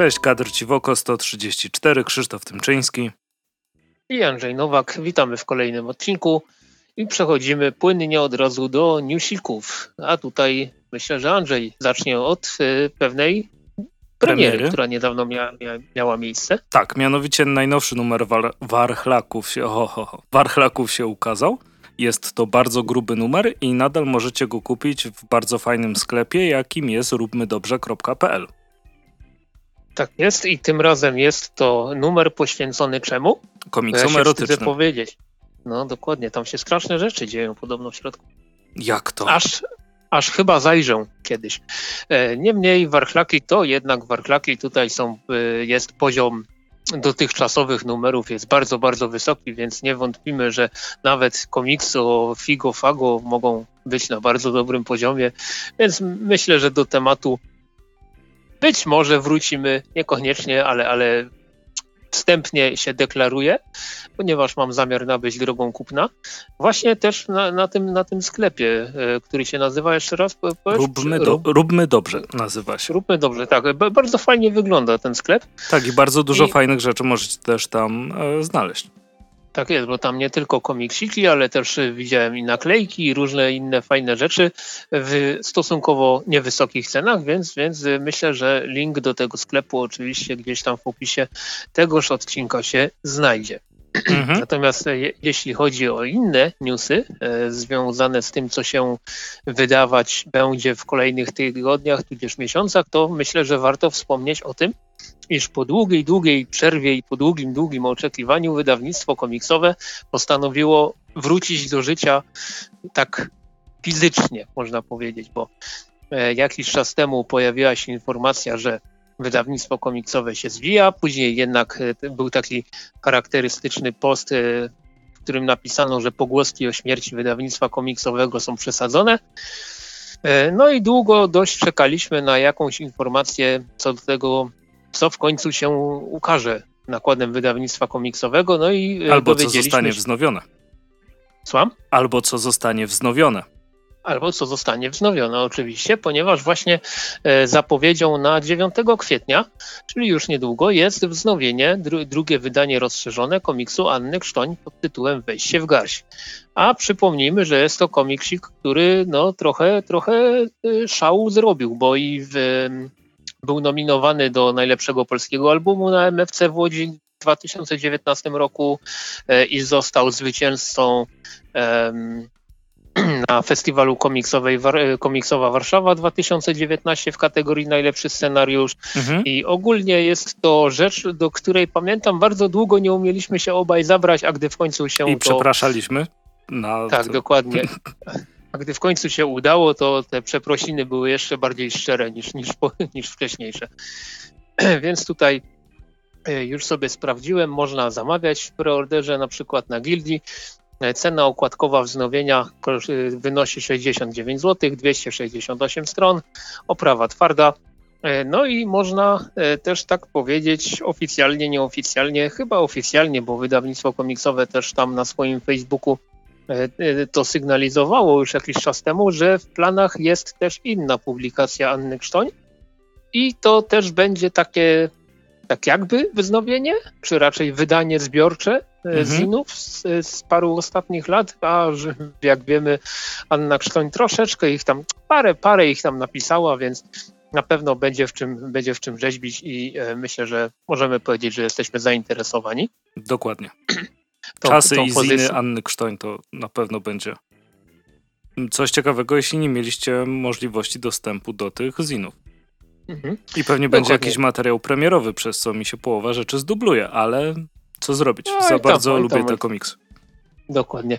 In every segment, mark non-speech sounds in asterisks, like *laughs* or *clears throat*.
Cześć, kadr Ciwoko 134, Krzysztof Tymczyński. I Andrzej Nowak. Witamy w kolejnym odcinku i przechodzimy płynnie od razu do newsików. A tutaj myślę, że Andrzej zacznie od y, pewnej premiery, premiery, która niedawno mia, mia, miała miejsce. Tak, mianowicie najnowszy numer war, Warchlaków, się, ho, ho, ho, Warchlaków się ukazał. Jest to bardzo gruby numer i nadal możecie go kupić w bardzo fajnym sklepie, jakim jest róbmydobrze.pl. Tak jest i tym razem jest to numer poświęcony czemu? Komiksom ja erotycznym. Chcę powiedzieć. No dokładnie, tam się straszne rzeczy dzieją podobno w środku. Jak to? Aż, aż chyba zajrzę kiedyś. E, niemniej warchlaki to jednak warchlaki tutaj są, e, jest poziom dotychczasowych numerów jest bardzo, bardzo wysoki, więc nie wątpimy, że nawet komiksy o Figo Fago mogą być na bardzo dobrym poziomie, więc myślę, że do tematu być może wrócimy, niekoniecznie, ale, ale wstępnie się deklaruję, ponieważ mam zamiar nabyć drogą kupna. Właśnie też na, na, tym, na tym sklepie, e, który się nazywa jeszcze raz. Róbmy, do, róbmy dobrze nazywa się. Róbmy dobrze, tak. Bardzo fajnie wygląda ten sklep. Tak i bardzo dużo I... fajnych rzeczy możecie też tam e, znaleźć. Tak jest, bo tam nie tylko komiksiki, ale też widziałem i naklejki i różne inne fajne rzeczy w stosunkowo niewysokich cenach, więc, więc myślę, że link do tego sklepu oczywiście gdzieś tam w opisie tegoż odcinka się znajdzie. Mhm. Natomiast je, jeśli chodzi o inne newsy e, związane z tym, co się wydawać będzie w kolejnych tygodniach, tudzież miesiącach, to myślę, że warto wspomnieć o tym, iż po długiej, długiej przerwie i po długim, długim oczekiwaniu wydawnictwo komiksowe postanowiło wrócić do życia tak fizycznie, można powiedzieć, bo e, jakiś czas temu pojawiła się informacja, że wydawnictwo komiksowe się zwija, później jednak e, był taki charakterystyczny post, e, w którym napisano, że pogłoski o śmierci wydawnictwa komiksowego są przesadzone. No i długo dość czekaliśmy na jakąś informację co do tego, co w końcu się ukaże nakładem wydawnictwa komiksowego. No i e, Albo co zostanie wznowione. Słucham? Albo co zostanie wznowione. Albo co zostanie wznowione, oczywiście, ponieważ właśnie e, zapowiedzią na 9 kwietnia, czyli już niedługo, jest wznowienie, dru drugie wydanie rozszerzone komiksu Anny Krztoń pod tytułem Wejście w garść. A przypomnijmy, że jest to komiksik, który no, trochę, trochę e, szału zrobił, bo i w był nominowany do najlepszego polskiego albumu na MFC w Łodzi w 2019 roku e, i został zwycięzcą *clears throat* na festiwalu komiksowej Komiksowa Warszawa 2019 w kategorii najlepszy scenariusz mhm. i ogólnie jest to rzecz, do której pamiętam bardzo długo nie umieliśmy się obaj zabrać, a gdy w końcu się I to... przepraszaliśmy. Na... Tak, dokładnie. *laughs* A gdy w końcu się udało, to te przeprosiny były jeszcze bardziej szczere niż, niż, *laughs* niż wcześniejsze. *clears throat* Więc tutaj e, już sobie sprawdziłem, można zamawiać w preorderze na przykład na Gildii. E, cena okładkowa wznowienia e, wynosi 69 zł, 268 stron, oprawa twarda. No i można też tak powiedzieć oficjalnie, nieoficjalnie, chyba oficjalnie, bo wydawnictwo komiksowe też tam na swoim Facebooku to sygnalizowało już jakiś czas temu, że w planach jest też inna publikacja Anny Krztoń i to też będzie takie tak jakby wznowienie, czy raczej wydanie zbiorcze e, mhm. zinów z, z, paru ostatnich lat, a jak wiemy Anna Krztoń troszeczkę ich tam, parę, parę ich tam napisała, więc na pewno będzie w czym, będzie w czym rzeźbić i e, myślę, że możemy powiedzieć, że jesteśmy zainteresowani. Dokładnie. Tą, Czasy tą i pozycję. ziny Anny Krztoń to na pewno będzie coś ciekawego, jeśli nie mieliście możliwości dostępu do tych zinów. Mhm. I pewnie Dokładnie. będzie jakiś materiał premierowy, przez co mi się połowa rzeczy zdubluje, ale co zrobić? No Za bardzo tam, lubię tam, te komiksy. Dokładnie.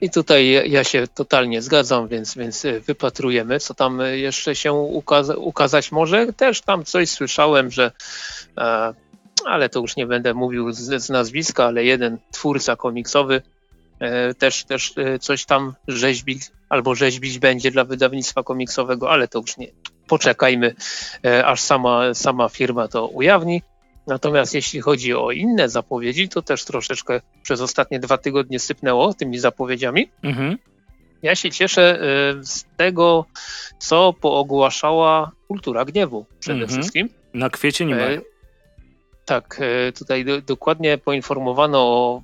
I tutaj ja się totalnie zgadzam, więc, więc wypatrujemy, co tam jeszcze się ukaza ukazać może. Też tam coś słyszałem, że e, ale to już nie będę mówił z, z nazwiska, ale jeden twórca komiksowy e, też, też e, coś tam rzeźbić albo rzeźbić będzie dla wydawnictwa komiksowego, ale to już nie. Poczekajmy, e, aż sama, sama firma to ujawni. Natomiast jeśli chodzi o inne zapowiedzi, to też troszeczkę przez ostatnie dwa tygodnie sypnęło tymi zapowiedziami. Mhm. Ja się cieszę z tego, co poogłaszała kultura gniewu przede mhm. wszystkim. Na kwiecie nie ma. Tak, tutaj do, dokładnie poinformowano o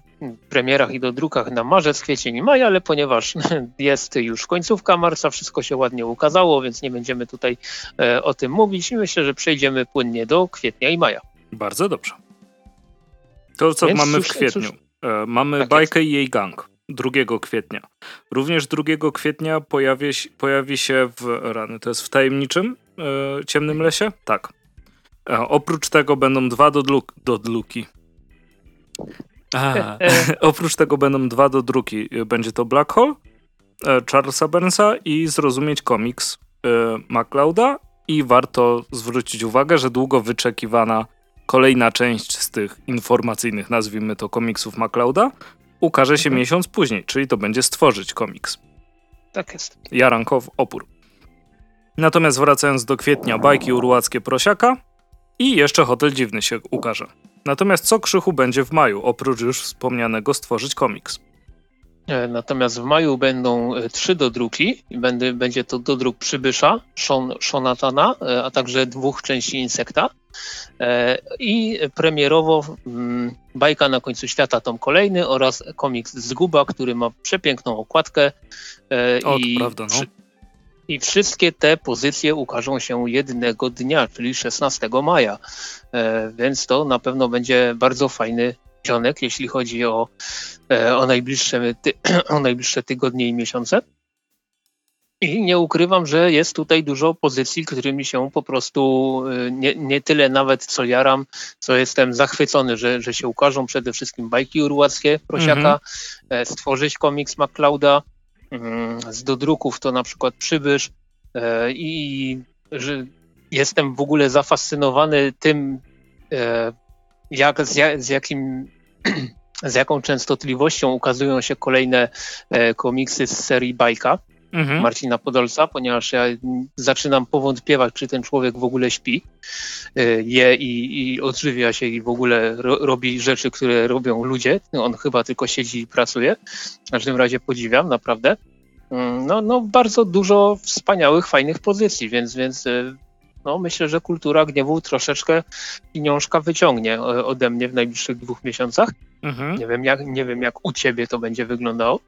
premierach i do drukach na marzec, kwiecień i maj, ale ponieważ *laughs* jest już końcówka marca, wszystko się ładnie ukazało, więc nie będziemy tutaj o tym mówić i myślę, że przejdziemy płynnie do kwietnia i maja. Bardzo dobrze. To, co Więc mamy cóż, w kwietniu. Cóż, e, mamy tak bajkę jest. i jej gang 2 kwietnia. Również 2 kwietnia pojawi, pojawi się w rany. To jest w tajemniczym e, ciemnym lesie? Tak. E, oprócz tego będą dwa dodluk, dodluki. A, *laughs* oprócz tego będą dwa dodruki. Będzie to Black Hole e, Charlesa Burnsa i Zrozumieć Comics e, MacLeoda i warto zwrócić uwagę, że długo wyczekiwana kolejna część z tych informacyjnych, nazwijmy to komiksów MacLeoda, ukaże się mhm. miesiąc później, czyli to będzie stworzyć komiks. Tak jest. Jarankow opór. Natomiast wracając do kwietnia, bajki urłackie prosiaka i jeszcze Hotel Dziwny się ukaże. Natomiast co krzychu będzie w maju, oprócz już wspomnianego stworzyć komiks? E, natomiast w maju będą e, trzy dodruki. Będzie, będzie to dodruk Przybysza, Shon, Shonatana, e, a także dwóch części Insekta. I premierowo mm, Bajka na końcu świata tom kolejny oraz komiks Zguba, który ma przepiękną okładkę. O, i, prawda, no. I wszystkie te pozycje ukażą się jednego dnia, czyli 16 maja. Więc to na pewno będzie bardzo fajny cionek, jeśli chodzi o, e, o, najbliższe, *clears throat* o najbliższe tygodnie i miesiące. I nie ukrywam, że jest tutaj dużo pozycji, którymi się po prostu e, nie, nie tyle nawet co jaram, co jestem zachwycony, że, że się ukażą przede wszystkim bajki urłackie Prosiaka, mm -hmm. stworzyć komiks MacLeoda, mm, z dodruków to na przykład Przybysz i że jestem w ogóle zafascynowany tym, jak, z, z jakim *clears throat* z jaką częstotliwością ukazują się kolejne e, komiksy z serii Bajka mhm. Marcina Podolca, ponieważ ja zaczynam powątpiewać, czy ten człowiek w ogóle śpi, e, je i, i odżywia się i w ogóle ro, robi rzeczy, które robią ludzie. On chyba tylko siedzi i pracuje. W każdym razie podziwiam, naprawdę. Mm, no, no bardzo dużo wspaniałych, fajnych pozycji, więc, więc e, no myślę, że kultura gniewu troszeczkę pieniążka wyciągnie ode mnie w najbliższych dwóch miesiącach. Mhm. Nie, wiem jak, nie wiem, jak u ciebie to będzie wyglądało.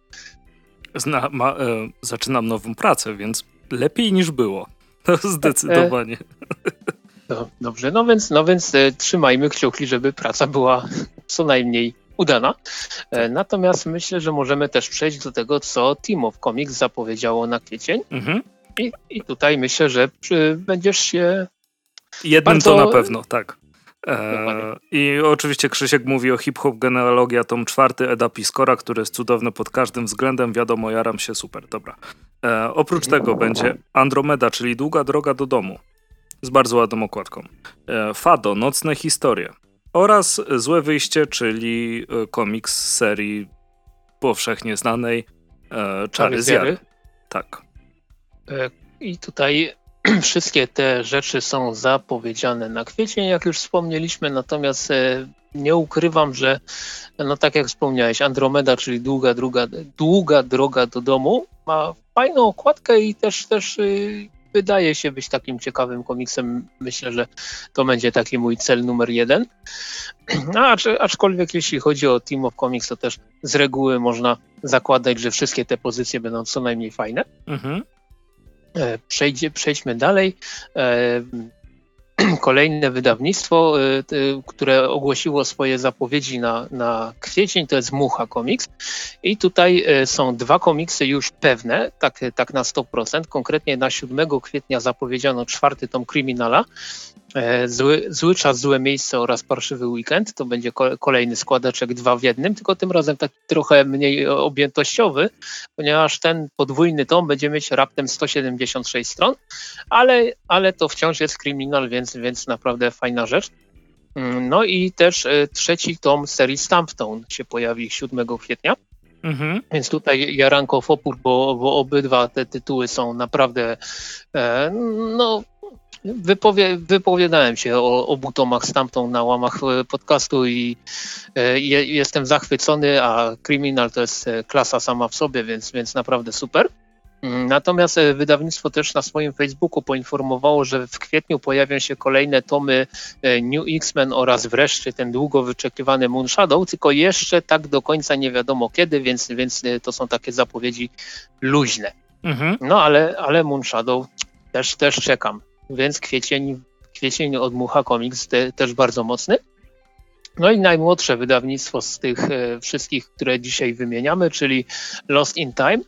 Zna, ma, e, zaczynam nową pracę, więc lepiej niż było. *laughs* To zdecydowanie. No, dobrze, no więc, no więc e, trzymajmy kciuki, żeby praca była *laughs* co najmniej udana. E, natomiast myślę, że możemy też przejść do tego, co Team of Comics zapowiedziało na kwiecień. Mhm. I, I tutaj myślę, że będziesz się. Jednym bardzo... to na pewno, tak. E, I oczywiście Krzysiek mówi o hip-hop genealogia, tom czwarty Eda Piskora, który jest cudowny pod każdym względem. Wiadomo, jaram się super, dobra. E, oprócz tego będzie Andromeda, czyli Długa droga do domu z bardzo ładną okładką. E, Fado, Nocne historie oraz Złe wyjście, czyli e, komiks z serii powszechnie znanej e, Czary z Tak. E, I tutaj *clears throat* wszystkie te rzeczy są zapowiedziane na kwiecień, jak już wspomnieliśmy, natomiast e, nie ukrywam, że no tak jak wspomniałeś, Andromeda, czyli długa, druga, długa droga do domu, ma fajną okładkę i też, też y, wydaje się być takim ciekawym komiksem. Myślę, że to będzie taki mój cel numer jeden. *clears throat* No, aczkolwiek jeśli chodzi o Team of Comics, to też z reguły można zakładać, że wszystkie te pozycje będą co najmniej fajne. Mhm. E, przejdzie, przejdźmy dalej. E, *clears throat* kolejne wydawnictwo, e, które ogłosiło swoje zapowiedzi na, na kwiecień, to jest Mucha Comics. I tutaj są dwa komiksy już pewne, tak, tak na 100%. Konkretnie na 7 kwietnia zapowiedziano czwarty tom Kryminala. E, zły, zły czas, złe miejsce oraz parszywy weekend. To będzie kolejny składaczek dwa w jednym, tylko tym razem taki trochę mniej objętościowy, ponieważ ten podwójny tom będzie mieć raptem 176 stron, ale, ale to wciąż jest kryminal, więc, więc naprawdę fajna rzecz. Mm, no i też e, trzeci tom serii Stampstone się pojawi 7 kwietnia. Mhm. Więc tutaj Jaranko w opór, bo, bo obydwa te tytuły są naprawdę e, no, Wypowie, wypowiadałem się o obu tomach stamtąd na łamach e, podcastu i e, jestem zachwycony, a Criminal to jest e, klasa sama w sobie, więc, więc naprawdę super. Mm, natomiast wydawnictwo też na swoim Facebooku poinformowało, że w kwietniu pojawią się kolejne tomy New X-Men oraz wreszcie ten długo wyczekiwany Moon Shadow, tylko jeszcze tak do końca nie wiadomo kiedy, więc, więc to są takie zapowiedzi luźne. Mhm. No ale, ale Moon Shadow też, też czekam, więc kwiecień, kwiecień od Mucha Comics te, też bardzo mocny. No i najmłodsze wydawnictwo z tych e, wszystkich, które dzisiaj wymieniamy, czyli Lost in Time,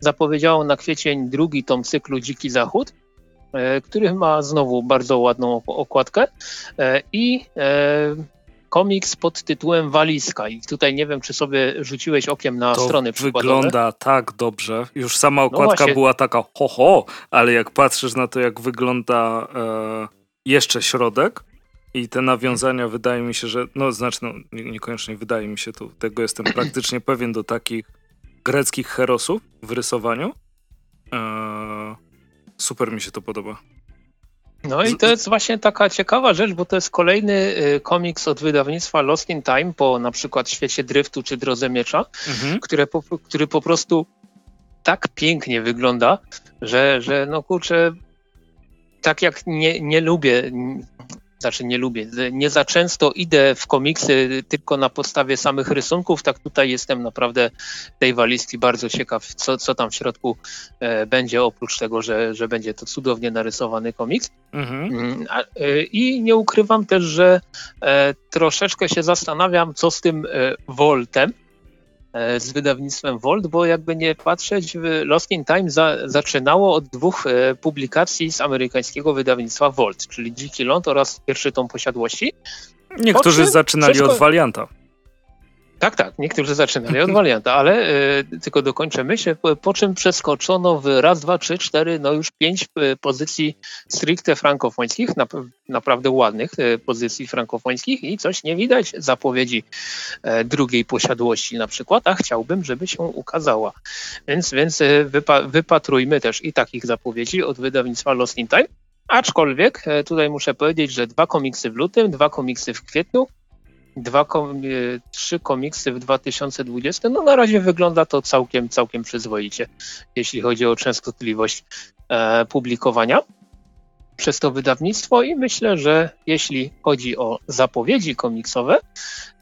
zapowiedziało na kwiecień drugi tom cyklu Dziki Zachód, e, który ma znowu bardzo ładną okładkę e, i komiks pod tytułem Walizka. I tutaj nie wiem, czy sobie rzuciłeś okiem na to strony przykładowe. wygląda tak dobrze. Już sama no okładka no była taka ho, ho, ale jak patrzysz na to, jak wygląda e, jeszcze środek, i te nawiązania wydaje mi się, że, no znaczy, no, niekoniecznie wydaje mi się, to tego jestem praktycznie *laughs* pewien do takich greckich herosów w rysowaniu. Eee, super mi się to podoba. No i to jest właśnie taka ciekawa rzecz, bo to jest kolejny y, komiks od wydawnictwa Lost in Time po na przykład Świecie Driftu czy Drodze Miecza, mhm. które po, który po prostu tak pięknie wygląda, że, że no kurczę, tak jak nie, nie lubię znaczy nie lubię, nie za często idę w komiksy tylko na podstawie samych rysunków, tak tutaj jestem naprawdę tej walizki bardzo ciekaw, co, co tam w środku e, będzie, oprócz tego, że, że będzie to cudownie narysowany komiks. Mhm. Mm, a, e, I nie ukrywam też, że e, troszeczkę się zastanawiam, co z tym e, Voltem, z wydawnictwem Volt, bo jakby nie patrzeć, Lost in Time za, zaczynało od dwóch e, publikacji z amerykańskiego wydawnictwa Volt, czyli Dziki Ląd oraz pierwszy tom posiadłości. Niektórzy zaczynali od Valianta. Tak, tak, niektórzy zaczynali od warianta, ale y, tylko dokończę myśl, po, po, czym przeskoczono w raz, dwa, trzy, cztery, no już pięć y, pozycji stricte frankofońskich, na, naprawdę ładnych y, pozycji frankofońskich i coś nie widać zapowiedzi drugiej posiadłości na przykład, a chciałbym, żeby się ukazała. Więc, więc wypa, wypatrujmy też i takich zapowiedzi od wydawnictwa Lost in Time. Aczkolwiek tutaj muszę powiedzieć, że dwa komiksy w lutym, dwa komiksy w kwietniu, dwa, e, trzy komiksy w 2020, no na razie wygląda to całkiem, całkiem przyzwoicie, jeśli chodzi o częstotliwość e, publikowania przez to wydawnictwo i myślę, że jeśli chodzi o zapowiedzi komiksowe,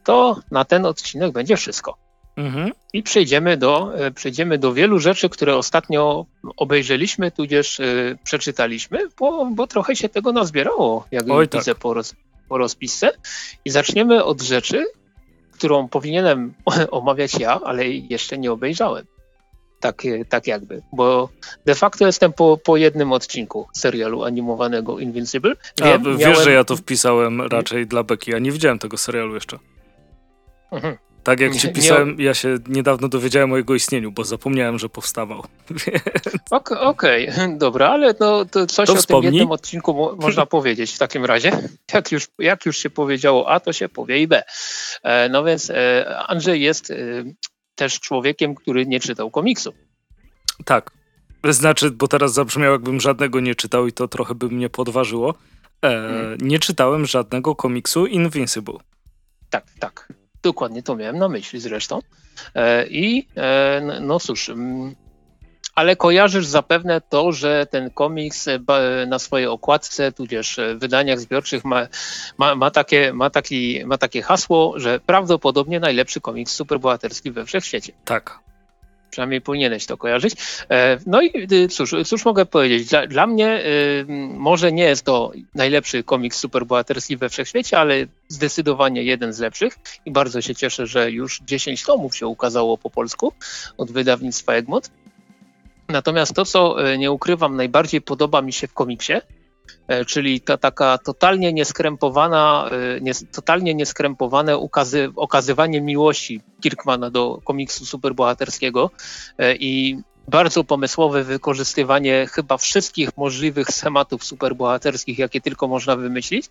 to na ten odcinek będzie wszystko. Mhm. I przejdziemy do, e, przejdziemy do wielu rzeczy, które ostatnio obejrzeliśmy, tudzież y, przeczytaliśmy, bo, bo trochę się tego nazbierało, jak Oj, widzę tak. po, roz, po rozpisce i zaczniemy od rzeczy, którą powinienem *laughs* omawiać ja, ale jeszcze nie obejrzałem. Tak, tak jakby, bo de facto jestem po, po jednym odcinku serialu animowanego Invincible. Wiem, a, wiesz, miałem... że ja to wpisałem raczej dla Beki, ja nie widziałem tego serialu jeszcze. Mhm. Tak jak ci pisałem, ja się niedawno dowiedziałem o jego istnieniu, bo zapomniałem, że powstawał. *laughs* Okej, okay, *laughs* dobra, ale no, to coś to o wspomnij. tym jednym odcinku mo można *laughs* powiedzieć w takim razie. Jak już, jak już się powiedziało A, to się powie i B. E, no więc e, Andrzej jest e, też człowiekiem, który nie czytał komiksu. Tak. Znaczy, bo teraz zabrzmiał, jakbym żadnego nie czytał i to trochę by mnie podważyło. Hmm. Nie czytałem żadnego komiksu Invincible. Tak, tak. Dokładnie to miałem na myśli zresztą. E, I e, no cóż, mm, ale kojarzysz zapewne to, że ten komiks e, na swojej okładce, tudzież wydaniach zbiorczych ma, ma, ma, takie, ma, taki, ma takie hasło, że prawdopodobnie najlepszy komiks superbohaterski we wszechświecie. Tak. Przynajmniej powinieneś to kojarzyć. E, no i y, cóż, cóż mogę powiedzieć? Dla, dla mnie y, może nie jest to najlepszy komiks superbohaterski we wszechświecie, ale zdecydowanie jeden z lepszych i bardzo się cieszę, że już 10 tomów się ukazało po polsku od wydawnictwa Egmont. Natomiast to, co nie ukrywam, najbardziej podoba mi się w komiksie, czyli ta taka totalnie nieskrępowana, e, nie, totalnie nieskrępowane ukazy, okazywanie miłości Kirkmana do komiksu superbohaterskiego e, i bardzo pomysłowe wykorzystywanie chyba wszystkich możliwych schematów superbohaterskich, jakie tylko można wymyślić,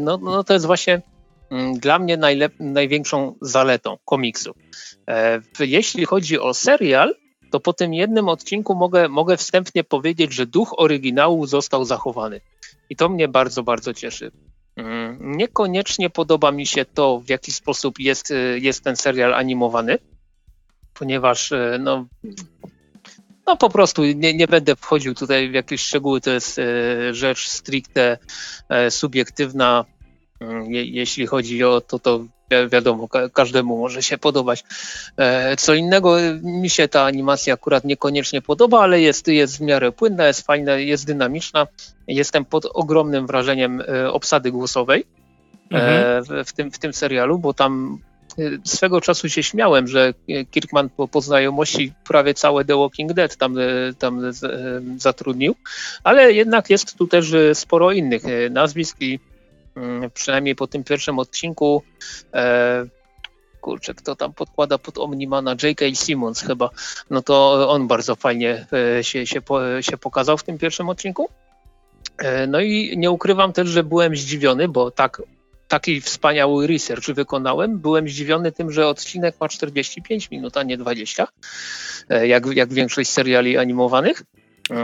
no, no to jest właśnie mm, dla mnie największą zaletą komiksu. Jeśli chodzi o serial, to po tym jednym odcinku mogę, mogę wstępnie powiedzieć, że duch oryginału został zachowany. I to mnie bardzo, bardzo cieszy. Mm, niekoniecznie podoba mi się to, w jaki sposób jest, jest ten serial animowany, ponieważ e, no, no po prostu nie, nie będę wchodził tutaj w jakieś szczegóły, to jest rzecz stricte subiektywna. Mm, je, jeśli chodzi o to, to wiadomo, każdemu może się podobać. E, co innego, mi się ta animacja akurat niekoniecznie podoba, ale jest, jest w miarę płynna, jest fajna, jest dynamiczna. Jestem pod ogromnym wrażeniem e, obsady głosowej e, mhm. w, tym, w tym serialu, bo tam swego czasu się śmiałem, że Kirkman po, po znajomości prawie całe The Walking Dead tam, tam zatrudnił, ale jednak jest tu też sporo innych nazwisk i przynajmniej po tym pierwszym odcinku e, kurczę, kto tam podkłada pod Omnimana, J.K. Simmons chyba, no to on bardzo fajnie e, się, się, się pokazał w tym pierwszym odcinku. E, no i nie ukrywam też, że byłem zdziwiony, bo tak, taki wspaniały research wykonałem. Byłem zdziwiony tym, że odcinek ma 45 minut, a nie 20, jak, jak większość seriali animowanych.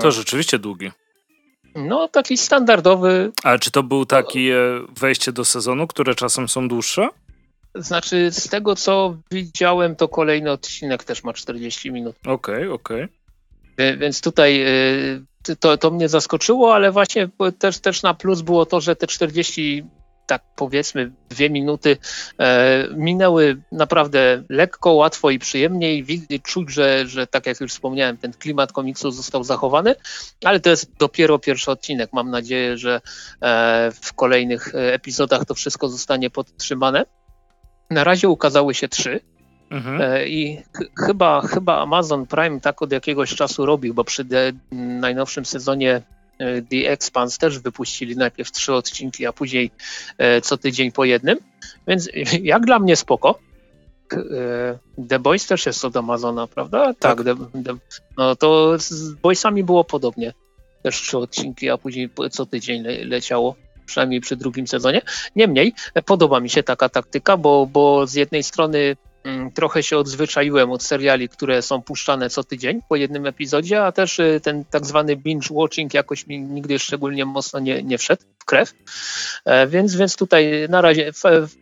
To rzeczywiście długi. No, taki standardowy. Ale czy to był taki wejście do sezonu, które czasem są dłuższe? Znaczy, z tego co widziałem, to kolejny odcinek też ma 40 minut. Okej, okay, okej. Okay. Więc tutaj e, to, to mnie zaskoczyło, ale właśnie też, też na plus było to, że te 40 tak powiedzmy dwie minuty e, minęły naprawdę lekko, łatwo i przyjemnie i czuć, że, że tak jak już wspomniałem, ten klimat komiksu został zachowany, ale to jest dopiero pierwszy odcinek. Mam nadzieję, że e, w kolejnych epizodach to wszystko zostanie podtrzymane. Na razie ukazały się trzy. Mhm. E, I ch chyba, chyba Amazon Prime tak od jakiegoś czasu robił, bo przy najnowszym sezonie The Expanse też wypuścili najpierw trzy odcinki, a później e, co tydzień po jednym. Więc *laughs* jak dla mnie spoko. E, The Boys też jest od Amazona, prawda? Tak. tak The, The, no to z Boysami było podobnie. Też trzy odcinki, a później co tydzień le, leciało przynajmniej przy drugim sezonie. Niemniej podoba mi się taka taktyka, bo, bo z jednej strony trochę się odzwyczaiłem od seriali, które są puszczane co tydzień po jednym epizodzie, a też y, ten tak zwany binge watching jakoś mi nigdy szczególnie mocno nie, nie wszedł w krew. E, więc, więc tutaj na razie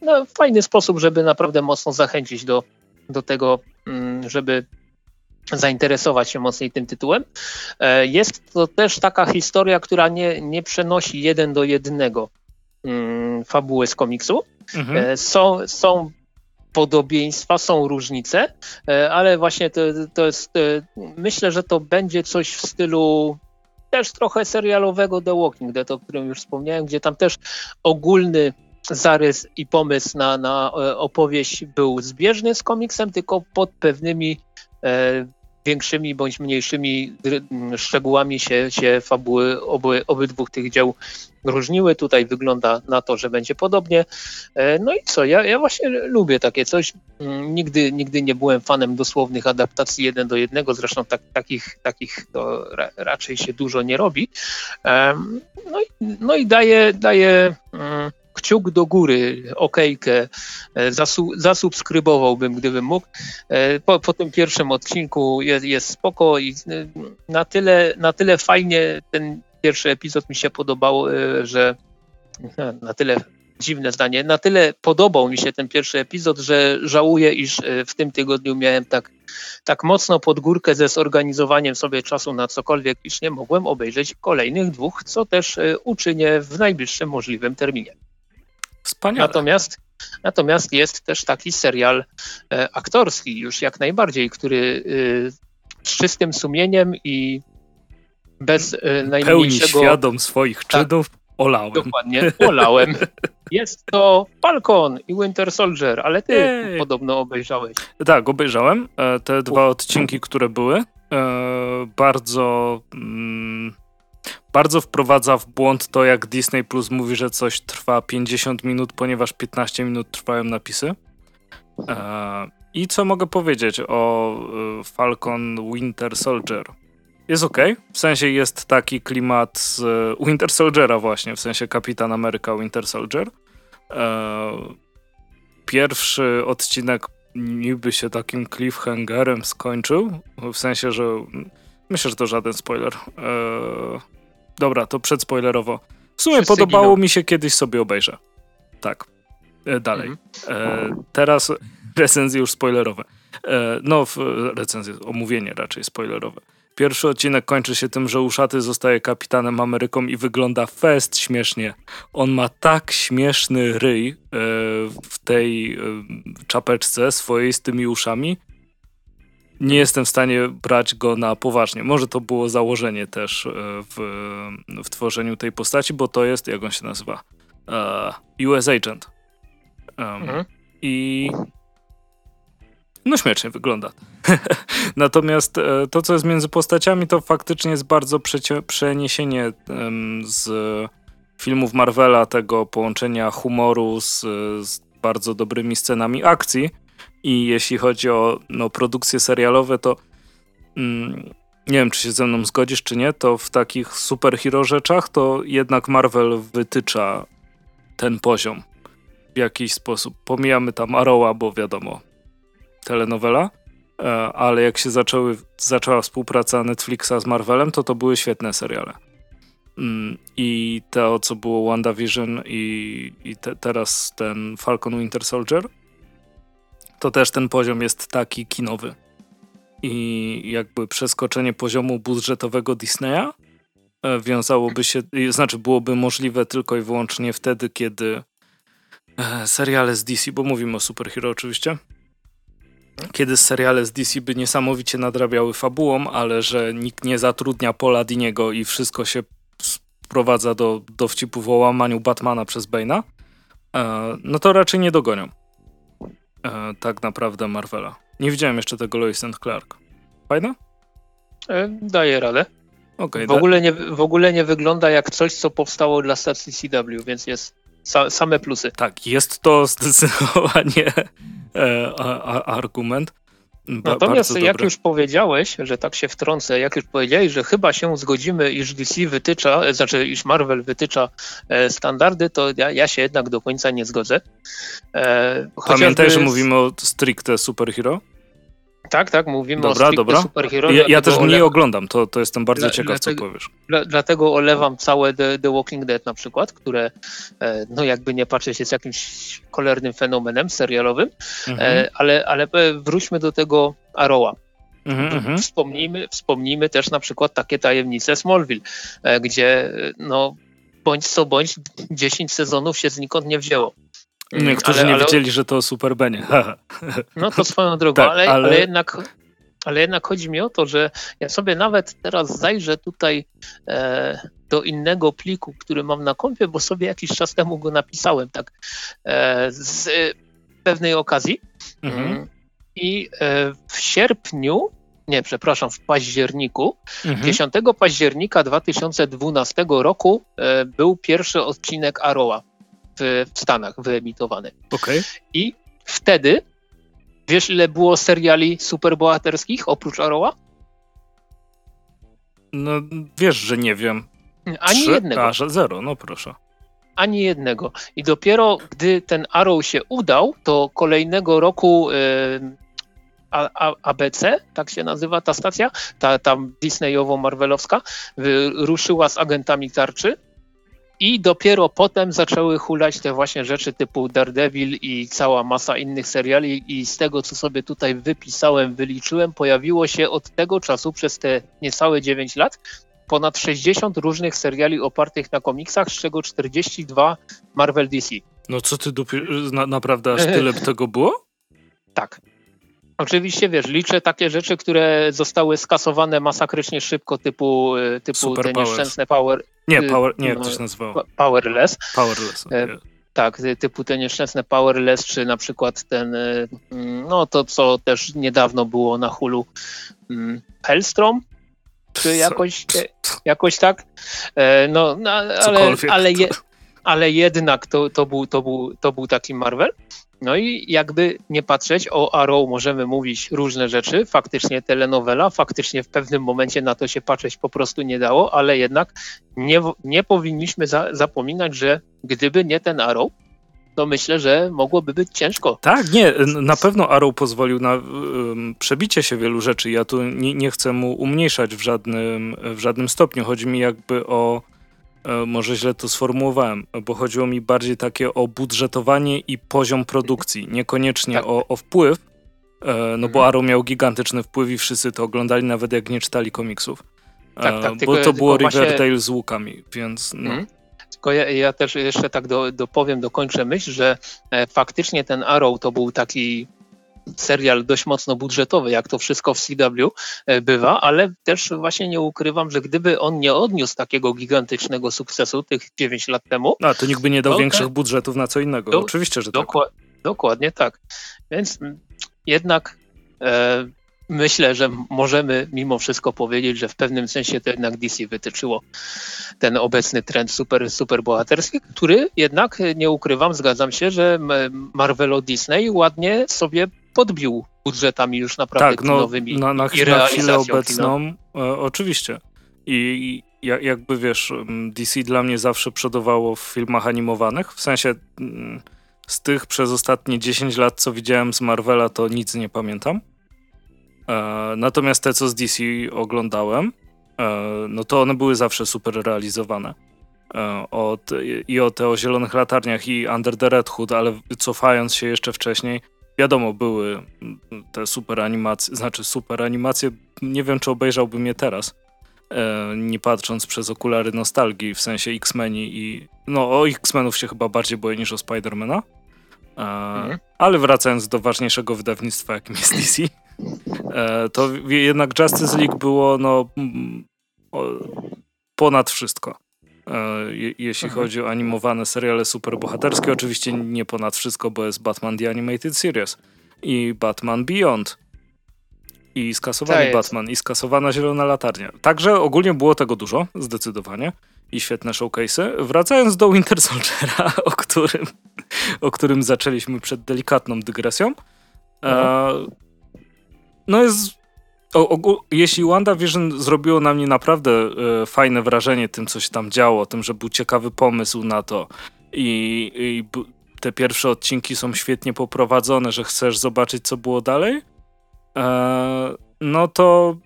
no, fajny sposób, żeby naprawdę mocno zachęcić do, do tego, mm, żeby zainteresować się mocniej tym tytułem. E, jest to też taka historia, która nie, nie przenosi jeden do jednego mm, fabuły z komiksu. Mhm. E, są, są podobieństwa, są różnice, e, ale właśnie to, to jest, e, myślę, że to będzie coś w stylu też trochę serialowego The Walking Dead, o którym już wspomniałem, gdzie tam też ogólny zarys i pomysł na, na e, opowieść był zbieżny z komiksem, tylko pod pewnymi większymi bądź mniejszymi szczegółami się, się fabuły oby, obydwóch tych dzieł różniły. Tutaj wygląda na to, że będzie podobnie. E, no i co, ja, ja właśnie lubię takie coś. Mm, nigdy, nigdy nie byłem fanem dosłownych adaptacji jeden do jednego, zresztą tak, takich, takich to ra, raczej się dużo nie robi. No i, no i daje, daje mm, kciuk do góry, okejkę, e, zasu, zasubskrybowałbym, gdybym mógł. E, po, po tym pierwszym odcinku jest, jest spoko i e, na tyle, na tyle fajnie ten pierwszy epizod mi się podobał, że na tyle dziwne zdanie, na tyle podobał mi się ten pierwszy epizod, że żałuję, iż w tym tygodniu miałem tak, tak mocno pod górkę ze zorganizowaniem sobie czasu na cokolwiek, iż nie mogłem obejrzeć kolejnych dwóch, co też uczynię w najbliższym możliwym terminie. Wspaniale. Natomiast, natomiast jest też taki serial e, aktorski, już jak najbardziej, który e, z czystym sumieniem i bez e, najmniejszego... Pełni świadom swoich tak, czynów olałem. Dokładnie, olałem. *laughs* Jest to Falcon i Winter Soldier, ale ty Jej. podobno obejrzałeś. Tak, obejrzałem e, te dwa odcinki, które były. E, bardzo... Mm, bardzo wprowadza w błąd to, jak Disney Plus mówi, że coś trwa 50 minut, ponieważ 15 minut trwają napisy. E, I co mogę powiedzieć o e, Falcon Winter Soldier? Jest ok, w sensie jest taki klimat z Winter Soldiera właśnie, w sensie Kapitan Ameryka Winter Soldier. E, pierwszy odcinek niby się takim cliffhangerem skończył, w sensie, że myślę, że to żaden spoiler. Dobra, to przedspoilerowo. W sumie Wszyscy podobało giną. mi się, kiedyś sobie obejrzę. Tak. E, dalej. Mhm. E, teraz recenzje już spoilerowe. E, no, recenzje, omówienie raczej spoilerowe. Pierwszy odcinek kończy się tym, że Uszaty zostaje kapitanem Ameryką i wygląda fest śmiesznie. On ma tak śmieszny ryj w tej czapeczce swojej z tymi uszami. Nie jestem w stanie brać go na poważnie. Może to było założenie też e, w, w tworzeniu tej postaci, bo to jest, jak on się nazywa? US Agent. Um, mhm. I no śmiesznie wygląda. *laughs* Natomiast e, to, co jest między postaciami, to faktycznie jest bardzo przeniesienie z filmów Marvela, tego połączenia humoru z, z, bardzo dobrymi scenami akcji. I jeśli chodzi o no, produkcje serialowe, to mm, nie wiem, czy się ze mną zgodzisz, czy nie, to w takich superhero rzeczach to jednak Marvel wytycza ten poziom w jakiś sposób. Pomijamy tam Arrowa, bo wiadomo, telenowela, e, ale jak się zaczęły, zaczęła współpraca Netflixa z Marvelem, to to były świetne seriale. Mm, I to, co było WandaVision i, i te, teraz ten Falcon Winter Soldier, to też ten poziom jest taki kinowy. I jakby przeskoczenie poziomu budżetowego Disneya e, wiązałoby się, znaczy byłoby możliwe tylko i wyłącznie wtedy, kiedy e, seriale z DC, bo mówimy o superhero oczywiście, kiedy seriale z DC by niesamowicie nadrabiały fabułą, ale że nikt nie zatrudnia Paula Diniego i wszystko się sprowadza do dowcipów o łamaniu Batmana przez Bane'a, e, no to raczej nie dogonią e, tak naprawdę Marvela. Nie widziałem jeszcze tego Lois and Clark. Fajna? E, daje radę. Okay, w, ogóle nie, w ogóle nie wygląda jak coś, co powstało dla stacji CW, więc jest sa, same plusy. Tak, jest to zdecydowanie *laughs* e, a, a, argument. Ba Natomiast jak już powiedziałeś, że tak się wtrącę, jak już powiedziałeś, że chyba się zgodzimy, iż DC wytycza, znaczy iż Marvel wytycza e, standardy, to ja, ja, się jednak do końca nie zgodzę. E, Pamiętaj, że mówimy o stricte superhero? Tak, tak, mówimy dobra, o dobra. superhero. Ja, ja też nie oglądam, to, to jestem bardzo dla, ciekaw, dlatego, co powiesz. Dla, dlatego olewam całe The, The, Walking Dead na przykład, które, e, no jakby nie patrzeć, jest jakimś cholernym fenomenem serialowym, mhm. E, ale, ale wróćmy do tego Arrowa. Mhm, mhm, wspomnijmy, wspomnijmy też na przykład takie tajemnice Smallville, e, gdzie no bądź co bądź 10 sezonów się znikąd nie wzięło. Niektórzy ale, nie ale... wiedzieli, że to Super Benie. *laughs* no to swoją drogą, tak, ale, ale... ale, jednak, ale jednak chodzi mi o to, że ja sobie nawet teraz zajrzę tutaj e, do innego pliku, który mam na kompie, bo sobie jakiś czas temu go napisałem, tak, e, z e, pewnej okazji. Mhm. Mm, I e, w sierpniu nie, przepraszam, w październiku. Mhm. 10 października 2012 roku e, był pierwszy odcinek Aroa w, w Stanach wyemitowany. Okay. I wtedy, wiesz ile było seriali superbohaterskich oprócz Arrowa? No wiesz, że nie wiem. Ani Trzy? jednego. A, że zero, no proszę. Ani jednego. I dopiero gdy ten Arrow się udał, to kolejnego roku yy, a, a, ABC, tak się nazywa ta stacja, ta tam Disneyowo-Marvelowska, ruszyła z agentami tarczy i dopiero potem zaczęły hulać te właśnie rzeczy typu Daredevil i cała masa innych seriali i z tego, co sobie tutaj wypisałem, wyliczyłem, pojawiło się od tego czasu przez te niecałe 9 lat ponad 60 różnych seriali opartych na komiksach, z czego 42 Marvel DC. No co ty na, naprawdę aż tyle *laughs* tego było? Tak. Oczywiście, wiesz, liczę takie rzeczy, które zostały skasowane masakrycznie szybko, typu, e, typu te nieszczęsne Power... Nie, y, power, nie, jak to się nazywało? Powerless. Powerless, okay. Tak, typu te nieszczęsne Powerless, czy na przykład ten, e, mm, no to co też niedawno było na Hulu, mm, Hellstrom, czy jakoś, e, jakoś tak. No, no ale, ale, je, ale jednak to, to, był, to, był, to był taki Marvel. No i jakby nie patrzeć, o Arrow możemy mówić różne rzeczy, faktycznie telenowela, faktycznie w pewnym momencie na to się patrzeć po prostu nie dało, ale jednak nie, nie powinniśmy za, zapominać, że gdyby nie ten Arrow, to myślę, że mogłoby być ciężko. Tak, nie, na pewno Arrow pozwolił na um, przebicie się wielu rzeczy. Ja tu nie, nie chcę mu umniejszać w żadnym, w żadnym stopniu. Chodzi mi jakby o może źle to sformułowałem, bo chodziło mi bardziej takie o budżetowanie i poziom produkcji, niekoniecznie tak. o, o, wpływ, E, no bo mhm. Arrow miał gigantyczny wpływ i wszyscy to oglądali, nawet jak nie czytali komiksów. E, tak, tak, bo to było Riverdale właśnie... z łukami, więc no. Hmm. Tylko ja, ja, też jeszcze tak do, dopowiem, dokończę myśl, że e, faktycznie ten Arrow to był taki serial dość mocno budżetowy, jak to wszystko w CW e, bywa, ale też właśnie nie ukrywam, że gdyby on nie odniósł takiego gigantycznego sukcesu tych 9 lat temu. A to nikt by nie dał większych budżetów na co innego. Do, Oczywiście, że dokła tak. Dokładnie tak. Więc jednak e, myślę, że możemy mimo wszystko powiedzieć, że w pewnym sensie to jednak DC wytyczyło ten obecny trend super, super bohaterski, który jednak, nie ukrywam, zgadzam się, że Marvelo Disney ładnie sobie podbił budżetami już naprawdę tak, no, nowymi na, na, i na chwilę obecną e, oczywiście. I, i jakby wiesz, DC dla mnie zawsze przodowało w filmach animowanych, w sensie mm, z tych przez ostatnie 10 lat, co widziałem z Marvela, to nic nie pamiętam. E, natomiast te, co z DC oglądałem, e, no to one były zawsze super realizowane. E, od, I o te o Zielonych Latarniach i Under the Red Hood, ale cofając się jeszcze wcześniej, wiadomo, były te super animacje, znaczy super animacje, nie wiem, czy obejrzałbym je teraz, nie patrząc przez okulary nostalgii, w sensie X-Meni i... No, o X-Menów się chyba bardziej boję niż o Spidermana. Mhm. Ale wracając do ważniejszego wydawnictwa, jakim jest DC, E, to jednak Justice League było no, ponad wszystko. E, jeśli chodzi o animowane seriale superbohaterskie, oczywiście nie ponad wszystko, bo jest Batman The Animated Series i Batman Beyond i skasowany Batman i skasowana Zielona Latarnia. Także ogólnie było tego dużo, zdecydowanie i świetne showcase'y. Wracając do Winter Soldiera, *laughs* o którym, o którym zaczęliśmy przed delikatną dygresją, e, no jest... O, o, jeśli WandaVision zrobiło na mnie naprawdę e, fajne wrażenie tym, co się tam działo, tym, że był ciekawy pomysł na to i, i te pierwsze odcinki są świetnie poprowadzone, że chcesz zobaczyć, co było dalej, e, no to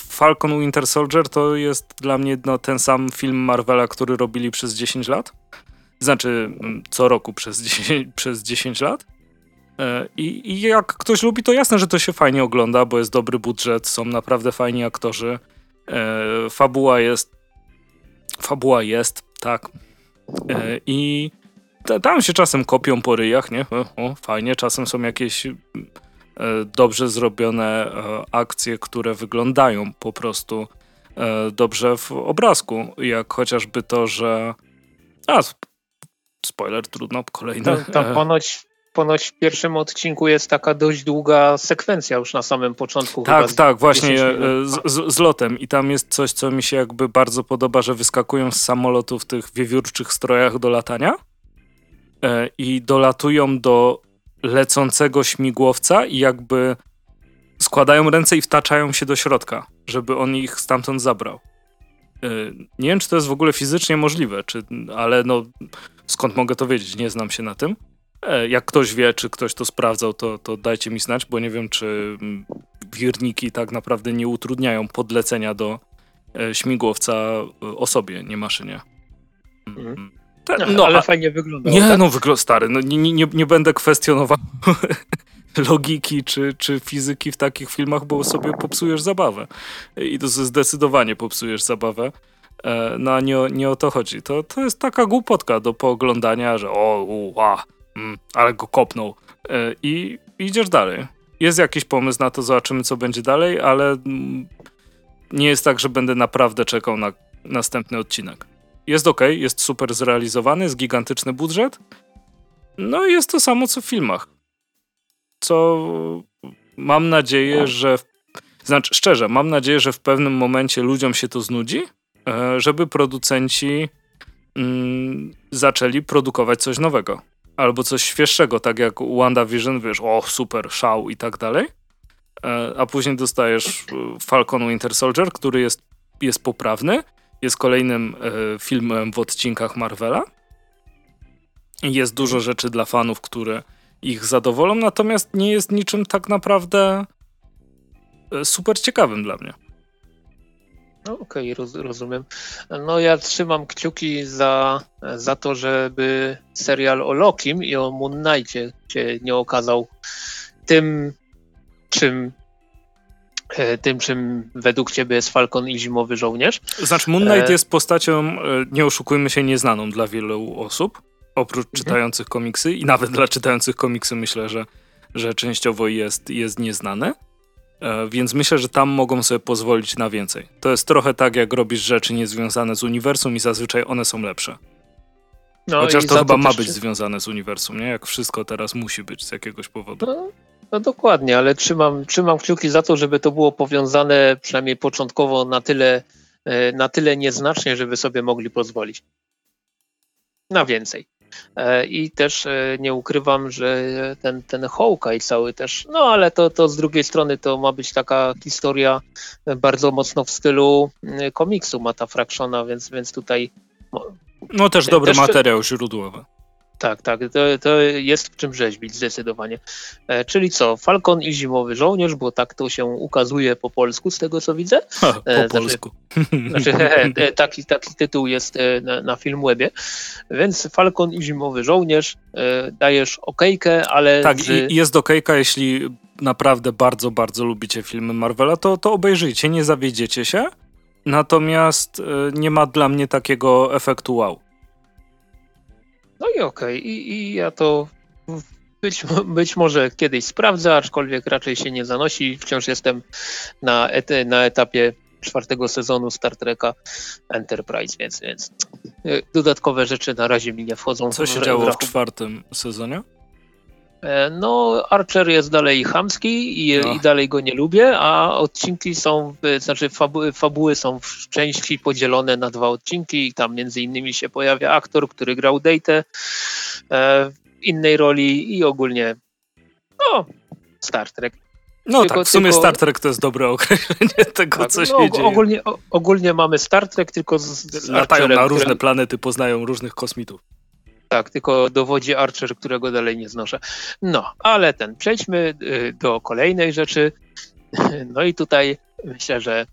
Falcon Winter Soldier to jest dla mnie no, ten sam film Marvela, który robili przez 10 lat. Znaczy, co roku przez 10, *laughs* przez 10 lat. E, I, I, jak ktoś lubi, to jasne, że to się fajnie ogląda, bo jest dobry budżet, są naprawdę fajni aktorzy. E, fabuła jest. Fabuła jest, tak. E, I tam się czasem kopią po ryjach, nie? O, fajnie, czasem są jakieś dobrze zrobione akcje, które wyglądają po prostu dobrze w obrazku, jak chociażby to, że. A, spoiler, trudno, kolejny. Tam, tam ponoć ponoć w pierwszym odcinku jest taka dość długa sekwencja już na samym początku. Tak, tak, właśnie e, z, z, z, lotem i tam jest coś, co mi się jakby bardzo podoba, że wyskakują z samolotu w tych wiewiórczych strojach do latania e, i dolatują do lecącego śmigłowca i jakby składają ręce i wtaczają się do środka, żeby on ich stamtąd zabrał. E, nie wiem, czy to jest w ogóle fizycznie możliwe, czy, ale no skąd mogę to wiedzieć, nie znam się na tym. E, jak ktoś wie, czy ktoś to sprawdzał, to, to dajcie mi znać, bo nie wiem, czy mm, wirniki tak naprawdę nie utrudniają podlecenia do e, śmigłowca e, osobie, nie maszynie. Mm, mhm. Te, no, no, ale a, fajnie wygląda. Nie, tak? no wygląda stary. No, nie, nie, nie będę kwestionował *laughs* logiki czy, czy fizyki w takich filmach, bo sobie popsujesz zabawę. I to zdecydowanie popsujesz zabawę. No a nie, nie o to chodzi. To, to jest taka głupotka do pooglądania, że o, uła, mm, ale go kopnął. E, I idziesz dalej. Jest jakiś pomysł na to, zobaczymy co będzie dalej, ale mm, nie jest tak, że będę naprawdę czekał na następny odcinek. Jest ok, jest super zrealizowany, jest gigantyczny budżet. No i jest to samo co w filmach. Co mam nadzieję, że. W... Znaczy, szczerze, mam nadzieję, że w pewnym momencie ludziom się to znudzi, e, żeby producenci mm, zaczęli produkować coś nowego albo coś świeższego, tak jak WandaVision, wiesz, o super, szał i tak dalej, e, a później dostajesz e, Falcon Winter Soldier, który jest, jest poprawny, jest kolejnym e, filmem w odcinkach Marvela. Jest dużo rzeczy dla fanów, które ich zadowolą, natomiast nie jest niczym tak naprawdę super ciekawym dla mnie. No okej, okay, roz, rozumiem. No ja trzymam kciuki za, za to, żeby serial o Lokim i o Moon Knightie się nie okazał tym, czym E, tym, czym według ciebie jest Falcon i Zimowy Żołnierz. Znaczy, Moon Knight e... jest postacią, e, nie oszukujmy się, nieznaną dla wielu osób, oprócz mhm. czytających komiksy i nawet dla czytających komiksy myślę, że, że częściowo jest, jest nieznane. E, więc myślę, że tam mogą sobie pozwolić na więcej. To jest trochę tak, jak robisz rzeczy niezwiązane z uniwersum i zazwyczaj one są lepsze. No Chociaż to chyba ma być związane z uniwersum, nie? Jak wszystko teraz musi być z jakiegoś powodu. No, no dokładnie, ale trzymam, trzymam kciuki za to, żeby to było powiązane przynajmniej początkowo na tyle, e, na tyle nieznacznie, żeby sobie mogli pozwolić na więcej. E, I też e, nie ukrywam, że ten, ten Hawkeye cały też, no ale to, to z drugiej strony to ma być taka historia bardzo mocno w stylu komiksu Mata Fractiona, więc, więc tutaj... No też dobry też, materiał źródłowy. Tak, tak, to, to jest w czym rzeźbić zdecydowanie. E, czyli co, Falcon i Zimowy Żołnierz, bo tak to się ukazuje po polsku z tego co widzę. Ha, po e, znaczy, polsku. *laughs* Znaczy, he, he, taki, taki tytuł jest e, na, na Filmwebie. Więc Falcon i Zimowy Żołnierz e, dajesz okejkę, ale... Tak, z... i jest okejka, jeśli naprawdę bardzo, bardzo lubicie filmy Marvela, to, to obejrzyjcie, nie zawiedziecie się. Natomiast e, nie ma dla mnie takiego efektu wow. No i okej, okay. I, I, ja to być, być może kiedyś sprawdzę, aczkolwiek raczej się nie zanosi. Wciąż jestem na, na etapie czwartego sezonu Star Treka Enterprise, więc, więc y, dodatkowe rzeczy na razie mi nie wchodzą. Co się działo w czwartym sezonie? E, no, Archer jest dalej chamski i, no. i, dalej go nie lubię, a odcinki są, znaczy fabuły, fabuły są w części podzielone na dwa odcinki i tam między innymi się pojawia aktor, który grał Date e, w innej roli i ogólnie no, Star Trek. No tylko, tak, w sumie tylko... Star Trek to jest dobre określenie *laughs* tego, tak, co no, się dzieje. Ogólnie, ogólnie mamy Star Trek, tylko z, z Latają Archerem, na różne planety, poznają różnych kosmitów. Tak, tylko dowodzi Archer, którego dalej nie znoszę. No, ale ten, przejdźmy y, do kolejnej rzeczy. No i tutaj myślę, że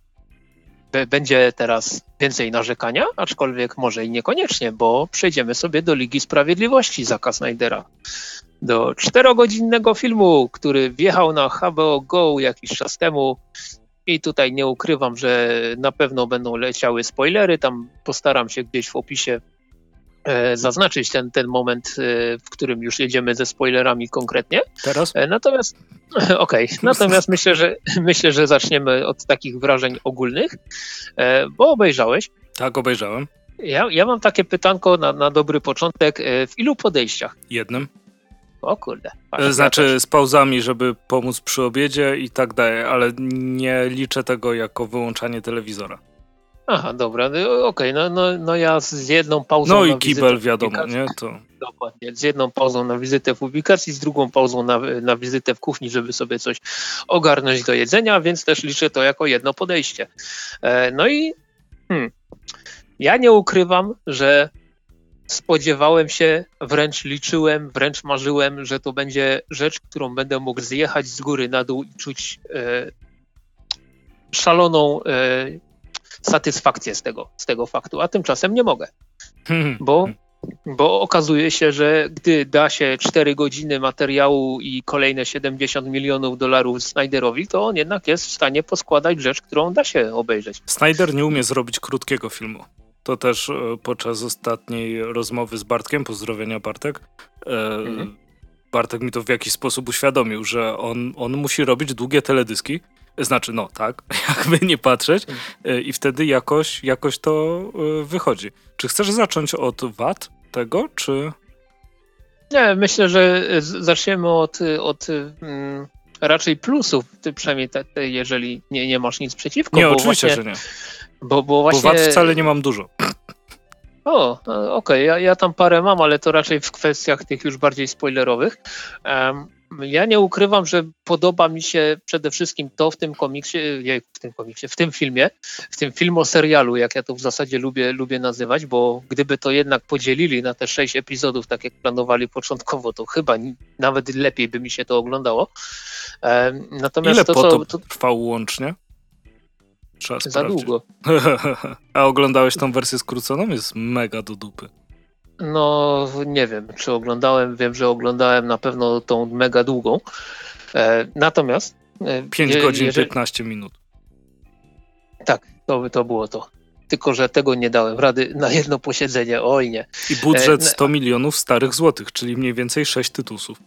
będzie teraz więcej narzekania, aczkolwiek może i niekoniecznie, bo przejdziemy sobie do Ligi Sprawiedliwości Zaka Snydera. Do czterogodzinnego filmu, który wjechał na HBO Go jakiś czas temu. I tutaj nie ukrywam, że na pewno będą leciały spoilery. Tam postaram się gdzieś w opisie zaznaczyć ten, ten moment, e, w którym już jedziemy ze spoilerami konkretnie. Teraz? E, natomiast *laughs* okej, okay. natomiast myślę, że *laughs* myślę, że zaczniemy od takich wrażeń ogólnych, bo obejrzałeś. Tak, obejrzałem. Ja, ja mam takie pytanko na, na dobry początek. W ilu podejściach? Jednym. O kurde. Znaczy z pauzami, żeby pomóc przy obiedzie i tak dalej, ale nie liczę tego jako wyłączanie telewizora. Aha, dobra, no, okej, okay. no, no, no ja z jedną pauzą. No i kibel, wiadomo, nie? To... Dokładnie, z jedną pauzą na wizytę w publikacji, z drugą pauzą na, na wizytę w kuchni, żeby sobie coś ogarnąć do jedzenia, więc też liczę to jako jedno podejście. E, no i hmm, ja nie ukrywam, że spodziewałem się, wręcz liczyłem, wręcz marzyłem, że to będzie rzecz, którą będę mógł zjechać z góry na dół i czuć e, szaloną e, satysfakcję z tego, z tego faktu, a tymczasem nie mogę. Hmm. Bo, bo okazuje się, że gdy da się 4 godziny materiału i kolejne 70 milionów dolarów Snyderowi, to on jednak jest w stanie poskładać rzecz, którą da się obejrzeć. Snyder nie umie zrobić krótkiego filmu. To też e, podczas ostatniej rozmowy z Bartkiem, pozdrowienia Bartek, e, mhm. Bartek mi to w jakiś sposób uświadomił, że on, on musi robić długie teledyski, znaczy, no tak, *laughs* jakby nie patrzeć e, i wtedy jakoś, jakoś to e, wychodzi. Czy chcesz zacząć od wad tego, czy... Nie, myślę, że zaczniemy od, od mm, raczej plusów, przynajmniej te, te, jeżeli nie, nie masz nic przeciwko. Nie, oczywiście, właśnie, że nie. Bo, bo właśnie... Bo wad wcale nie mam dużo. O, okej, okay. ja, ja tam parę mam, ale to raczej w kwestiach tych już bardziej spoilerowych. Um, ja nie ukrywam, że podoba mi się przede wszystkim to w tym komiksie, w tym komiksie, w tym filmie, w tym filmoserialu, jak ja to w zasadzie lubię, lubię nazywać, bo gdyby to jednak podzielili na te sześć epizodów, tak jak planowali początkowo, to chyba nawet lepiej by mi się to oglądało. Natomiast Ile to, co, to trwał łącznie? Trzeba Za długo. *laughs* A oglądałeś tą wersję skróconą? Jest mega do dupy. No, nie wiem, czy oglądałem. Wiem, że oglądałem na pewno tą mega długą. E, natomiast... 5 e, godzin jeżeli... 15 minut. Tak, to, to było to. Tylko, że tego nie dałem rady na jedno posiedzenie, oj nie. I budżet 100 milionów starych złotych, czyli mniej więcej 6 tytusów.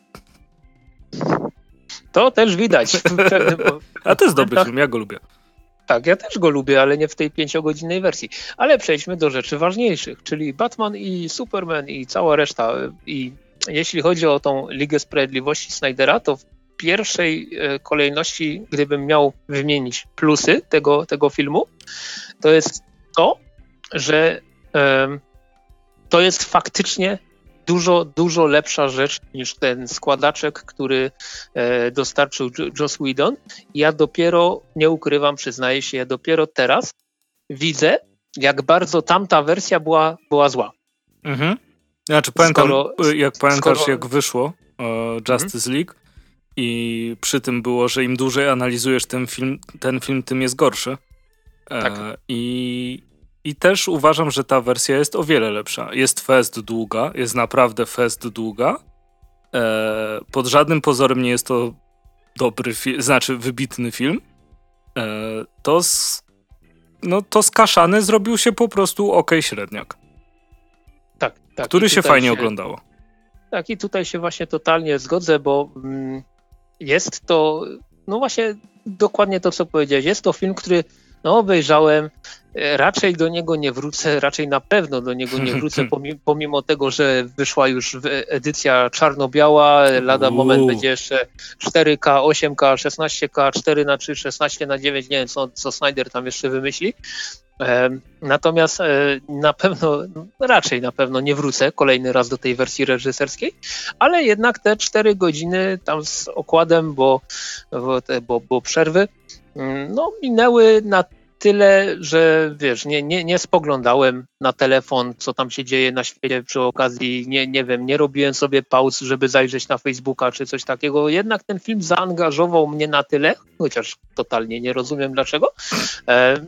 To też widać. *laughs* A to jest dobry film, ja go lubię. Tak, ja też go lubię, ale nie w tej pięciogodzinnej wersji. Ale przejdźmy do rzeczy ważniejszych, czyli Batman i Superman i cała reszta. I jeśli chodzi o tą Ligę Sprawiedliwości Snydera, to w pierwszej e, kolejności, gdybym miał wymienić plusy tego, tego filmu, to jest to, że um, to jest faktycznie dużo, dużo lepsza rzecz niż ten składaczek, który e, dostarczył Joss Whedon. Ja dopiero, nie ukrywam, przyznaję się, ja dopiero teraz widzę, jak bardzo tamta wersja była, była zła. Mhm. Znaczy pamiętam, skoro, jak pamiętasz, skoro... jak wyszło Justice mhm. League i przy tym było, że im dłużej analizujesz ten film, ten film tym jest gorszy. E, tak. I i też uważam, że ta wersja jest o wiele lepsza. Jest fest długa, jest naprawdę fest długa. E, pod żadnym pozorem nie jest to dobry film, znaczy wybitny film. E, to, z, no, to skaszany zrobił się po prostu ok średniak. Tak, tak. Który się fajnie się, oglądało. Tak, i tutaj się właśnie totalnie zgodzę, bo mm, jest to, no właśnie dokładnie to, co powiedziałeś. Jest to film, który no obejrzałem, e, raczej do niego nie wrócę, raczej na pewno do niego nie wrócę, *laughs* pomimo, tego, że wyszła już edycja czarno-biała, lada Uuu. moment będzie jeszcze 4K, 8K, 16K, 4 na 3, 16 na 9, nie wiem co, co Snyder tam jeszcze wymyśli. Natomiast e, na pewno, raczej na pewno nie wrócę kolejny raz do tej wersji reżyserskiej, ale jednak te 4 godziny tam z okładem, bo, bo, bo, bo przerwy, no, minęły na tyle, że wiesz, nie, nie, nie spoglądałem na telefon, co tam się dzieje na świecie przy okazji, nie, nie wiem, nie robiłem sobie pauz, żeby zajrzeć na Facebooka czy coś takiego. Jednak ten film zaangażował mnie na tyle, chociaż totalnie nie rozumiem dlaczego. E,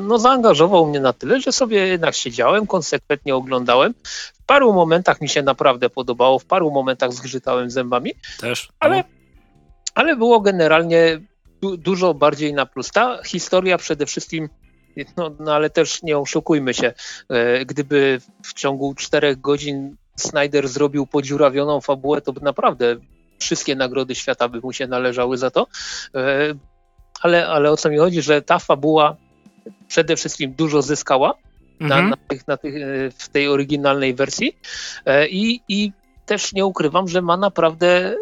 no, zaangażował mnie na tyle, że sobie jednak siedziałem, konsekwentnie oglądałem. W paru momentach mi się naprawdę podobało, w paru momentach zgrzytałem zębami. Też. Ale no ale było generalnie du dużo bardziej na plus. Ta historia przede wszystkim, no, no ale też nie oszukujmy się, e, gdyby w ciągu czterech godzin Snyder zrobił podziurawioną fabułę, to by naprawdę wszystkie nagrody świata by mu się należały za to. E, ale, ale o co mi chodzi, że ta fabuła przede wszystkim dużo zyskała mhm. na, tych, na tych, e, w tej oryginalnej wersji i, i też nie ukrywam, że ma naprawdę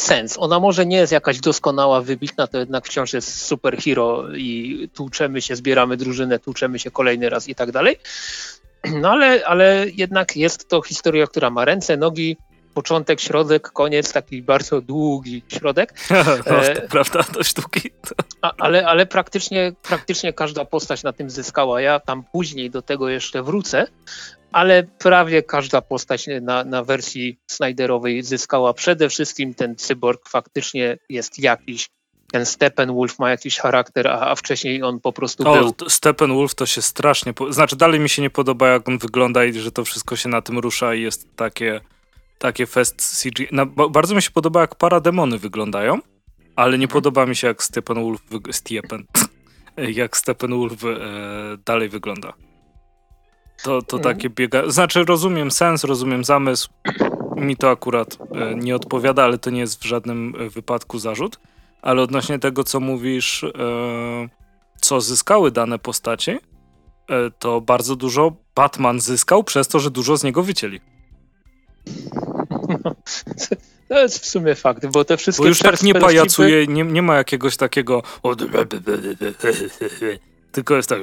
sens. Ona może nie jest jakaś doskonała, wybitna, to jednak wciąż jest superhero i tłuczemy się, zbieramy drużynę, tłuczemy się kolejny raz i tak dalej. *clears throat* No ale, ale jednak jest to historia, która ma ręce, nogi, początek, środek, koniec, taki bardzo długi środek. *laughs* no, e, prawda, dość długi. A, ale, ale praktycznie, praktycznie każda postać na tym zyskała. Ja tam później do tego jeszcze wrócę, ale prawie każda postać na, na wersji Snyderowej zyskała. Przede wszystkim ten cyborg faktycznie jest jakiś. Ten Steppenwolf ma jakiś charakter, a, a wcześniej on po prostu o, był. Steppenwolf to się strasznie. Po... Znaczy, dalej mi się nie podoba, jak on wygląda i że to wszystko się na tym rusza i jest takie, takie fest CG. No, bardzo mi się podoba, jak parademony wyglądają, ale nie mhm. podoba mi się, jak Steppenwolf, Stiepen, *laughs* jak Steppenwolf e, dalej wygląda. To, to mhm. takie biega. Znaczy, rozumiem sens, rozumiem zamysł. Mi to akurat e, nie odpowiada, ale to nie jest w żadnym e, wypadku zarzut. Ale odnośnie tego, co mówisz, e, co zyskały dane postacie, to bardzo dużo Batman zyskał przez to, że dużo z niego wycięli. *laughs* To jest w sumie fakt, bo te wszystkie... Bo już tak nie pajacuje, nie, nie ma jakiegoś takiego tylko jest tak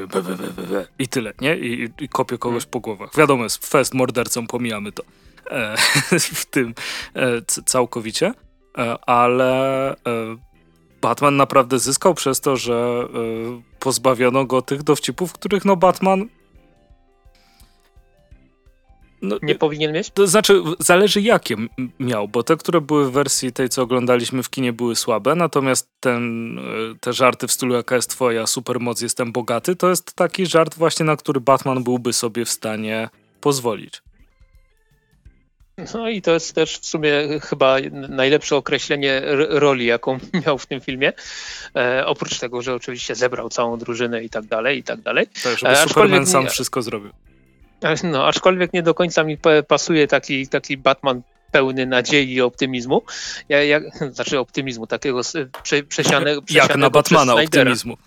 i tyle, nie? I, i kopię kogoś po głowach. Wiadomo, jest fest mordercą, pomijamy to e, *laughs* w tym e, całkowicie, e, ale e, Batman naprawdę zyskał przez to, że e, pozbawiono go tych dowcipów, których no Batman no, nie powinien mieć? To znaczy, zależy jakie miał, bo te, które były w wersji tej, co oglądaliśmy w kinie, były słabe, natomiast ten, e, te żarty w stylu jaka jest twoja supermoc, jestem bogaty, to jest taki żart właśnie, na który Batman byłby sobie w stanie pozwolić. No i to jest też w sumie chyba najlepsze określenie roli, jaką *laughs* miał w tym filmie. E, oprócz tego, że oczywiście zebrał całą drużynę i tak dalej, i tak dalej. Tak, żeby e, Superman sam wszystko zrobił. *laughs* No, aczkolwiek nie do końca mi pasuje taki, taki Batman pełny nadziei i optymizmu. Ja, ja, *laughs* znaczy optymizmu, takiego prze, przesianego, przesianego Jak na Batmana optymizmu. *laughs*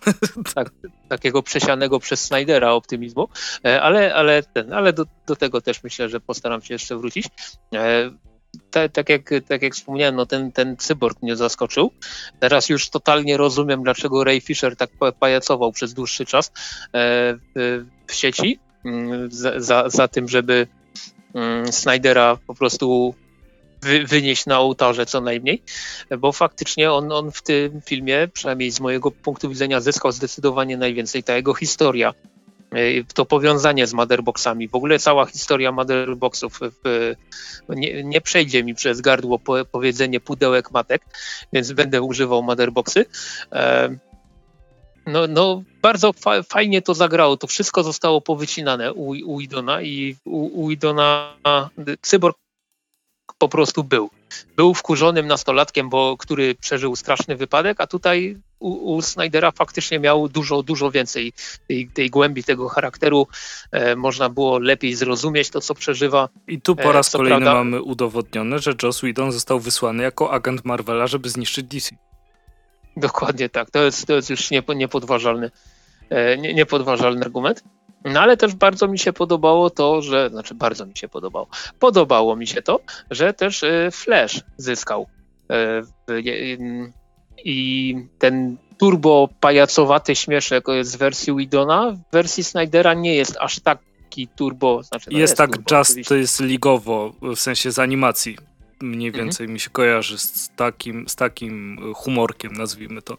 Tak, takiego przesianego przez Snydera optymizmu, e, ale, ale, ten, ale do, do tego też myślę, że postaram się jeszcze wrócić. Tak, tak, jak, tak jak wspomniałem, no ten, ten cyborg mnie zaskoczył. Teraz już totalnie rozumiem, dlaczego Ray Fisher tak pajacował przez dłuższy czas e, w, sieci za, za, za tym, żeby mm, Snydera po prostu wy, wynieść na ołtarze co najmniej, bo faktycznie on, on w tym filmie, przynajmniej z mojego punktu widzenia, zyskał zdecydowanie najwięcej. Ta jego historia, e, to powiązanie z motherboxami, w ogóle cała historia motherboxów w, nie, nie, przejdzie mi przez gardło po, powiedzenie pudełek matek, więc będę używał motherboxy. E, no, no bardzo fa fajnie to zagrało. To wszystko zostało powycinane u, u Idona i u, u Idona Cyborg po prostu był. Był wkurzonym nastolatkiem, bo który przeżył straszny wypadek, a tutaj u, u Snydera faktycznie miał dużo, dużo więcej tej, tej głębi tego charakteru. E, można było lepiej zrozumieć to, co przeżywa. I tu po e, raz e, kolejny prawda... mamy udowodnione, że Joss Whedon został wysłany jako agent Marvela, żeby zniszczyć DC. Dokładnie tak. To jest, to jest już niepodważalny, e, niepodważalny argument. No ale też bardzo mi się podobało to, że, znaczy bardzo mi się podobało, podobało mi się to, że też y, Flash zyskał. Y, I ten turbo pajacowaty śmieszek z wersji Widona, w wersji Snydera nie jest aż taki turbo. Znaczy, no jest, jest, tak turbo, just, to jest ligowo, w sensie z animacji. Mniej mhm. więcej mhm. mi się kojarzy z takim, z takim humorkiem, nazwijmy to.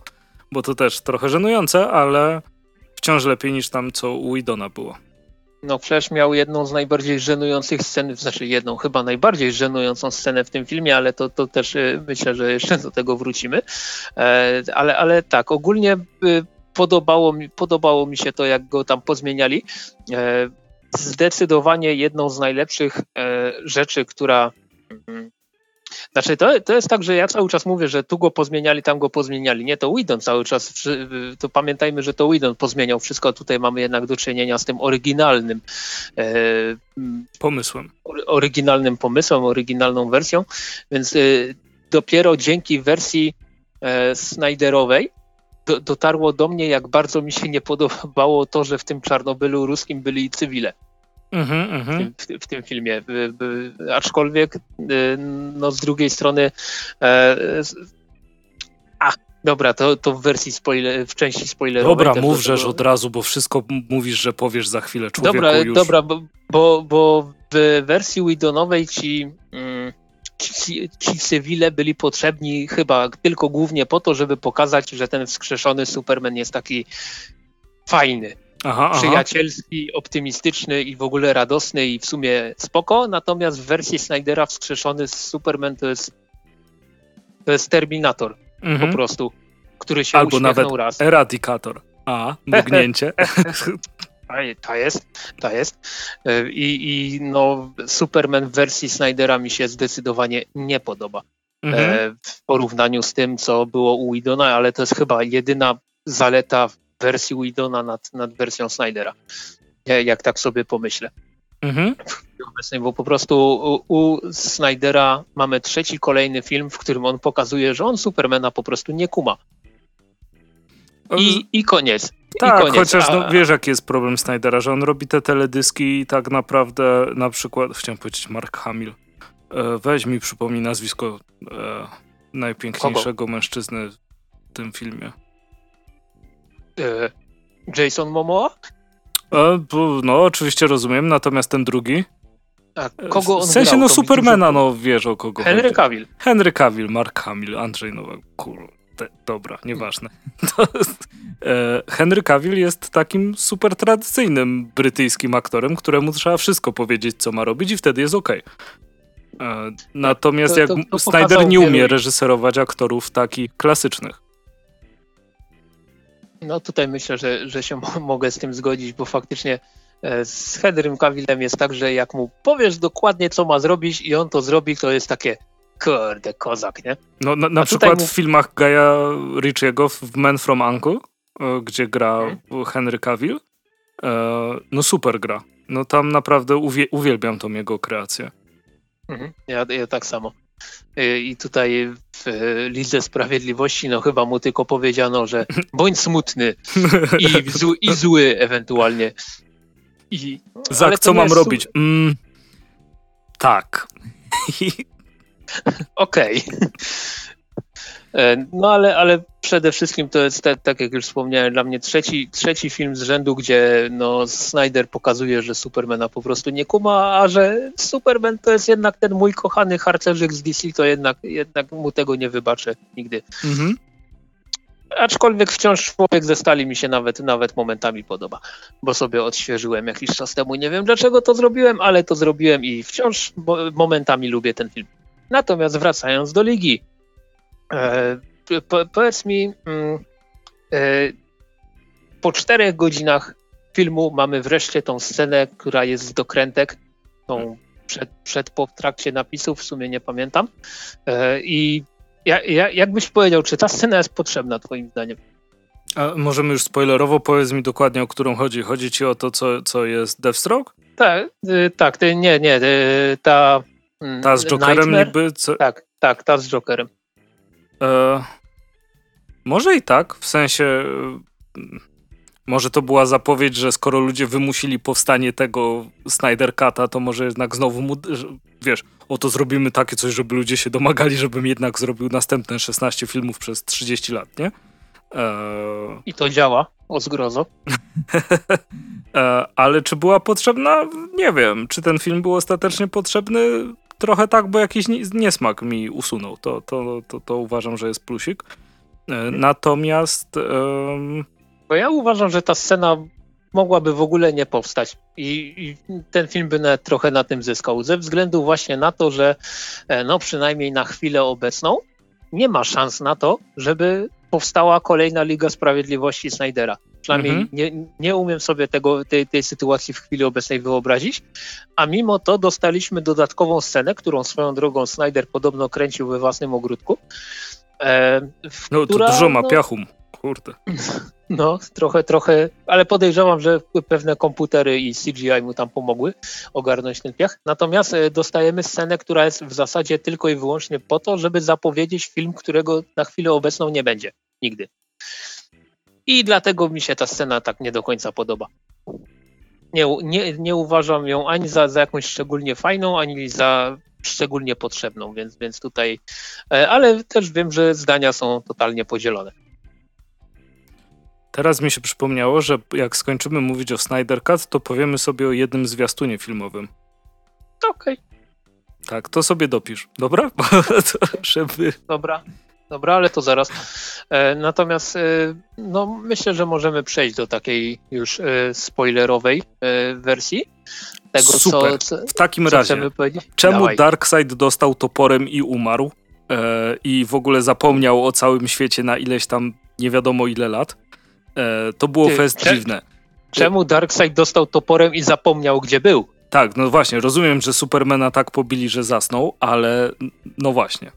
Bo to też trochę żenujące, ale wciąż lepiej niż tam, co u Idona było. No, Flash miał jedną z najbardziej żenujących scen, znaczy jedną, chyba najbardziej żenującą scenę w tym filmie, ale to, to też y, myślę, że jeszcze do tego wrócimy. E, ale, ale tak, ogólnie podobało mi, podobało mi się to, jak go tam pozmieniali. E, zdecydowanie jedną z najlepszych e, rzeczy, która mm, znaczy, to, to jest tak, że ja cały czas mówię, że tu go pozmieniali, tam go pozmieniali. Nie, to Widon cały czas, to pamiętajmy, że to Widon pozmieniał wszystko, tutaj mamy jednak do czynienia z tym oryginalnym e, pomysłem. Oryginalnym pomysłem, oryginalną wersją, więc e, dopiero dzięki wersji e, Snyderowej do, dotarło do mnie, jak bardzo mi się nie podobało to, że w tym Czarnobylu ruskim byli cywile. Mm-hmm, w, tym, w, tym, filmie. Aczkolwiek, y, no z drugiej strony. E, a, dobra, to, to w wersji spoiler, w części spoilerowej. Dobra, mów, żeż od razu, bo wszystko mówisz, że powiesz za chwilę. Człowieku dobra, już... dobra, bo, bo, bo w wersji Widonowej ci. Mm, ci, ci cywile byli potrzebni chyba tylko głównie po to, żeby pokazać, że ten wskrzeszony Superman jest taki fajny aha, przyjacielski, aha. optymistyczny i w ogóle radosny i w sumie spoko, natomiast w wersji Snydera wskrzeszony z Superman to jest to jest Terminator mhm. po prostu, który się Albo nawet raz. Eradikator. A, mrugnięcie. *laughs* *laughs* Ta jest, ta jest. I, I no, Superman w wersji Snydera mi się zdecydowanie nie podoba. Mhm. E, w porównaniu z tym, co było u Idona, ale to jest chyba jedyna zaleta wersji Widona nad, nad wersją Snydera. Jak tak sobie pomyślę. Mhm. Obecnej, bo po prostu u, u Snydera mamy trzeci, kolejny film, w którym on pokazuje, że on Supermana po prostu nie kuma. I, i koniec. Tak, I koniec. chociaż no, wiesz jaki jest problem Snydera, że on robi te teledyski i tak naprawdę na przykład, chciałem powiedzieć Mark Hamill, e, weź mi przypomnij nazwisko e, najpiękniejszego Kogo? mężczyzny w tym filmie. E, Jason Momoa? E, no, oczywiście rozumiem, natomiast ten drugi. A kogo on W sensie, grał, no Supermana, no wiesz o kogo Henry chodzi. Cavill. Henry Cavill, Mark Hamill, Andrzej Nowak, kurde, dobra, nieważne. *laughs* e, Henry Cavill jest takim super tradycyjnym brytyjskim aktorem, któremu trzeba wszystko powiedzieć, co ma robić i wtedy jest okej. Okay. E, natomiast to, to, to, jak Snyder nie umie reżyserować aktorów takich klasycznych. No tutaj myślę, że, że się *laughs* mogę z tym zgodzić, bo faktycznie E, z Henrym Cavillem jest tak, że jak mu powiesz dokładnie, co ma zrobić i on to zrobi, to jest takie kurde, kozak, nie? No, na, na przykład mu... w filmach Gaja Ritchiego w Men from Uncle, e, gdzie gra hmm. Henry Cavill, e, no super gra. No tam naprawdę uwie, uwielbiam tą jego kreację. Mhm. Ja, ja tak samo. I tutaj w Lidze Sprawiedliwości, no chyba mu tylko powiedziano, że *laughs* bądź smutny i, zły, i zły ewentualnie. I, Zak, co mam robić? Mm, tak. *laughs* Okej. E, no ale, ale przede wszystkim to jest, tak, tak jak już wspomniałem, dla mnie trzeci, trzeci film z rzędu, gdzie no, Snyder pokazuje, że Supermana po prostu nie kuma, a że Superman to jest jednak ten mój kochany harcerzyk z DC, to jednak, jednak mu tego nie wybaczę nigdy. Mhm. Aczkolwiek wciąż człowiek ze stali mi się nawet, nawet momentami podoba, bo sobie odświeżyłem jakiś czas temu. Nie wiem dlaczego to zrobiłem, ale to zrobiłem i wciąż momentami lubię ten film. Natomiast wracając do ligi, po, powiedz mi, mm, e, po czterech godzinach filmu mamy wreszcie tą scenę, która jest z dokrętek, tą przed, przed po trakcie napisów, w sumie nie pamiętam. E, I ja, ja, jak byś powiedział, czy ta scena jest potrzebna twoim zdaniem? A możemy już spoilerowo, powiedz mi dokładnie, o którą chodzi. Chodzi ci o to, co, co jest Deathstroke? Tak, y, tak, ty, nie, nie, y, ta... Mm, ta z Jokerem Nightmare? niby? Co? Tak, tak, ta z Jokerem. E, może i tak, w sensie y, może to była zapowiedź, że skoro ludzie wymusili powstanie tego Snyder Cut'a, to może jednak znowu mu, wiesz, oto zrobimy takie coś, żeby ludzie się domagali, żebym jednak zrobił następne 16 filmów przez 30 lat, nie? Eee... I to działa, o zgrozo. eee, *laughs* ale czy była potrzebna? Nie wiem. Czy ten film był ostatecznie potrzebny? Trochę tak, bo jakiś niesmak mi usunął. To, to, to, to uważam, że jest plusik. Eee, natomiast... Bo ja uważam, że ta scena mogłaby w ogóle nie powstać i, i, ten film by nawet trochę na tym zyskał, ze względu właśnie na to, że e, no przynajmniej na chwilę obecną nie ma szans na to, żeby powstała kolejna Liga Sprawiedliwości Snydera. Przynajmniej mhm. nie, nie umiem sobie tego, tej, tej sytuacji w chwili obecnej wyobrazić, a mimo to dostaliśmy dodatkową scenę, którą swoją drogą Snyder podobno kręcił we własnym ogródku. E, no to dużo ma no, piachum. Kurde. *laughs* No, trochę, trochę, ale podejrzewam, że pewne komputery i CGI mu tam pomogły ogarnąć ten piach. Natomiast e, dostajemy scenę, która jest w zasadzie tylko i wyłącznie po to, żeby zapowiedzieć film, którego na chwilę obecną nie będzie. Nigdy. I dlatego mi się ta scena tak nie do końca podoba. Nie, nie, nie uważam ją ani za, za jakąś szczególnie fajną, ani za szczególnie potrzebną, więc, więc tutaj, e, ale też wiem, że zdania są totalnie podzielone. Teraz mi się przypomniało, że jak skończymy mówić o Snyder Cut, to powiemy sobie o jednym zwiastunie filmowym. Okej. Okay. Tak, to sobie dopisz, dobra? *laughs* żeby... Dobra, dobra, ale to zaraz. E, natomiast e, no, myślę, że możemy przejść do takiej już e, spoilerowej wersji. Tego, Super. Co, co, w takim razie, czemu Dawaj. Darkseid dostał toporem i umarł? I w ogóle zapomniał o całym świecie na ileś tam nie wiadomo ile lat? To było Ty, fest cze dziwne. Czemu Darkseid dostał toporem i zapomniał, gdzie był? Tak, no właśnie, rozumiem, że Supermana tak pobili, że zasnął, ale no właśnie.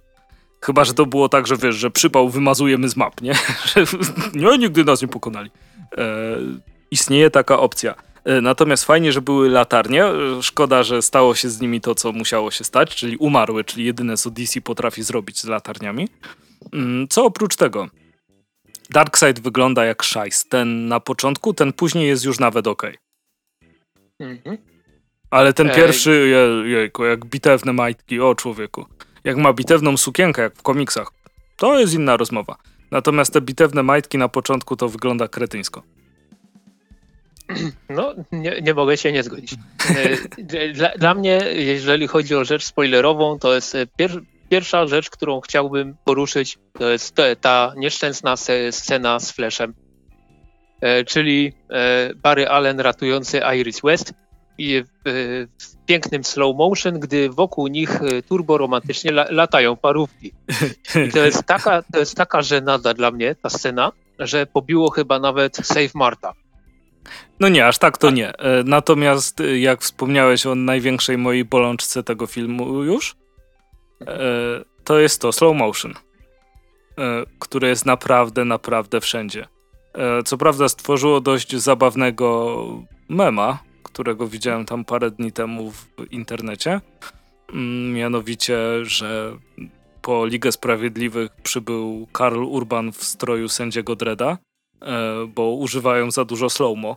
Chyba, że to było tak, że wiesz, że przypał wymazujemy z map, nie? *laughs* nie, nigdy nas nie pokonali. E, istnieje taka opcja. E, natomiast fajnie, że były latarnie. E, szkoda, że stało się z nimi to, co musiało się stać, czyli umarły, czyli jedyne, co DC potrafi zrobić z latarniami. Mm, co oprócz tego? Darkseid wygląda jak szajs. Ten na początku, ten później jest już nawet ok. Mhm. Ale ten Ej. pierwszy, jejku, jak bitewne majtki, o człowieku. Jak ma bitewną sukienkę, jak w komiksach, to jest inna rozmowa. Natomiast te bitewne majtki na początku to wygląda kretyńsko. *clears throat* No, nie, nie mogę się nie zgodzić. E, dla, dla, mnie, jeżeli chodzi o rzecz spoilerową, to jest e, pier, Pierwsza rzecz, którą chciałbym poruszyć, to jest ta nieszczęsna scena z Flashem, e, czyli Barry Allen ratujący Iris West w, pięknym slow motion, gdy wokół nich e, turbo romantycznie latają parówki. I to jest taka, to jest taka żenada dla mnie, ta scena, że pobiło chyba nawet Save Marta. No nie, aż tak to nie. E, natomiast e, jak wspomniałeś o największej mojej bolączce tego filmu już, e, to jest to slow motion, które jest naprawdę, naprawdę wszędzie. Co prawda stworzyło dość zabawnego mema, którego widziałem tam parę dni temu w internecie. Mm, mianowicie, że po Ligę Sprawiedliwych przybył Karl Urban w stroju sędziego Dreda, bo używają za dużo slow-mo.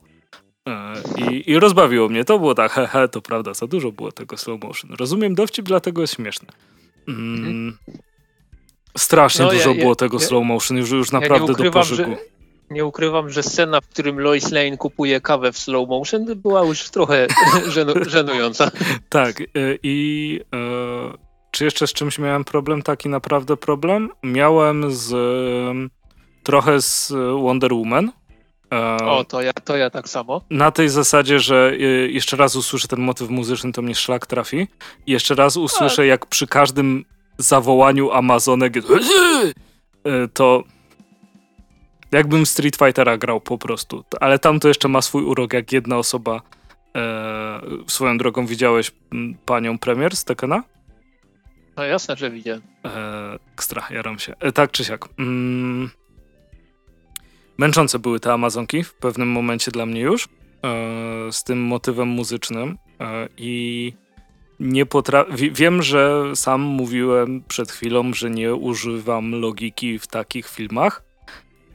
E, I, I rozbawiło mnie. To było tak, hehe, to prawda, za dużo było tego slow motion. Rozumiem dowcip, dlatego jest śmieszne. Mm, mhm. strasznie no, dużo ja, było ja, tego ja, slow motion, już, już naprawdę do pożygu. Że, nie ukrywam, że scena, w którym Lois Lane kupuje kawę w slow motion była już trochę *laughs* żenu, żenująca. Tak e, i e, czy jeszcze z czymś miałem problem? Taki naprawdę problem? Miałem z trochę z Wonder Woman, o, to ja, to ja tak samo. Na tej zasadzie, że y, jeszcze raz usłyszę ten motyw muzyczny, to mnie szlak trafi. I jeszcze raz usłyszę, A. jak przy każdym zawołaniu Amazonek *laughs* y, to jakbym Street Fightera grał po prostu. Ale tam to jeszcze ma swój urok, jak jedna osoba e, swoją drogą widziałeś panią premier z Tekena? No jasne, że widziałem. E, ekstra, jaram się. E, tak czy siak. Mm, Męczące były te Amazonki w pewnym momencie dla mnie już, e, z tym motywem muzycznym e, i nie potrafię. Wiem, że sam mówiłem przed chwilą, że nie używam logiki w takich filmach,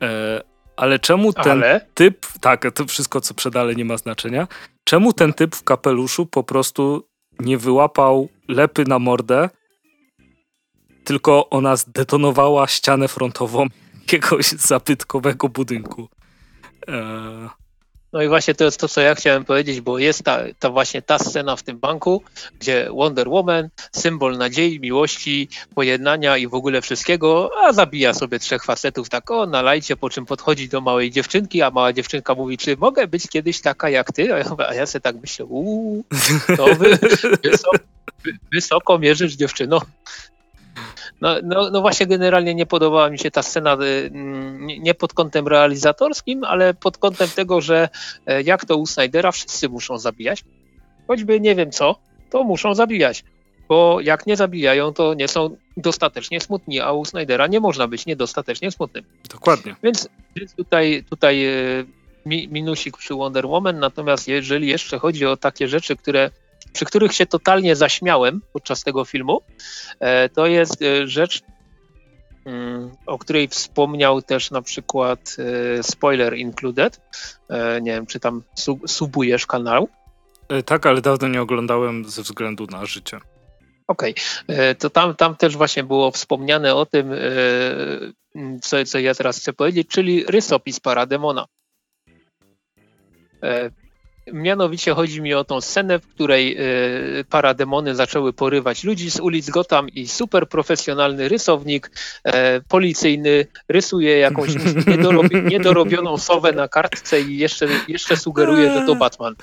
e, ale czemu ten ale? typ, tak, to wszystko co przed ale nie ma znaczenia, czemu ten typ w kapeluszu po prostu nie wyłapał lepy na mordę, tylko ona zdetonowała ścianę frontową *laughs* jakiegoś zabytkowego budynku. Eee. No i właśnie to jest to, co ja chciałem powiedzieć, bo jest ta, ta właśnie ta scena w tym banku, gdzie Wonder Woman, symbol nadziei, miłości, pojednania i w ogóle wszystkiego, a zabija sobie trzech facetów tak o, nalajcie, po czym podchodzi do małej dziewczynki, a mała dziewczynka mówi, czy mogę być kiedyś taka jak ty? A ja, a ja sobie tak myślę, uuu, to wy, *laughs* wysoko, wysoko mierzysz dziewczyno. No, no, no, właśnie generalnie nie podobała mi się ta scena y, nie pod kątem realizatorskim, ale pod kątem tego, że e, jak to u Snydera wszyscy muszą zabijać. Choćby nie wiem co, to muszą zabijać. Bo jak nie zabijają, to nie są dostatecznie smutni, a u Snydera nie można być niedostatecznie smutnym. Dokładnie. Więc, więc tutaj, tutaj e, minusik przy Wonder Woman, natomiast jeżeli jeszcze chodzi o takie rzeczy, które przy których się totalnie zaśmiałem podczas tego filmu, e, to jest e, rzecz, mm, o której wspomniał też na przykład e, spoiler included. Nie wiem, czy tam subujesz kanał. Tak, ale dawno nie oglądałem ze względu na życie. Okej, okay. to tam, tam też właśnie było wspomniane o tym, co, co ja teraz chcę powiedzieć, czyli rysopis Parademona. Mianowicie chodzi mi o tą scenę, w której y, parademony zaczęły porywać ludzi z ulic Gotham i super profesjonalny rysownik e, policyjny rysuje jakąś *laughs* niedorobi niedorobioną sowę na kartce i jeszcze, jeszcze sugeruje, że to Batman.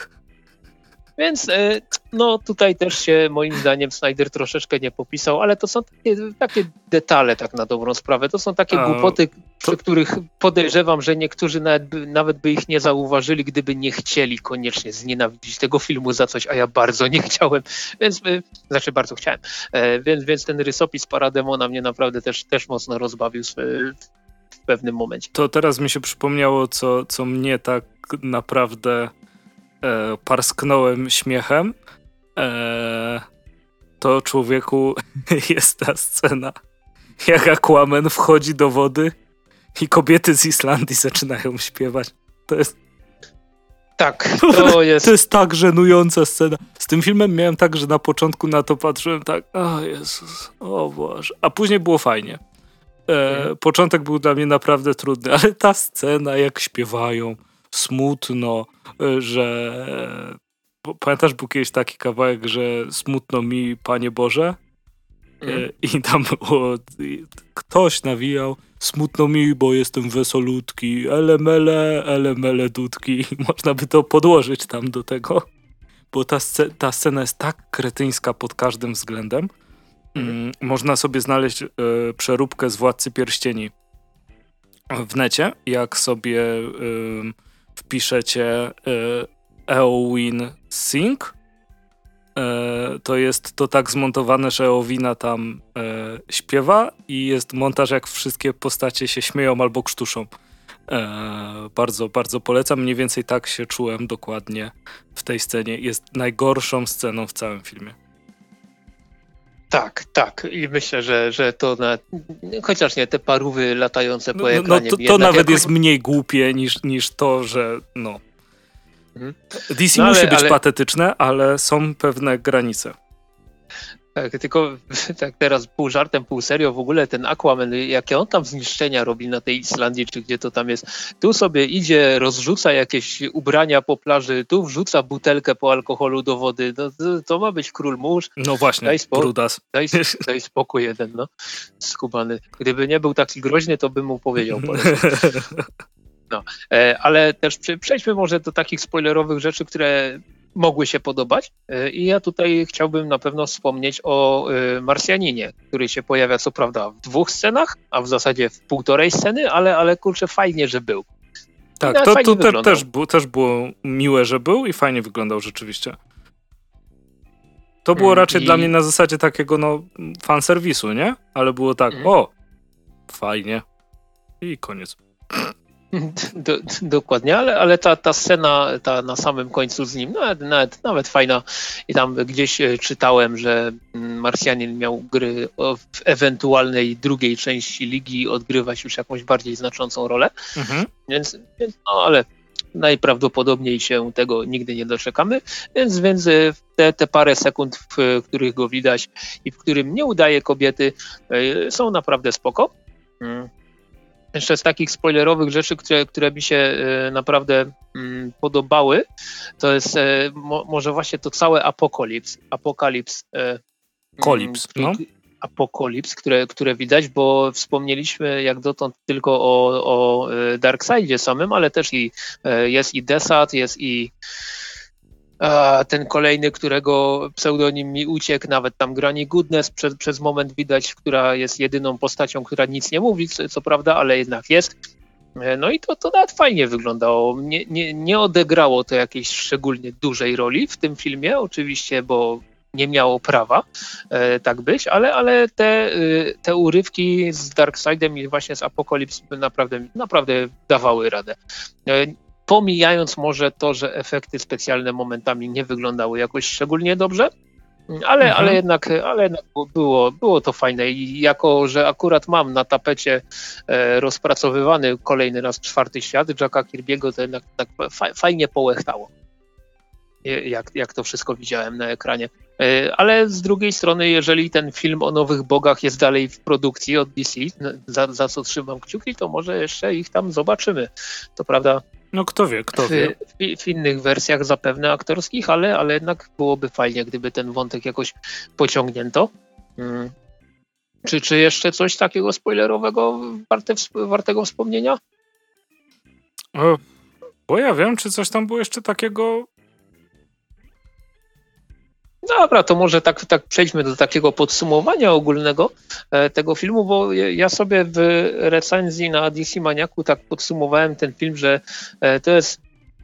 Więc e, no tutaj też się moim zdaniem Snyder troszeczkę nie popisał, ale to są takie, takie detale tak na dobrą sprawę. To są takie A, głupoty, przy to... których podejrzewam, że niektórzy nawet by, nawet by ich nie zauważyli, gdyby nie chcieli koniecznie znienawidzić tego filmu za coś, a ja bardzo nie chciałem, więc e, znaczy bardzo chciałem. E, więc, więc ten rysopis Parademona mnie naprawdę też, też mocno rozbawił w pewnym momencie. To teraz mi się przypomniało, co, co mnie tak naprawdę e, parsknąłem śmiechem, e, to człowieku *laughs* jest ta scena, jak Aquaman wchodzi do wody i kobiety z Islandii zaczynają śpiewać. To jest tak, *laughs* to jest... To jest tak żenująca scena. Z tym filmem miałem tak, że na początku na to patrzyłem tak, o Jezus, o Boże. A później było fajnie. E, mhm. Początek był dla mnie naprawdę trudny, *laughs* ale ta scena, jak śpiewają, smutno, e, że pamiętasz, był kiedyś taki kawałek, że smutno mi, Panie Boże? Mm. I tam było, ktoś nawijał, smutno mi, bo jestem wesolutki, elemele, elemele dudki. *laughs* Można by to podłożyć tam do tego, bo ta, sc ta scena jest tak kretyńska pod każdym względem. Mm. Można sobie znaleźć e, przeróbkę z Władcy Pierścieni w necie, jak sobie wpiszecie Eowyn Sync, to jest to tak zmontowane, że Eowina tam śpiewa i jest montaż, jak wszystkie postacie się śmieją albo krztuszą. bardzo, bardzo polecam. Mniej więcej tak się czułem dokładnie w tej scenie. Jest najgorszą sceną w całym filmie. Tak, tak. I myślę, że, że to na, chociaż nie te parówy latające po ekranie. No, to, to nawet jako... jest mniej głupie niż, niż to, że no. Mhm. DC no, musi ale, być ale... patetyczne, ale są pewne granice. Tak, tylko *laughs* tak teraz pół żartem, pół serio, w ogóle ten Aquaman, jakie on tam zniszczenia robi na tej Islandii, czy gdzie to tam jest, tu sobie idzie, rozrzuca jakieś ubrania po plaży, tu wrzuca butelkę po alkoholu do wody, no, to, to ma być król mórz. No właśnie, daj spokój, brudas. Daj, daj spokój jeden, no, skubany. Gdyby nie był taki groźny, to bym mu powiedział. *laughs* No, e, ale też przejdźmy może do takich spoilerowych rzeczy, które mogły się podobać. E, I ja tutaj chciałbym na pewno wspomnieć o e, Marsjaninie, który się pojawia co prawda w dwóch scenach, a w zasadzie w półtorej sceny, ale, ale kurczę, fajnie, że był. Tak, to, to te, też, było, też było miłe, że był i fajnie wyglądał rzeczywiście. To było mm, raczej I... dla mnie na zasadzie takiego no fanserwisu, nie? Ale było tak, mm. o, fajnie i koniec. Do, dokładnie, ale, ale ta, ta scena ta na samym końcu z nim, nawet, nawet, nawet fajna. I tam gdzieś e, czytałem, że mm, Marsjanin miał gry w ewentualnej drugiej części ligi odgrywać już jakąś bardziej znaczącą rolę. Mhm. Więc, więc, no ale najprawdopodobniej się tego nigdy nie doczekamy, więc, więc e, te, te parę sekund, w których go widać i w którym nie udaje kobiety, e, są naprawdę spoko. Mm. Jeszcze z takich spoilerowych rzeczy, które, które mi się e, naprawdę mm, podobały, to jest e, może właśnie to całe apokalips. Apokalips. E, Kolips, mm, no. Apokalips, które, które widać, bo wspomnieliśmy jak dotąd tylko o, o Darkseidzie samym, ale też i jest i Desat, jest i ten kolejny, którego pseudonim mi uciekł, nawet tam Granny Goodness przez, przez moment widać, która jest jedyną postacią, która nic nie mówi, co, co prawda, ale jednak jest. E, no i to, to nawet fajnie wyglądało. Nie, nie, nie odegrało to jakiejś szczególnie dużej roli w tym filmie, oczywiście, bo nie miało prawa e, tak być, ale, ale te, e, te urywki z Darkseidem i właśnie z Apokalips naprawdę, naprawdę dawały radę. E, pomijając może to, że efekty specjalne momentami nie wyglądały jakoś szczególnie dobrze, ale, mhm. ale jednak, ale jednak było, było to fajne i jako, że akurat mam na tapecie e, rozpracowywany kolejny raz czwarty świat Jacka Kirby'ego, to jednak tak fajnie połechtało, jak, jak to wszystko widziałem na ekranie. E, ale z drugiej strony, jeżeli ten film o nowych bogach jest dalej w produkcji od DC, za, za co trzymam kciuki, to może jeszcze ich tam zobaczymy. To prawda, no kto wie, kto wie. W, w, innych wersjach zapewne aktorskich, ale, ale jednak byłoby fajnie, gdyby ten wątek jakoś pociągnięto. Hmm. Czy, czy jeszcze coś takiego spoilerowego warte, wartego wspomnienia? O, bo ja wiem, czy coś tam było jeszcze takiego Dobra, to może tak, tak przejdźmy do takiego podsumowania ogólnego e, tego filmu, bo ja sobie w recenzji na DC Maniaku tak podsumowałem ten film, że e, to jest,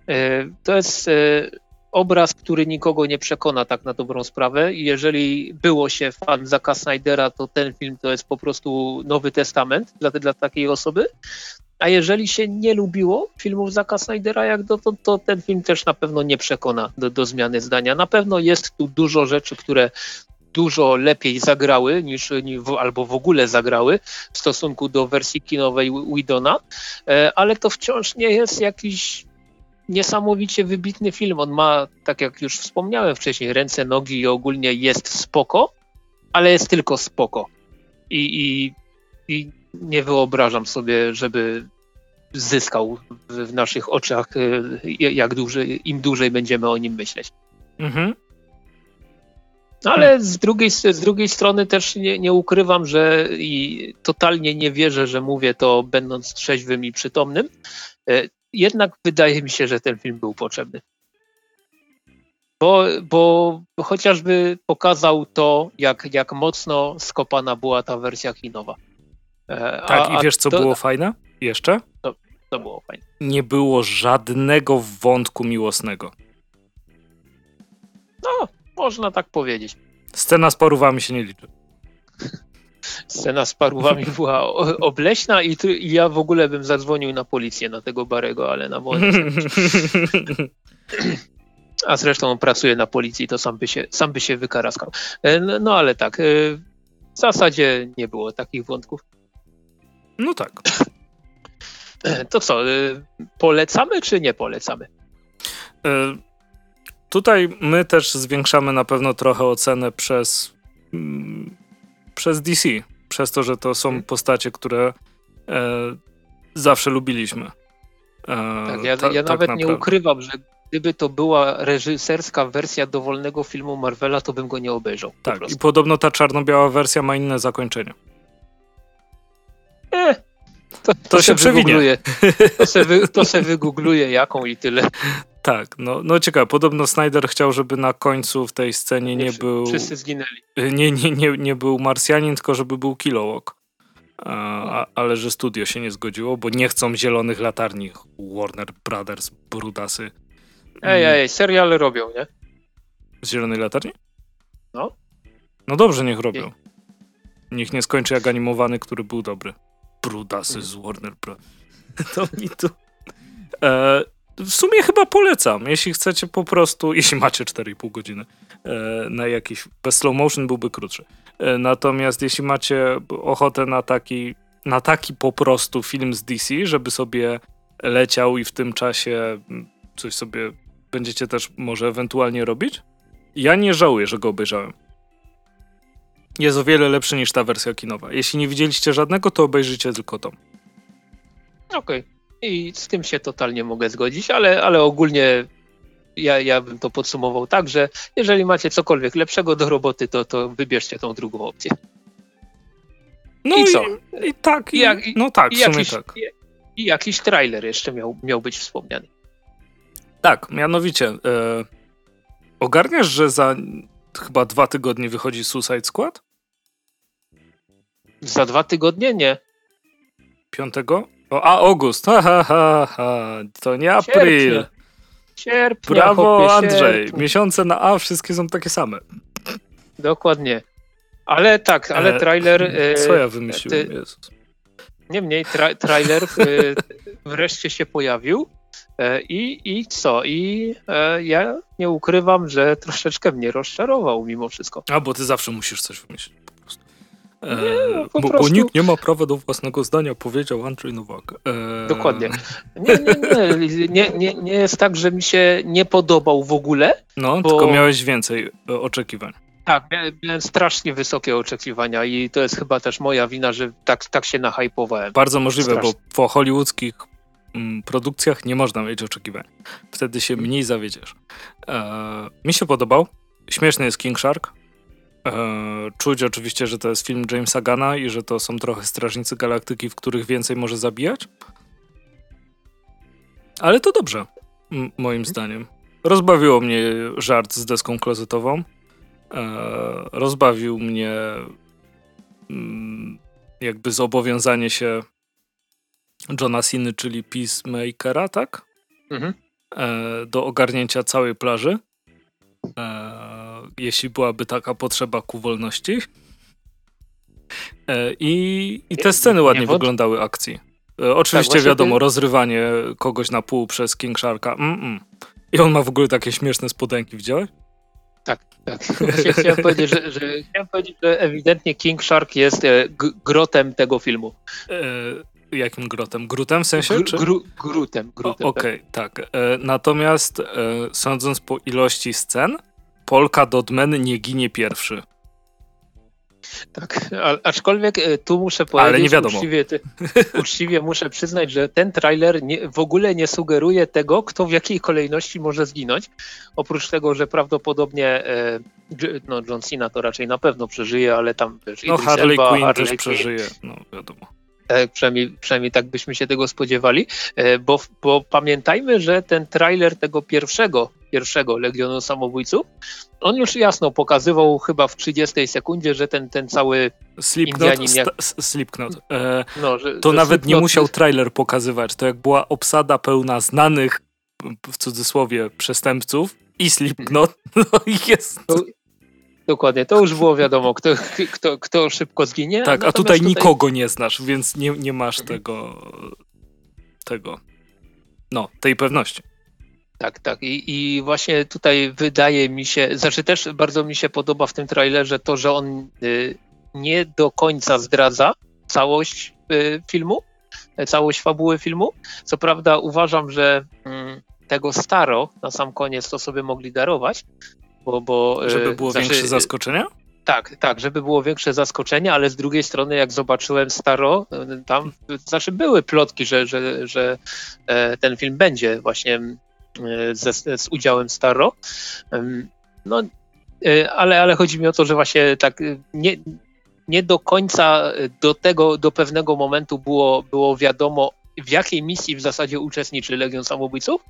e, to jest obraz, który nikogo nie przekona tak na dobrą sprawę i jeżeli było się fan Zaka Snydera, to ten film to jest po prostu Nowy Testament dla, dla takiej osoby. A jeżeli się nie lubiło filmów Zaka Snydera jak dotąd, to ten film też na pewno nie przekona do, do zmiany zdania. Na pewno jest tu dużo rzeczy, które dużo lepiej zagrały niż, albo w ogóle zagrały w stosunku do wersji kinowej Widona, e, ale to wciąż nie jest jakiś niesamowicie wybitny film. On ma, tak jak już wspomniałem wcześniej, ręce, nogi i ogólnie jest spoko, ale jest tylko spoko. I, i, i nie wyobrażam sobie, żeby zyskał w naszych oczach, e, jak dłużej, im dłużej będziemy o nim myśleć. Mhm. Ale z drugiej, z drugiej strony też nie, nie, ukrywam, że i totalnie nie wierzę, że mówię to będąc trzeźwym i przytomnym. E, jednak wydaje mi się, że ten film był potrzebny. Bo, bo chociażby pokazał to, jak, jak mocno skopana była ta wersja kinowa. E, tak, a, i wiesz, co to, było fajne? Jeszcze? To, to było fajne. nie było żadnego wątku miłosnego. No, można tak powiedzieć. Scena z parówami się nie liczy. *laughs* Scena z parówami *laughs* była obleśna i, i, ja w ogóle bym zadzwonił na policję na tego Barego, ale na wolę. *laughs* A zresztą pracuje na policji, to sam by się, sam by się wykaraskał. E, no, no ale tak, e, w zasadzie nie było takich wątków. No tak. E, to co, polecamy czy nie polecamy? Tutaj my też zwiększamy na pewno trochę ocenę przez, mm, przez DC. Przez to, że to są mhm. postacie, które e, zawsze lubiliśmy. E, tak, ja, ta, ja tak nawet naprawdę. nie ukrywam, że gdyby to była reżyserska wersja dowolnego filmu Marvela, to bym go nie obejrzał. Tak, i podobno ta czarno-biała wersja ma inne zakończenie. To, to, to się przewinie. To se, wy, to se *laughs* wygoogluje jaką i tyle. Tak, no, no ciekawe. Podobno Snyder chciał, żeby na końcu w tej scenie nie, nie był. Wszyscy zginęli. Nie, nie, nie, nie był Marsjanin, tylko żeby był Kilowog. A, ale że studio się nie zgodziło, bo nie chcą zielonych latarni. Warner Brothers, brudasy. Ej, ej, seriale robią, nie? Z zielonej latarni? No. No dobrze, niech robią. Niech nie skończy jak animowany, który był dobry. Brudasy z Warner Brothers. *laughs* to mi tu... E, w sumie chyba polecam, jeśli chcecie po prostu, jeśli macie 4,5 godziny e, na jakiś, bez slow motion byłby krótszy. E, natomiast jeśli macie ochotę na taki, na taki po prostu film z DC, żeby sobie leciał i w tym czasie coś sobie będziecie też może ewentualnie robić, ja nie żałuję, że go obejrzałem. Jest o wiele lepszy niż ta wersja kinowa. Jeśli nie widzieliście żadnego, to obejrzyjcie tylko tą. Okej. Okay. I z tym się totalnie mogę zgodzić, ale, ale ogólnie ja, ja bym to podsumował tak, że jeżeli macie cokolwiek lepszego do roboty, to, to wybierzcie tą drugą opcję. No i, i co? I, tak, i, jak, no tak, i jakiś, tak. I, jakiś trailer jeszcze miał, miał być wspomniany. Tak, mianowicie e, ogarniasz, że za chyba dwa tygodnie wychodzi Suicide Squad? Za dwa tygodnie? Nie. Piątego? O, a August, ha, ha, ha, ha. to nie April. Sierpnia, Brawo Andrzej, sierpnia. miesiące na A wszystkie są takie same. Dokładnie. Ale tak, ale e, trailer... *laughs* E, co ja wymyśliłem, ty. Niemniej tra, trailer e, *laughs* wreszcie się pojawił i, i co? I e, ja nie ukrywam, że troszeczkę mnie rozczarował mimo wszystko. A, bo ty zawsze musisz coś wymyślić. Nie, no, bo, prostu... bo, nikt nie ma prawa do własnego zdania, powiedział Andrzej Nowak. E... Dokładnie. Nie, nie, nie, nie, nie jest tak, że mi się nie podobał w ogóle. No, bo... tylko miałeś więcej e, oczekiwań. Tak, miałem strasznie wysokie oczekiwania i to jest chyba też moja wina, że tak, tak się nahypowałem. Bardzo możliwe, strasznie. bo po hollywoodzkich produkcjach nie można mieć oczekiwań. Wtedy się mniej zawiedziesz. E, mi się podobał. Śmieszny jest King Shark. E, czuć oczywiście, że to jest film Jamesa Gana i że to są trochę Strażnicy Galaktyki, w których więcej może zabijać. Ale to dobrze, moim zdaniem. Rozbawiło mnie żart z deską klozetową. E, rozbawił mnie mm, jakby zobowiązanie się Johna Siny, czyli Peacemakera, tak? Mhm. E, do ogarnięcia całej plaży jeśli byłaby taka potrzeba ku wolności. E, I, i te sceny ładnie wyglądały akcji. E, oczywiście tak, wiadomo, ty... rozrywanie kogoś na pół przez King Sharka. Mm -mm. I on ma w ogóle takie śmieszne spodenki, widziałeś? Tak, tak. chciałem, *laughs* powiedzieć, że, że, chciałem powiedzieć, że ewidentnie King Shark jest e, grotem tego filmu. Jakim grotem? Grutem w sensie? Gr, gru, grutem. grutem Okej, okay, tak. tak. E, natomiast e, sądząc po ilości scen, Polka Dodman nie ginie pierwszy. Tak, aczkolwiek e, tu muszę powiedzieć, Ale nie wiadomo. Uczciwie, *laughs* uczciwie muszę przyznać, że ten trailer nie, w ogóle nie sugeruje tego, kto w jakiej kolejności może zginąć. Oprócz tego, że prawdopodobnie e, no, John Cena to raczej na pewno przeżyje, ale tam wiesz, No Harley Elba, Quinn Harley też przeżyje, no wiadomo. Tak, przynajmniej, przynajmniej tak byśmy się tego spodziewali, e, bo, bo pamiętajmy, że ten trailer tego pierwszego, pierwszego Legionu Samobójców, on już jasno pokazywał chyba w 30 sekundzie, że ten, ten cały Slipknot, jak... Slipknot. E, no, że, to że nawet Slipknot... nie musiał trailer pokazywać, to jak była obsada pełna znanych w cudzysłowie przestępców i Slipknot, *laughs* no jest... To, Dokładnie, to już było wiadomo, kto, kto, kto szybko zginie. Tak, a tutaj, tutaj, nikogo nie znasz, więc nie, nie masz mhm. tego, tego, no, tej pewności. Tak, tak. I, I właśnie tutaj wydaje mi się, znaczy też bardzo mi się podoba w tym trailerze to, że on y, nie do końca zdradza całość y, filmu, całość fabuły filmu. Co prawda uważam, że y, tego staro na sam koniec to sobie mogli darować, bo, bo, e, żeby było znaczy, większe zaskoczenie? Tak, tak, żeby było większe zaskoczenie, ale z drugiej strony, jak zobaczyłem Staro, e, tam znaczy były plotki, że, że, że e, ten film będzie właśnie ze, z udziałem Staro. No, ale, ale chodzi mi o to, że właśnie tak nie, nie do końca do tego, do pewnego momentu było, było wiadomo, w jakiej misji w zasadzie uczestniczy Legion Samobójców,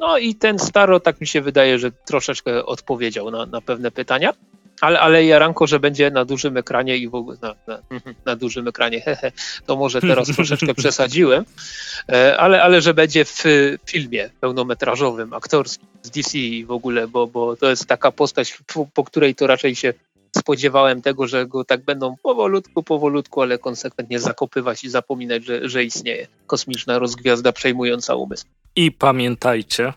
no i ten Staro, tak mi się wydaje, że troszeczkę odpowiedział na, na pewne pytania. Ale, ale Jaranko, że będzie na dużym ekranie i w ogóle na, na, na dużym ekranie, hehe, to może teraz *laughs* troszeczkę przesadziłem, e, ale, ale że będzie w filmie pełnometrażowym, aktorskim z DC i w ogóle, bo, bo to jest taka postać, po, po której to raczej się spodziewałem tego, że go tak będą powolutku, powolutku, ale konsekwentnie zakopywać i zapominać, że, że istnieje kosmiczna rozgwiazda przejmująca umysł. I pamiętajcie,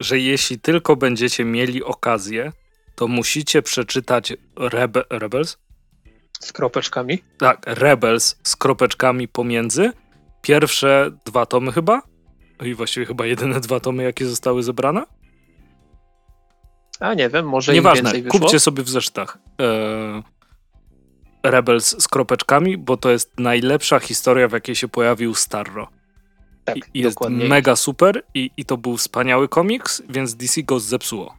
że jeśli tylko będziecie mieli okazję, to musicie przeczytać Rebe Rebels. Z kropeczkami? Tak, Rebels z kropeczkami pomiędzy. Pierwsze dwa tomy chyba. I właściwie chyba jedyne dwa tomy, jakie zostały zebrane. A nie wiem, może Nieważne, więcej wyszło? kupcie sobie w zeszytach. Eee, Rebels z kropeczkami, bo to jest najlepsza historia, w jakiej się pojawił Starro. Tak, I jest dokładnie. mega super i, i to był wspaniały komiks, więc DC go zepsuło.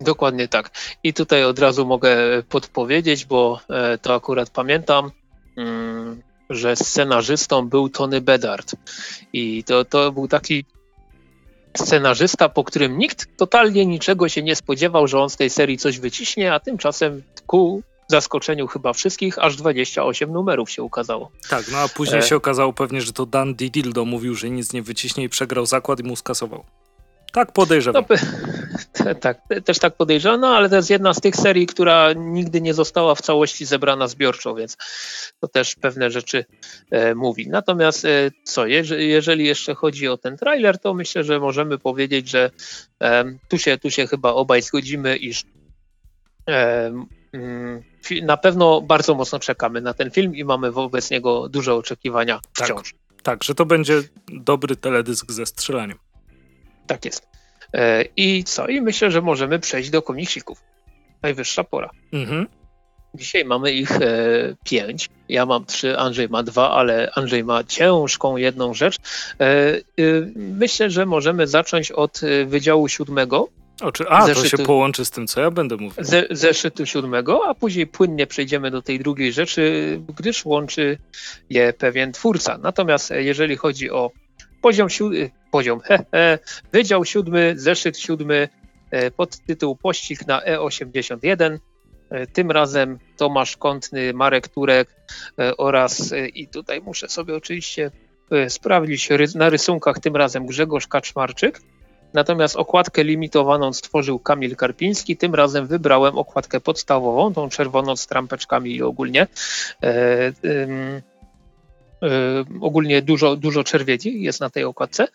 Dokładnie tak. I tutaj od razu mogę podpowiedzieć, bo e, to akurat pamiętam, mm, że scenarzystą był Tony Bedard. I to, to był taki scenarzysta, po którym nikt totalnie niczego się nie spodziewał, że on z tej serii coś wyciśnie, a tymczasem ku zaskoczeniu chyba wszystkich, aż 28 numerów się ukazało. Tak, no a później e... się okazało pewnie, że to Dan Didildo mówił, że nic nie wyciśnie i przegrał zakład i mu skasował. Tak podejrzewam. No, *laughs* tak, też tak podejrzewam, no ale to jest jedna z tych serii, która nigdy nie została w całości zebrana zbiorczo, więc to też pewne rzeczy e, mówi. Natomiast e, co, jeżeli, jeżeli jeszcze chodzi o ten trailer, to myślę, że możemy powiedzieć, że e, tu, się, tu się chyba obaj zgodzimy, iż mm, na pewno bardzo mocno czekamy na ten film i mamy wobec niego duże oczekiwania tak, wciąż. Tak, że to będzie dobry teledysk ze strzelaniem. Tak jest. E, I co? I myślę, że możemy przejść do komiksików. Najwyższa pora. Mhm. Dzisiaj mamy ich e, pięć. Ja mam trzy, Andrzej ma dwa, ale Andrzej ma ciężką jedną rzecz. E, e, myślę, że możemy zacząć od e, Wydziału Siódmego. A, zeszytu, to się połączy z tym, co ja będę mówił. Ze, zeszytu siódmego, a później płynnie przejdziemy do tej drugiej rzeczy, gdyż łączy je pewien twórca. Natomiast e, jeżeli chodzi o poziom, siódmy, poziom Wydział Siódmy, Zeszyt Siódmy, pod tytuł Pościg na E81, E, tym razem Tomasz Kątny, Marek Turek e, oraz, e, i tutaj muszę sobie oczywiście sprawdzić na rysunkach, tym razem Grzegorz Kaczmarczyk. Natomiast okładkę limitowaną stworzył Kamil Karpiński. Tym razem wybrałem okładkę podstawową, tą czerwoną z trampeczkami i ogólnie. E, ogólnie dużo, dużo czerwieci jest na tej okładce.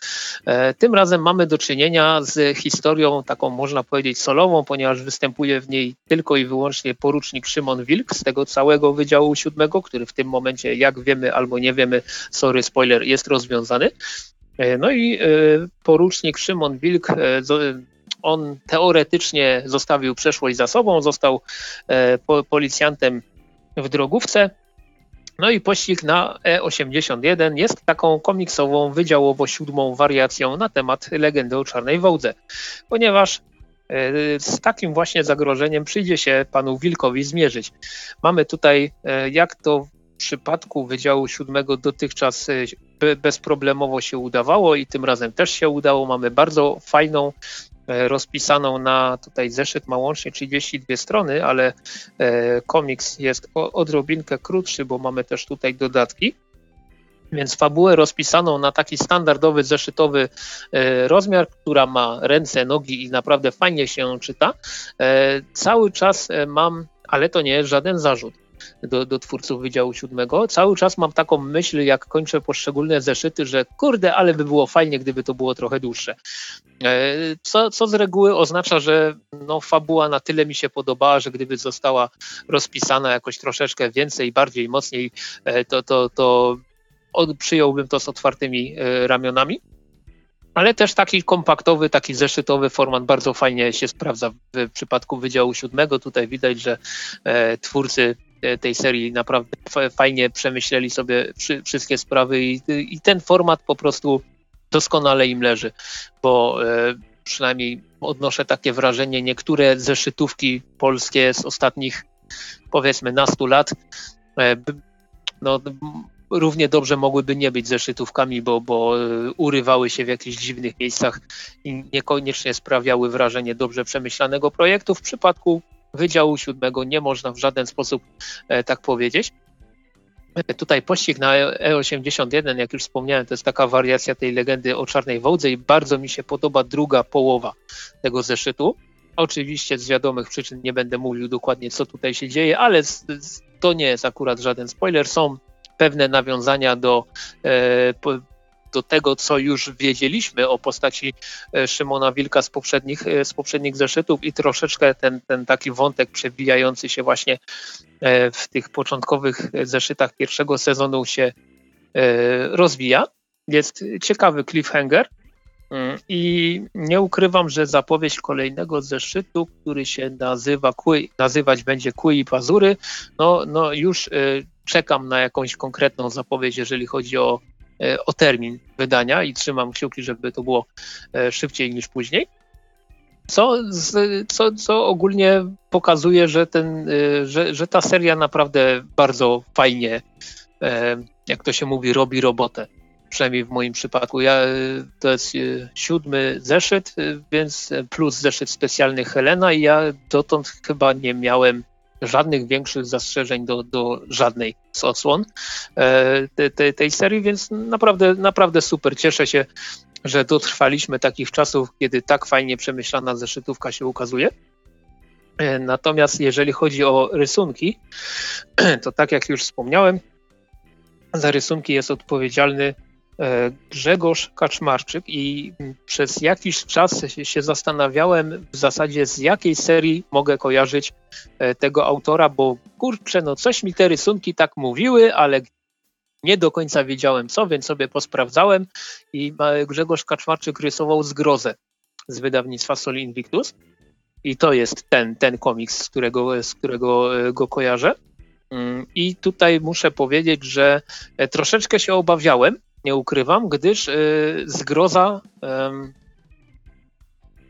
E, tym razem mamy do czynienia z historią taką, można powiedzieć, solową, ponieważ występuje w niej tylko i wyłącznie porucznik Szymon Wilk z tego całego Wydziału Siódmego, który w tym momencie, jak wiemy albo nie wiemy, sorry, spoiler, jest rozwiązany. E, no i porucznik Szymon Wilk, on teoretycznie zostawił przeszłość za sobą, został policjantem w drogówce, no i pościg na E81 jest taką komiksową, wydziałowo-siódmą wariacją na temat legendy o czarnej wołdze, ponieważ e, z takim właśnie zagrożeniem przyjdzie się panu Wilkowi zmierzyć. Mamy tutaj, e, jak to przypadku Wydziału Siódmego dotychczas bezproblemowo się udawało i tym razem też się udało. Mamy bardzo fajną rozpisaną na tutaj zeszyt ma łącznie 32 strony, ale komiks jest odrobinkę krótszy, bo mamy też tutaj dodatki. Więc fabułę rozpisaną na taki standardowy, zeszytowy e, rozmiar, która ma ręce, nogi i naprawdę fajnie się czyta, e, cały czas e, mam, ale to nie jest żaden zarzut do, do twórców Wydziału Siódmego. Cały czas mam taką myśl, jak kończę poszczególne zeszyty, że kurde, ale by było fajnie, gdyby to było trochę dłuższe. Co, co z reguły oznacza, że no, fabuła na tyle mi się podobała, że gdyby została rozpisana jakoś troszeczkę więcej, bardziej, mocniej, to, to, to przyjąłbym to z otwartymi e, ramionami. Ale też taki kompaktowy, taki zeszytowy format bardzo fajnie się sprawdza w przypadku Wydziału Siódmego. Tutaj widać, że e, twórcy e, tej serii naprawdę fajnie przemyśleli sobie wszystkie sprawy i, i ten format po prostu doskonale im leży, bo przynajmniej odnoszę takie wrażenie, niektóre zeszytówki polskie z ostatnich powiedzmy nastu lat no, równie dobrze mogłyby nie być zeszytówkami, bo, bo e, urywały się w jakichś dziwnych miejscach i niekoniecznie sprawiały wrażenie dobrze przemyślanego projektu. W przypadku Wydziału Siódmego nie można w żaden sposób e, tak powiedzieć. E, tutaj pościg na E81, jak już wspomniałem, to jest taka wariacja tej legendy o czarnej wołdze i bardzo mi się podoba druga połowa tego zeszytu. Oczywiście z wiadomych przyczyn nie będę mówił dokładnie, co tutaj się dzieje, ale to nie jest akurat żaden spoiler. Są pewne nawiązania do, e, do tego, co już wiedzieliśmy o postaci e, Szymona Wilka z poprzednich, e, z poprzednich zeszytów i troszeczkę ten, ten taki wątek przebijający się właśnie w tych początkowych zeszytach pierwszego sezonu się rozwija. Jest ciekawy cliffhanger. Mm, I nie ukrywam, że zapowiedź kolejnego zeszytu, który się nazywa, nazywać będzie Kły i Pazury, no, no już czekam na jakąś konkretną zapowiedź, jeżeli chodzi o, e, o termin wydania i trzymam kciuki, żeby to było e, szybciej niż później. Co, co, co ogólnie pokazuje, że, ten, e, że, że ta seria naprawdę bardzo fajnie, jak to się mówi, robi robotę. Przynajmniej w moim przypadku. Ja, to jest siódmy zeszyt, więc plus zeszyt specjalny Helena i ja dotąd chyba nie miałem żadnych większych zastrzeżeń do, do żadnej z odsłon e, te, te, tej serii, więc naprawdę, naprawdę super. Cieszę się, że dotrwaliśmy takich czasów, kiedy tak fajnie przemyślana zeszytówka się ukazuje. E, natomiast jeżeli chodzi o rysunki, *clears throat* to tak jak już wspomniałem, za rysunki jest odpowiedzialny Grzegorz Kaczmarczyk i przez jakiś czas się zastanawiałem w zasadzie z jakiej serii mogę kojarzyć e, tego autora, bo kurczę, no coś mi te rysunki tak mówiły, ale nie do końca wiedziałem co, więc sobie posprawdzałem i Grzegorz Kaczmarczyk rysował zgrozę z wydawnictwa Sol Invictus i to jest ten, ten komiks, z którego, z którego e, go kojarzę. Mm, I tutaj muszę powiedzieć, że troszeczkę się obawiałem, nie ukrywam, gdyż y, zgroza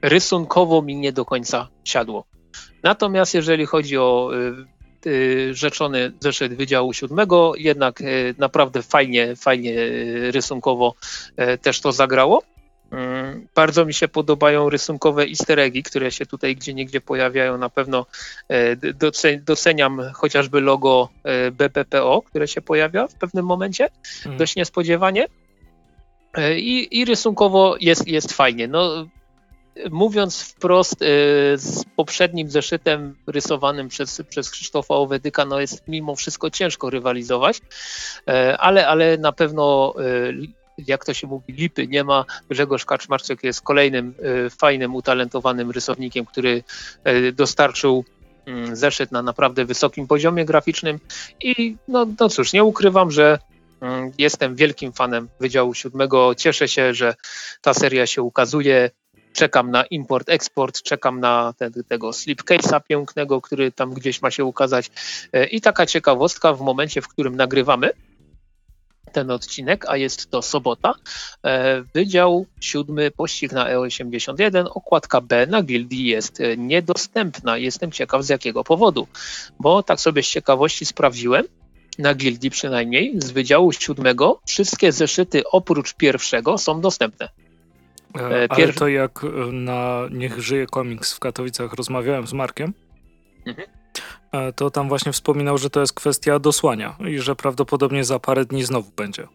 rysunkowo mi nie do końca siadło. Natomiast jeżeli chodzi o y, y, rzeczony zeszyt Wydziału Siódmego, jednak naprawdę fajnie, fajnie rysunkowo też to zagrało. Mm, bardzo mi się podobają rysunkowe easter eggi, które się tutaj gdzie niegdzie pojawiają. Na pewno e, doceniam chociażby logo e, BPPO, które się pojawia w pewnym momencie, hmm. dość niespodziewanie. E, I, I, rysunkowo jest, jest fajnie. No, mówiąc wprost, z poprzednim zeszytem rysowanym przez, przez Krzysztofa Owedyka, no jest mimo wszystko ciężko rywalizować, ale, ale na pewno jak to się mówi, lipy nie ma. Grzegorz Kaczmarczyk jest kolejnym e, fajnym, utalentowanym rysownikiem, który e, dostarczył mm, zeszyt na naprawdę wysokim poziomie graficznym i no, no cóż, nie ukrywam, że mm, jestem wielkim fanem Wydziału Siódmego. Cieszę się, że ta seria się ukazuje. Czekam na import-eksport, czekam na ten, tego slipcase'a pięknego, który tam gdzieś ma się ukazać. E, I taka ciekawostka w momencie, w którym nagrywamy, ten odcinek, a jest to sobota. E, Wydział siódmy, pościg na E81, okładka B na gildii jest e, niedostępna. Jestem ciekaw z jakiego powodu, bo tak sobie z ciekawości sprawdziłem na gildii przynajmniej, z Wydziału Siódmego, wszystkie zeszyty oprócz pierwszego są dostępne. E, ale to jak na Niech żyje komiks w Katowicach rozmawiałem z Markiem, mhm. To tam właśnie wspominał, że to jest kwestia dosłania i że prawdopodobnie za parę dni znowu będzie.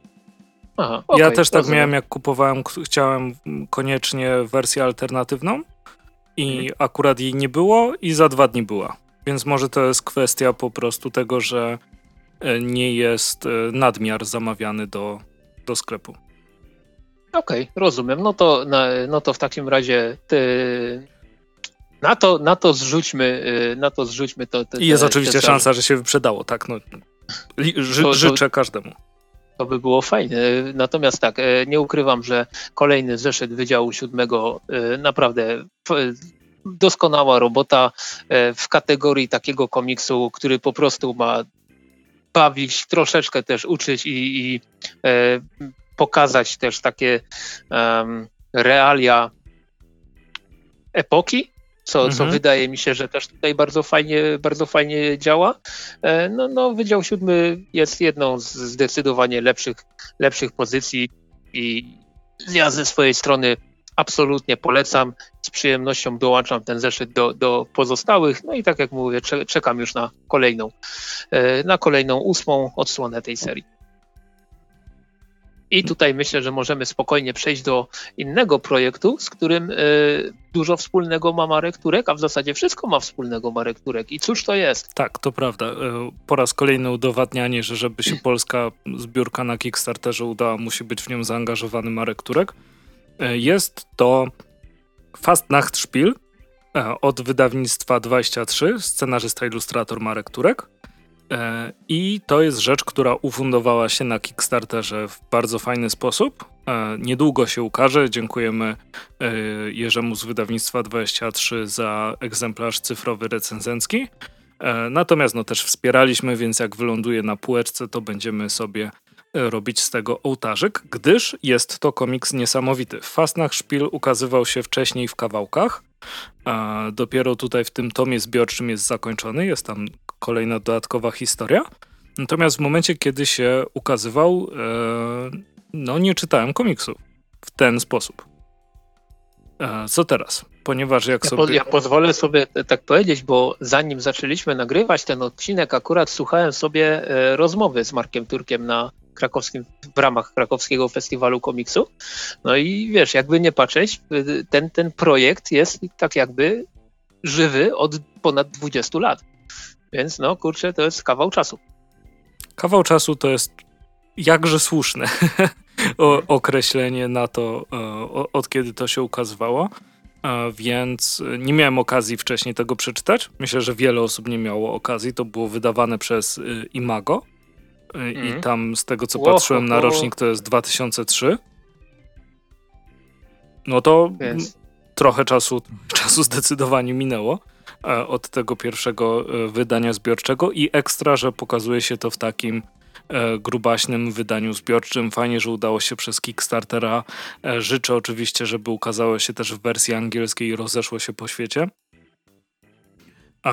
Aha, okay, ja też tak rozumiem. miałem, jak kupowałem, chciałem koniecznie wersję alternatywną i mhm. akurat jej nie było i za dwa dni była. Więc może to jest kwestia po prostu tego, że e, nie jest e, nadmiar zamawiany do, do sklepu. Okej, okay, rozumiem. No to, no to w takim razie ty, na, to, na to zrzućmy, e, na to zrzućmy to. Te, I jest te, oczywiście te szansa, że się wyprzedało, tak? No, ży, to, życzę każdemu. To by było fajne. Natomiast tak, nie ukrywam, że kolejny zeszyt Wydziału Siódmego naprawdę doskonała robota w kategorii takiego komiksu, który po prostu ma bawić, troszeczkę też uczyć i, i pokazać też takie realia epoki, co, mhm. co wydaje mi się, że też tutaj bardzo fajnie, bardzo fajnie działa. E, no, no, Wydział Siódmy jest jedną z zdecydowanie lepszych, lepszych pozycji i ja ze swojej strony absolutnie polecam. Z przyjemnością dołączam ten zeszyt do, do pozostałych. No i tak jak mówię, czekam już na kolejną, e, na kolejną ósmą odsłonę tej serii. I tutaj myślę, że możemy spokojnie przejść do innego projektu, z którym y, dużo wspólnego ma Marek Turek, a w zasadzie wszystko ma wspólnego Marek Turek. I cóż to jest? Tak, to prawda. Po raz kolejny udowadnianie, że żeby się polska zbiórka na Kickstarterze udała, musi być w nią zaangażowany Marek Turek. E, jest to Fastnachtspiel e, od wydawnictwa 23, scenarzysta, ilustrator Marek Turek. E, I to jest rzecz, która ufundowała się na Kickstarterze w bardzo fajny sposób. Niedługo się ukaże. Dziękujemy Jerzemu z wydawnictwa 23 za egzemplarz cyfrowy recenzencki. Natomiast no, też wspieraliśmy, więc jak wyląduje na półeczce, to będziemy sobie robić z tego ołtarzyk, gdyż jest to komiks niesamowity. Fasnach Szpil ukazywał się wcześniej w kawałkach, a dopiero tutaj w tym tomie zbiorczym jest zakończony, jest tam kolejna dodatkowa historia. Natomiast w momencie, kiedy się ukazywał, e, no nie czytałem komiksu w ten sposób. E, co teraz? Ponieważ jak ja sobie. Po, ja pozwolę sobie tak powiedzieć, bo zanim zaczęliśmy nagrywać ten odcinek, akurat słuchałem sobie e, rozmowy z Markiem Turkiem na krakowskim, w ramach krakowskiego festiwalu komiksu. No i wiesz, jakby nie patrzeć, ten, ten projekt jest tak jakby żywy od ponad 20 lat. Więc no kurczę, to jest kawał czasu. Kawał czasu to jest jakże słuszne *laughs* o, określenie na to, e, od kiedy to się ukazywało. E, więc nie miałem okazji wcześniej tego przeczytać. Myślę, że wiele osób nie miało okazji. To było wydawane przez e, Imago i mhm. tam z tego co patrzyłem na rocznik to jest 2003. No to trochę czasu, czasu zdecydowanie minęło od tego pierwszego e, wydania zbiorczego i ekstra, że pokazuje się to w takim e, grubaśnym wydaniu zbiorczym. Fajnie, że udało się przez Kickstartera. Życzę oczywiście, żeby ukazało się też w wersji angielskiej i rozeszło się po świecie.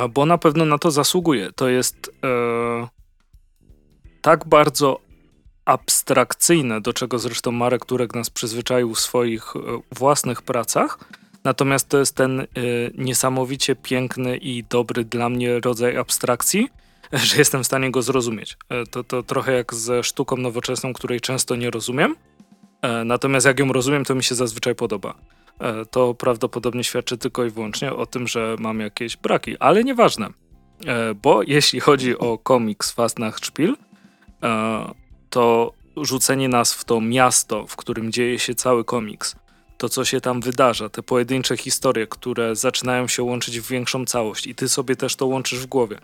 Bo na pewno na to zasługuje. To jest tak bardzo abstrakcyjne, do czego zresztą Marek Turek nas przyzwyczaił w swoich e, własnych pracach. Natomiast to jest ten y, niesamowicie piękny i dobry dla mnie rodzaj abstrakcji, *laughs* że jestem w stanie go zrozumieć. To, to trochę jak ze sztuką nowoczesną, której często nie rozumiem. Natomiast jak ją rozumiem, to mi się zazwyczaj podoba. To prawdopodobnie świadczy tylko i wyłącznie o tym, że mam jakieś braki, ale nieważne. Bo jeśli chodzi o komiks Fastnachtspiel, E, to rzucenie nas w to miasto, w którym dzieje się cały komiks, to co się tam wydarza, te pojedyncze historie, które zaczynają się łączyć w większą całość i ty sobie też to łączysz w głowie.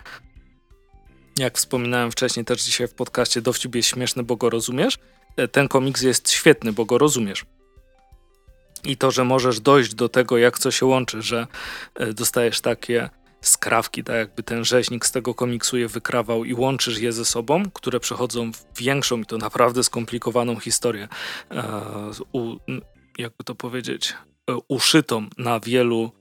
Jak wspominałem wcześniej też dzisiaj w podcaście, dowcip jest śmieszny, bo go rozumiesz. E, ten komiks jest świetny, bo go rozumiesz. I to, że możesz dojść do tego, jak co się łączy, że e, dostajesz takie skrawki, tak jakby ten rzeźnik z tego komiksu je wykrawał i łączysz je ze sobą, które przechodzą w większą i to naprawdę skomplikowaną historię, e, jakby to powiedzieć, e, uszytą na wielu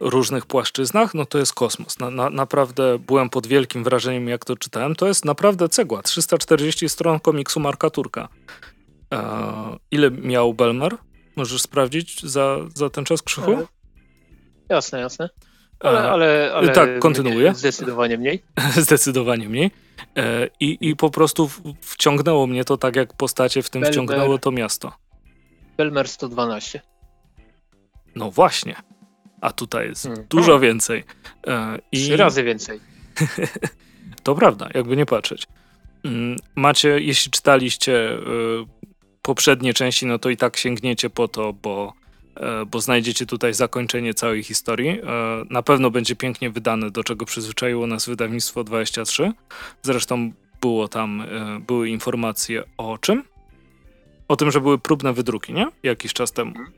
różnych płaszczyznach, no to jest kosmos. Na, na, naprawdę byłem pod wielkim wrażeniem, jak to czytałem. To jest naprawdę cegła. 340 stron komiksu Marka Turka. E, ile miał Belmer? Możesz sprawdzić za, za ten czas krzychu? E, jasne, jasne. Ale, ale, ale tak, kontynuuję. *laughs* Zdecydowanie mniej. *laughs* zdecydowanie mniej. E, I, I po prostu wciągnęło mnie to tak, jak postacie w tym wciągnęło to miasto. Belmer 112. No właśnie. A tutaj jest hmm. dużo więcej. E, I... Trzy razy więcej. *laughs* to prawda, jakby nie patrzeć. Mm, macie, jeśli czytaliście e, poprzednie części, no to i tak sięgniecie po to, bo, e, bo znajdziecie tutaj zakończenie całej historii. Na pewno będzie pięknie wydane, do czego przyzwyczaiło nas wydawnictwo 23. Zresztą było tam, były informacje o czym? O tym, że były próbne wydruki, nie? Jakiś czas temu. Mhm.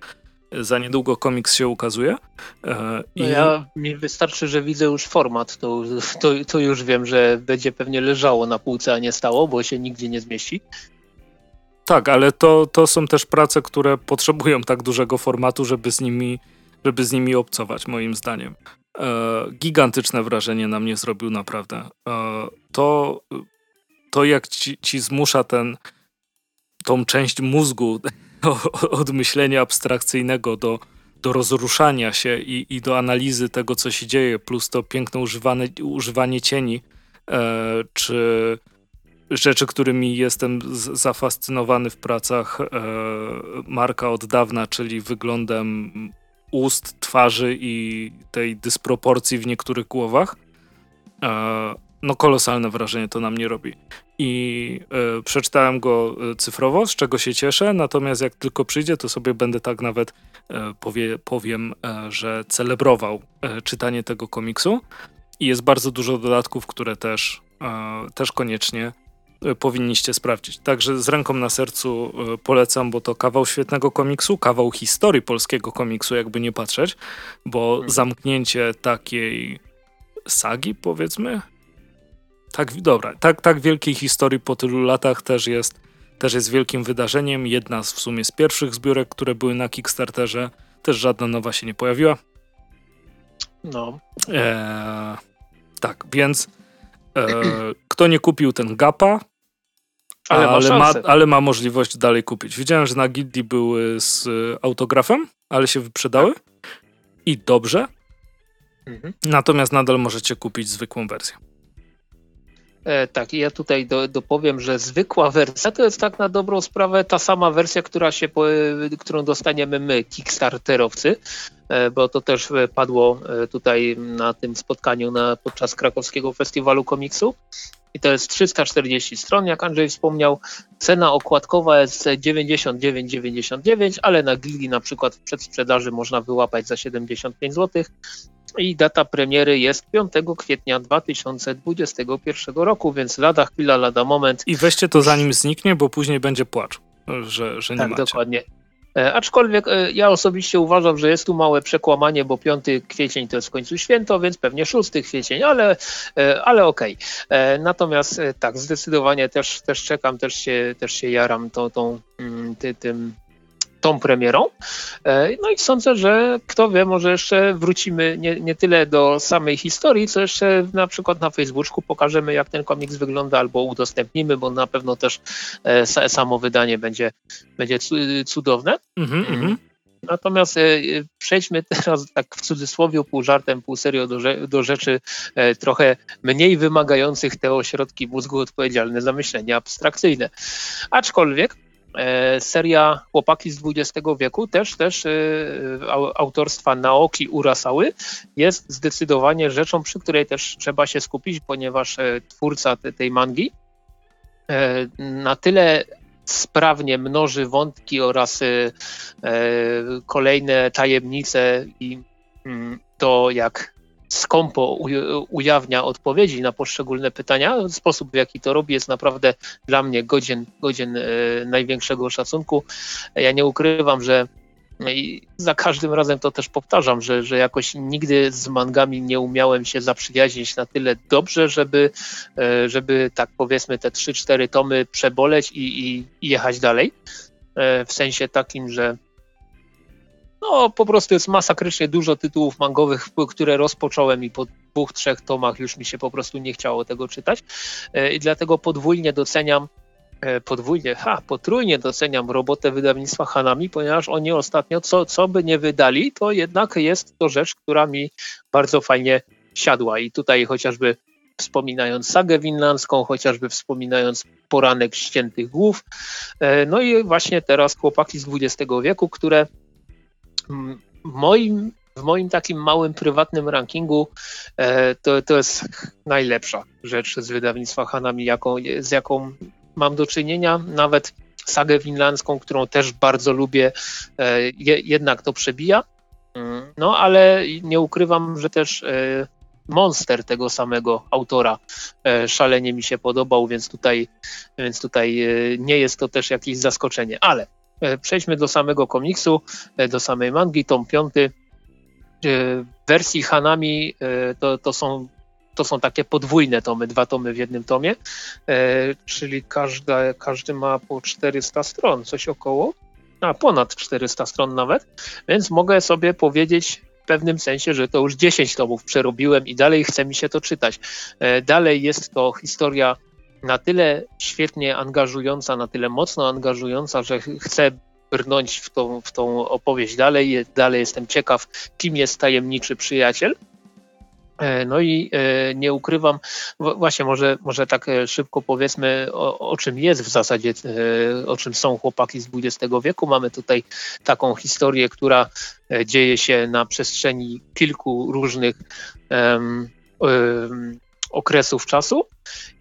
Za niedługo komiks się ukazuje. E, no ja, mi wystarczy, że widzę już format, to, to, to już wiem, że będzie pewnie leżało na półce, a nie stało, bo się nigdzie nie zmieści. Tak, ale to, to są też prace, które potrzebują tak dużego formatu, żeby z nimi, żeby z nimi obcować, moim zdaniem. E, gigantyczne wrażenie na mnie zrobił naprawdę. E, to, to jak ci, ci zmusza ten, tą część mózgu *laughs* od myślenia abstrakcyjnego do, do rozruszania się i, i do analizy tego, co się dzieje, plus to piękne używane, używanie cieni, e, czy rzeczy, którymi jestem z, zafascynowany w pracach e, Marka od dawna, czyli wyglądem ust, twarzy i tej dysproporcji w niektórych głowach. E, no kolosalne wrażenie to na mnie robi. I y, przeczytałem go e, cyfrowo, z czego się cieszę, natomiast jak tylko przyjdzie, to sobie będę tak nawet y, powie, powiem, y, że celebrował czytanie tego komiksu. I jest bardzo dużo dodatków, które też, też koniecznie powinniście sprawdzić. Także z ręką na sercu polecam, bo to kawał świetnego komiksu, kawał historii polskiego komiksu, jakby nie patrzeć, bo mhm. zamknięcie takiej sagi, powiedzmy, tak, dobra, tak, tak wielkiej historii po tylu latach też jest, też jest wielkim wydarzeniem. Jedna z w sumie z pierwszych zbiórek, które były na Kickstarterze. Też żadna nowa się nie pojawiła. No. E, tak, więc e, kto nie kupił ten Gapa, ale, ale, ma, ale, ma, możliwość dalej kupić. Widziałem, że na Gildii były z autografem, ale się wyprzedały i dobrze. Mhm. Natomiast nadal możecie kupić zwykłą wersję. E, tak, ja tutaj do, dopowiem, że zwykła wersja to jest tak na dobrą sprawę ta sama wersja, która się, którą dostaniemy my, Kickstarterowcy, e, bo to też padło e, tutaj na tym spotkaniu na, podczas krakowskiego festiwalu komiksu. I to jest 340 stron, jak Andrzej wspomniał. Cena okładkowa jest 99,99, ale na Gildi na przykład w przedsprzedaży można wyłapać za 75 zł i data premiery jest 5 kwietnia 2021 roku, więc lada chwila, lada moment. I weźcie to zanim zniknie, bo później będzie płacz, że, że nie tak, macie. dokładnie. E, aczkolwiek e, ja osobiście uważam, że jest tu małe przekłamanie, bo 5 kwiecień to jest w końcu święto, więc pewnie 6 kwiecień, ale, e, ale okej. Okay. Natomiast tak, zdecydowanie też, też czekam, też się, też się jaram tą, tą, mm, ty, tym tą premierą. E, no i sądzę, że kto wie, może jeszcze wrócimy nie, nie tyle do samej historii, co jeszcze na przykład na Facebooku pokażemy, jak ten komiks wygląda, albo udostępnimy, bo na pewno też e, samo wydanie będzie, będzie cudowne. Mm -hmm. Natomiast e, przejdźmy teraz tak w cudzysłowie, pół żartem, pół serio do, do rzeczy trochę mniej wymagających te ośrodki mózgu odpowiedzialne za myślenie abstrakcyjne. Aczkolwiek E, seria Chłopaki z XX wieku, też, też e, autorstwa Naoki Urasały, jest zdecydowanie rzeczą, przy której też trzeba się skupić, ponieważ e, twórca tej mangi na tyle sprawnie mnoży wątki oraz kolejne tajemnice i mm, to, jak skąpo ujawnia odpowiedzi na poszczególne pytania. Sposób, w jaki to robi, jest naprawdę dla mnie godzien, godzien e, największego szacunku. Ja nie ukrywam, że no i za każdym razem to też powtarzam, że, że jakoś nigdy z mangami nie umiałem się zaprzyjaźnić na tyle dobrze, żeby, e, żeby tak powiedzmy te 3-4 tomy przeboleć i, i, i jechać dalej. E, w sensie takim, że no po prostu jest masakrycznie dużo tytułów mangowych, które rozpocząłem i po dwóch, trzech tomach już mi się po prostu nie chciało tego czytać i dlatego podwójnie doceniam podwójnie, ha, potrójnie doceniam robotę wydawnictwa Hanami, ponieważ oni ostatnio, co, co by nie wydali, to jednak jest to rzecz, która mi bardzo fajnie siadła i tutaj chociażby wspominając sagę winlandzką, chociażby wspominając poranek ściętych głów. E, no i właśnie teraz chłopaki z XX wieku, które moim, w moim takim małym, prywatnym rankingu e, to, to jest najlepsza rzecz z wydawnictwa Hanami, jaką, z jaką mam do czynienia. Nawet sagę winlandzką, którą też bardzo lubię, e, jednak to przebija. No ale nie ukrywam, że też Monster tego samego autora e, szalenie mi się podobał, więc tutaj, więc tutaj e, nie jest to też jakieś zaskoczenie. Ale e, przejdźmy do samego komiksu, do samej mangi, tom piąty. W wersji Hanami to, to są to są takie podwójne tomy, dwa tomy w jednym tomie, czyli każda, każdy ma po 400 stron, coś około, a ponad 400 stron nawet, więc mogę sobie powiedzieć w pewnym sensie, że to już 10 tomów przerobiłem i dalej chce mi się to czytać. E, dalej jest to historia na tyle świetnie angażująca, na tyle mocno angażująca, że chcę brnąć w tą, w tą opowieść dalej. Dalej jestem ciekaw, kim jest tajemniczy przyjaciel. E, no i e, nie ukrywam, właśnie może, może tak e, szybko powiedzmy o, o, czym jest w zasadzie, o czym są chłopaki z XX wieku. Mamy tutaj taką historię, która dzieje się na przestrzeni kilku różnych um, um, okresów czasu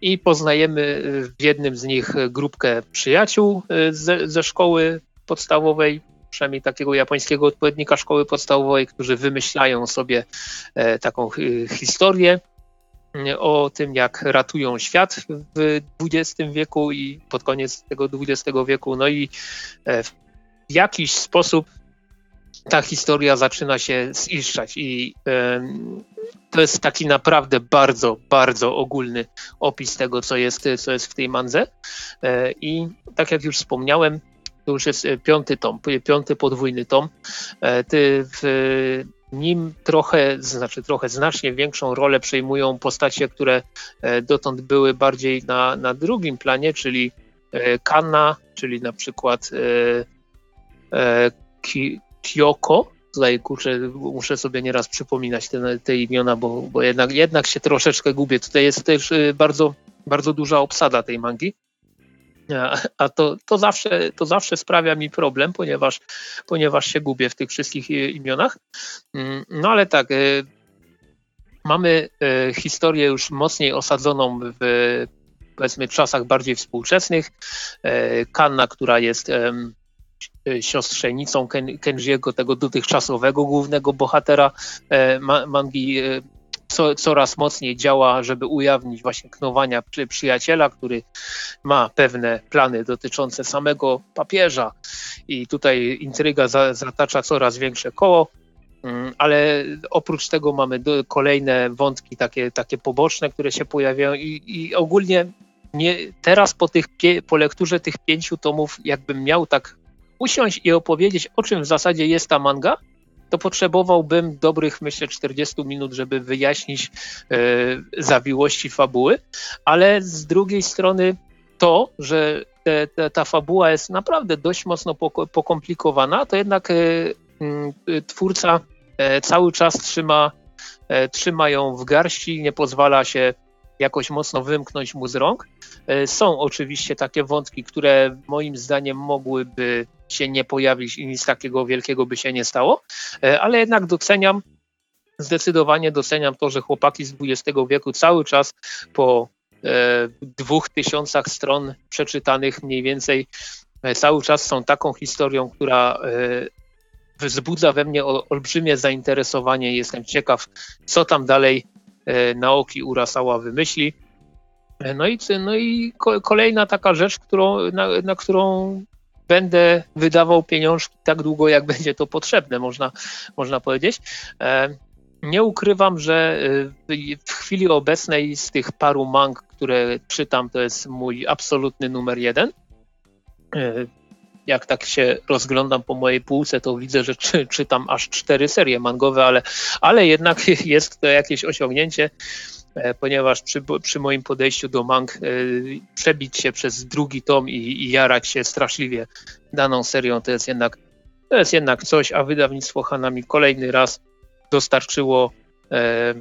i poznajemy w jednym z nich grupkę przyjaciół ze, ze szkoły podstawowej, przynajmniej takiego japońskiego odpowiednika szkoły podstawowej, którzy wymyślają sobie e, taką historię mm, o tym, jak ratują świat w XX wieku i pod koniec tego XX wieku. No i e, w jakiś sposób ta historia zaczyna się ziszczać i to jest taki naprawdę bardzo, bardzo ogólny opis tego, co jest, co jest w tej mandze. E, I tak jak już wspomniałem, to już jest e, piąty tom, piąty podwójny tom. E, ty w nim trochę, znaczy trochę znacznie większą rolę przejmują postacie, które dotąd były bardziej na, na drugim planie, czyli Kanna, czyli na przykład Kyoko. Tutaj kurczę, muszę sobie nieraz przypominać te, te imiona, bo, bo jednak, jednak się troszeczkę gubię. Tutaj jest też bardzo, bardzo duża obsada tej mangi. A to, to, zawsze, to zawsze sprawia mi problem, ponieważ, ponieważ się gubię w tych wszystkich imionach. Mm, no ale tak, e, mamy historię już mocniej osadzoną w powiedzmy czasach bardziej współczesnych. Kanna, która jest siostrzenicą Ken, Kenjiego, tego dotychczasowego głównego bohatera mangi co, coraz mocniej działa, żeby ujawnić właśnie knowania przy, przyjaciela, który ma pewne plany dotyczące samego papieża i tutaj intryga za, zatacza coraz większe koło. Mm, ale oprócz tego mamy kolejne wątki takie, takie poboczne, które się pojawiają i, i ogólnie nie, teraz po, tych, po lekturze tych pięciu tomów jakbym miał tak usiąść i opowiedzieć o czym w zasadzie jest ta manga, to potrzebowałbym dobrych, myślę, 40 minut, żeby wyjaśnić e, zawiłości fabuły, ale z drugiej strony to, że te, te, ta fabuła jest naprawdę dość mocno pokomplikowana, to jednak e, twórca e, cały czas trzyma, trzyma ją w garści, nie pozwala się jakoś mocno wymknąć mu z rąk. Są oczywiście takie wątki, które moim zdaniem mogłyby się nie pojawić i nic takiego wielkiego by się nie stało, e, ale jednak doceniam, zdecydowanie doceniam to, że chłopaki z XX wieku cały czas po e, dwóch tysiącach stron przeczytanych mniej więcej e, cały czas są taką historią, która wzbudza we mnie olbrzymie zainteresowanie. Jestem ciekaw, co tam dalej Naoki Urasawa wymyśli. No i, no i kolejna taka rzecz, którą, na, na którą będę wydawał pieniążki tak długo, jak będzie to potrzebne, można, można powiedzieć. E, nie ukrywam, że e, w chwili obecnej z tych paru mang, które czytam, to jest mój absolutny numer jeden. E, jak tak się rozglądam po mojej półce, to widzę, że czy, czytam aż cztery serie mangowe, ale, ale jednak *laughs* jest to jakieś osiągnięcie, ponieważ przy, przy moim podejściu do mang przebić się przez drugi tom i, i jarać się straszliwie daną serią, to jest jednak to jest jednak coś, a wydawnictwo Hanami kolejny raz dostarczyło e,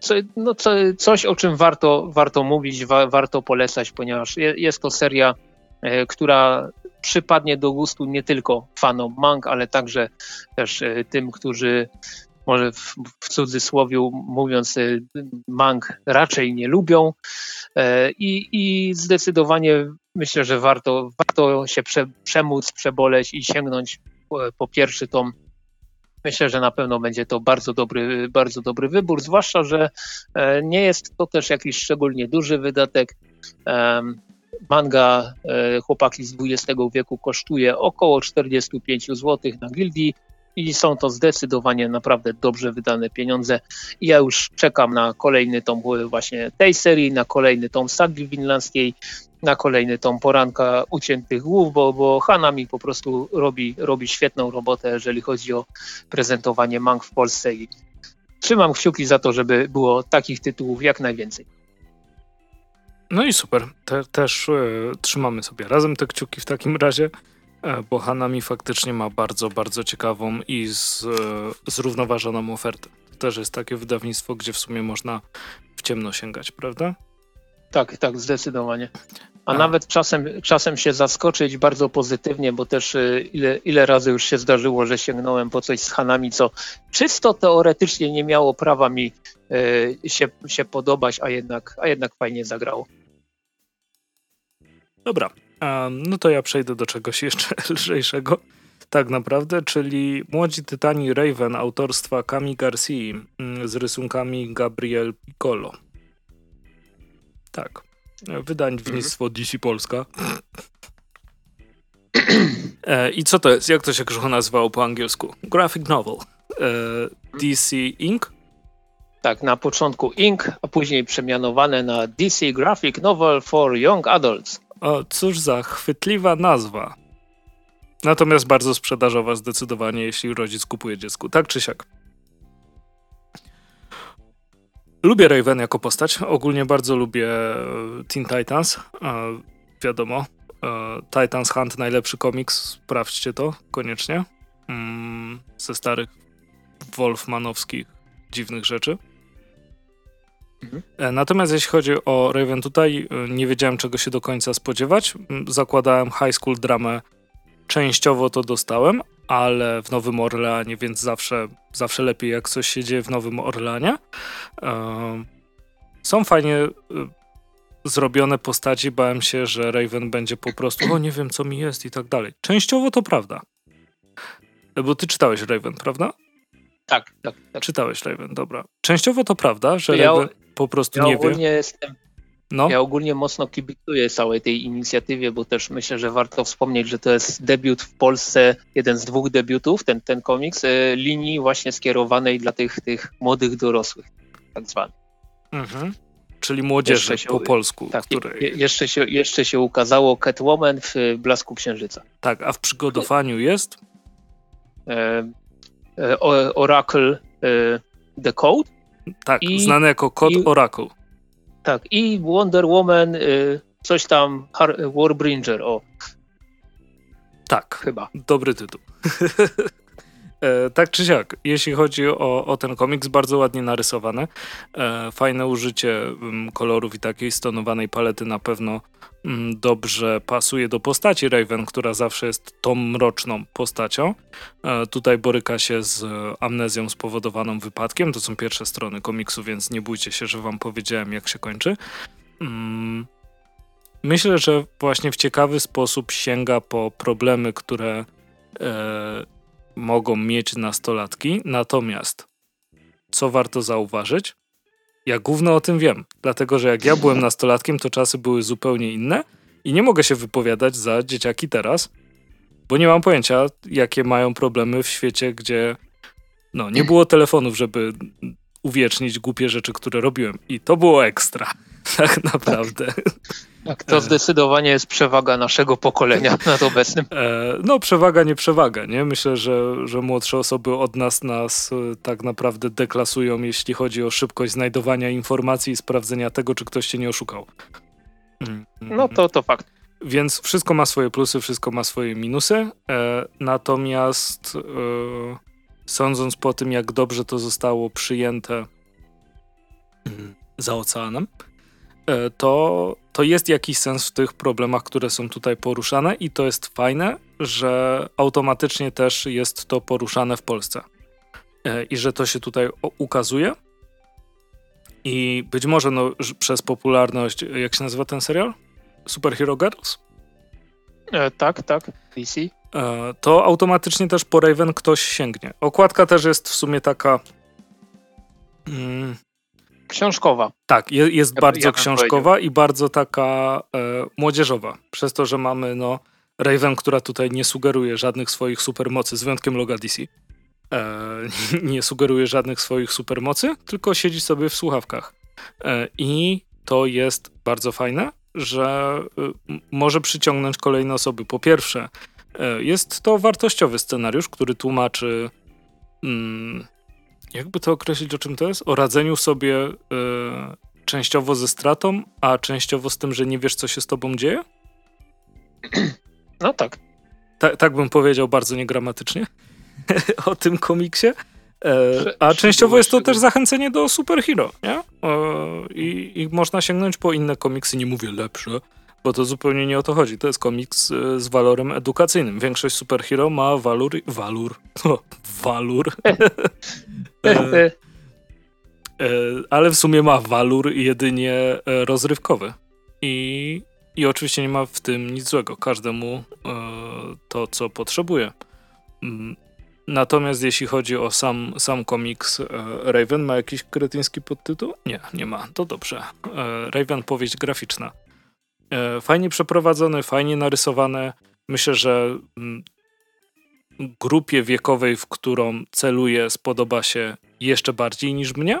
co, no, co, coś, o czym warto, warto mówić, wa, warto polecać, ponieważ je, jest to seria, e, która przypadnie do gustu nie tylko fanom mang, ale także też e, tym, którzy może w, w cudzysłowie mówiąc e, mang raczej nie lubią e, i, i zdecydowanie myślę, że warto, warto się prze, przemóc, przeboleć i sięgnąć po pierwszy tom. Myślę, że na pewno będzie to bardzo dobry, bardzo dobry wybór, zwłaszcza, że e, nie jest to też jakiś szczególnie duży wydatek. Manga e, chłopaki z XX wieku kosztuje około 45 zł na gildii i są to zdecydowanie naprawdę dobrze wydane pieniądze. I ja już czekam na kolejny tom właśnie tej serii, na kolejny tom sagi winlandzkiej na kolejny tom poranka uciętych głów, bo, bo Hanami po prostu robi, robi świetną robotę, jeżeli chodzi o prezentowanie mang w Polsce i trzymam kciuki za to, żeby było takich tytułów jak najwięcej. No i super. Te, też e, trzymamy sobie razem te kciuki w takim razie, e, bo Hanami faktycznie ma bardzo, bardzo ciekawą i z, e, zrównoważoną ofertę. To też jest takie wydawnictwo, gdzie w sumie można w ciemno sięgać, prawda? Tak, tak, zdecydowanie. A, A, nawet czasem, czasem się zaskoczyć bardzo pozytywnie, bo też y, ile, ile razy już się zdarzyło, że sięgnąłem po coś z Hanami, co czysto teoretycznie nie miało prawa mi y, się, się podobać, a jednak, a jednak fajnie zagrało. Dobra, no to ja przejdę do czegoś jeszcze *laughs* lżejszego, tak naprawdę, czyli Młodzi Tytani Raven autorstwa Kami Garcia mm, z rysunkami Gabriel Piccolo. Tak. Wydawnictwo mhm. DC Polska. *clears throat* E, I co to jest? Jak to się Krzychu nazywało po angielsku? Graphic novel. E, DC Inc. Tak, na początku Inc., a później przemianowane na DC Graphic Novel for Young Adults. O, cóż za chwytliwa nazwa. Natomiast bardzo sprzedażowa zdecydowanie, jeśli rodzic kupuje dziecku. Tak czy siak. Lubię Raven jako postać. Ogólnie bardzo lubię e, Teen Titans. E, wiadomo. E, Titans Hunt, najlepszy komiks. Sprawdźcie to koniecznie. Mm, ze starych Wolfmanowskich dziwnych rzeczy. Mhm. Natomiast jeśli chodzi o Raven tutaj, nie wiedziałem czego się do końca spodziewać. Zakładałem high school dramę. Częściowo to dostałem, ale w Nowym Orleanie, więc zawsze, zawsze lepiej jak coś się dzieje w Nowym Orleanie. Są fajnie zrobione postaci, bałem się, że Raven będzie po prostu, o nie wiem co mi jest i tak dalej. Częściowo to prawda. Bo ty czytałeś Raven, prawda? Tak, tak. tak. Czytałeś Raven, dobra. Częściowo to prawda, że ja, Raven po prostu ja nie wie. Jestem, no. Ja ogólnie mocno kibicuję całej tej inicjatywie, bo też myślę, że warto wspomnieć, że to jest debiut w Polsce, jeden z dwóch debiutów, ten, ten komiks, e, linii właśnie skierowanej dla tych, tych młodych dorosłych, tak zwanych. Mhm. Czyli młodzieży się, po polsku. Tak, której... jeszcze, się, jeszcze się ukazało Catwoman w Blasku Księżyca. Tak, a w przygotowaniu jest? E, e, Oracle e, The Code. Tak, I, znany jako kod i, Oracle. Tak, i Wonder Woman, y, coś tam, Warbringer, o. Tak, chyba. Dobry tytuł. *laughs* E, tak czy siak, jeśli chodzi o, o ten komiks, bardzo ładnie narysowany. E, fajne użycie mm, kolorów i takiej stonowanej palety na pewno mm, dobrze pasuje do postaci Raven, która zawsze jest tą mroczną postacią. E, tutaj boryka się z amnezją spowodowaną wypadkiem. To są pierwsze strony komiksu, więc nie bójcie się, że wam powiedziałem, jak się kończy. Mm, myślę, że właśnie w ciekawy sposób sięga po problemy, które mogą mieć nastolatki, natomiast co warto zauważyć? Ja głównie o tym wiem, dlatego że jak ja byłem *laughs* nastolatkiem, to czasy były zupełnie inne i nie mogę się wypowiadać za dzieciaki teraz, bo nie mam pojęcia, jakie mają problemy w świecie, gdzie no, nie było telefonów, żeby uwiecznić głupie rzeczy, które robiłem. I to było ekstra. Tak naprawdę. Tak, to zdecydowanie jest przewaga naszego pokolenia *laughs* nad obecnym. E, no, przewaga, nie przewaga, nie? Myślę, że, że młodsze osoby od nas nas e, tak naprawdę deklasują, jeśli chodzi o szybkość znajdowania informacji i sprawdzenia tego, czy ktoś cię nie oszukał. Mm, mm, no to, to fakt. Więc wszystko ma swoje plusy, wszystko ma swoje minusy. E, natomiast e, sądząc po tym, jak dobrze to zostało przyjęte mm, za oceanem, e, to, to jest jakiś sens w tych problemach, które są tutaj poruszane, i to jest fajne, że automatycznie też jest to poruszane w Polsce. E, I że to się tutaj ukazuje. I być może no, przez popularność, jak się nazywa ten serial? Superhero Girls? E, tak, tak, DC. E, to automatycznie też po Raven ktoś sięgnie. Okładka też jest w sumie taka. Mm, książkowa. Tak, je, jest ja, bardzo ja książkowa i bardzo taka e, młodzieżowa. Przez to, że mamy no, Raven, która tutaj nie sugeruje żadnych swoich supermocy, z wyjątkiem loga DC. E, *laughs* nie sugeruje żadnych swoich supermocy, tylko siedzi sobie w słuchawkach. E, I to jest bardzo fajne że y, może przyciągnąć kolejne osoby. Po pierwsze, y, jest to wartościowy scenariusz, który tłumaczy, mm, jakby to określić, o czym to jest? O radzeniu sobie y, częściowo ze stratą, a częściowo z tym, że nie wiesz, co się z tobą dzieje? No tak. Ta, tak bym powiedział bardzo niegramatycznie *laughs* o tym komiksie. E, a częściowo jest to też zachęcenie do superhero, nie? E, I, I można sięgnąć po inne komiksy, nie mówię lepsze, bo to zupełnie nie o to chodzi. To jest komiks e, z walorem edukacyjnym. Większość superhero ma walur... Walur? *laughs* No, walur. *laughs* ale w sumie ma walur jedynie rozrywkowy. I, I oczywiście nie ma w tym nic złego. Każdemu to, co potrzebuje. Mm, Natomiast jeśli chodzi o sam, sam komiks, e, Raven ma jakiś kretyński podtytuł? Nie, nie ma. To dobrze. E, Raven powieść graficzna. E, fajnie przeprowadzony, fajnie narysowane. Myślę, że mm, grupie wiekowej, w którą celuję, spodoba się jeszcze bardziej niż mnie.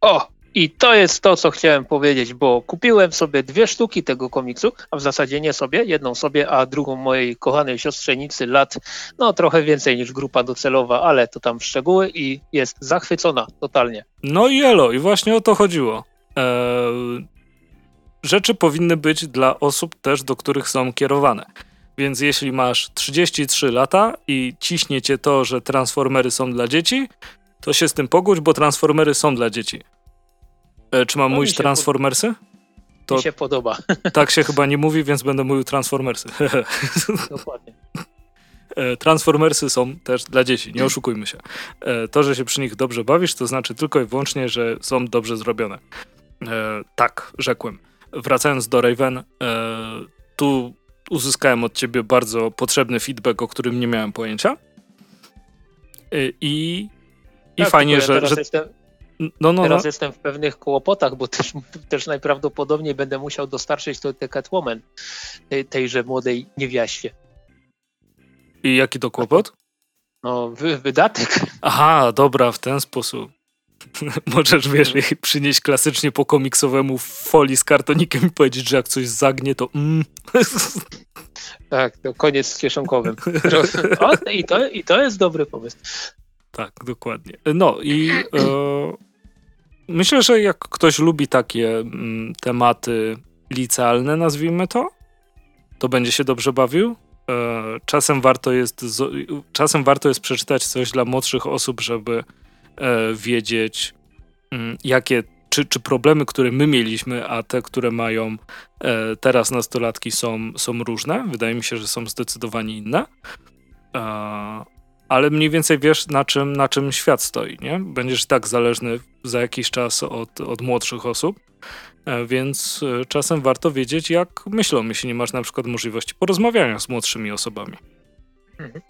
O! I to jest to, co chciałem powiedzieć, bo kupiłem sobie dwie sztuki tego komiksu, a w zasadzie nie sobie, jedną sobie, a drugą mojej kochanej siostrzenicy lat, no trochę więcej niż grupa docelowa, ale to tam szczegóły i jest zachwycona totalnie. No i elo, i właśnie o to chodziło. Eee, rzeczy powinny być dla osób też, do których są kierowane. Więc jeśli masz 33 lata i ciśnie cię to, że transformery są dla dzieci, to się z tym pogódź, bo transformery są dla dzieci. E, czy mam no mówić Transformersy? To mi się podoba. *laughs* Tak się chyba nie mówi, więc będę mówił Transformersy. *laughs* Dokładnie. E, Transformersy są też dla dzieci, nie oszukujmy się. E, to, że się przy nich dobrze bawisz, to znaczy tylko i wyłącznie, że są dobrze zrobione. Tak, rzekłem. Wracając do Raven, tu uzyskałem od ciebie bardzo potrzebny feedback, o którym nie miałem pojęcia. I, i tak, fajnie, że. że... Jestem no, no, Teraz no. jestem w pewnych kłopotach, bo też, *laughs* też najprawdopodobniej będę musiał dostarczyć to tę Catwoman tej, tejże młodej niewiaście. I jaki to kłopot? No, wy, wydatek. Aha, dobra, w ten sposób. *laughs* Możesz, wiesz, jej przynieść klasycznie po komiksowemu folii z kartonikiem i powiedzieć, że jak coś zagnie, to mm. Tak, to koniec z kieszonkowym. *laughs* O, i, to, I to jest dobry pomysł. Tak, dokładnie. No i e, Myślę, że jak ktoś lubi takie mm, tematy licealne, nazwijmy to, to będzie się dobrze bawił. E, czasem warto jest, czasem warto jest przeczytać coś dla młodszych osób, żeby wiedzieć, mm, jakie czy, czy problemy, które my mieliśmy, a te, które mają e, teraz nastolatki, są, są różne. Wydaje mi się, że są zdecydowanie inne ale mniej więcej wiesz, na czym, na czym świat stoi, nie? Będziesz tak zależny za jakiś czas od, od młodszych osób, e, więc e, czasem warto wiedzieć, jak myślą, jeśli nie masz na przykład możliwości porozmawiania z młodszymi osobami. Mhm.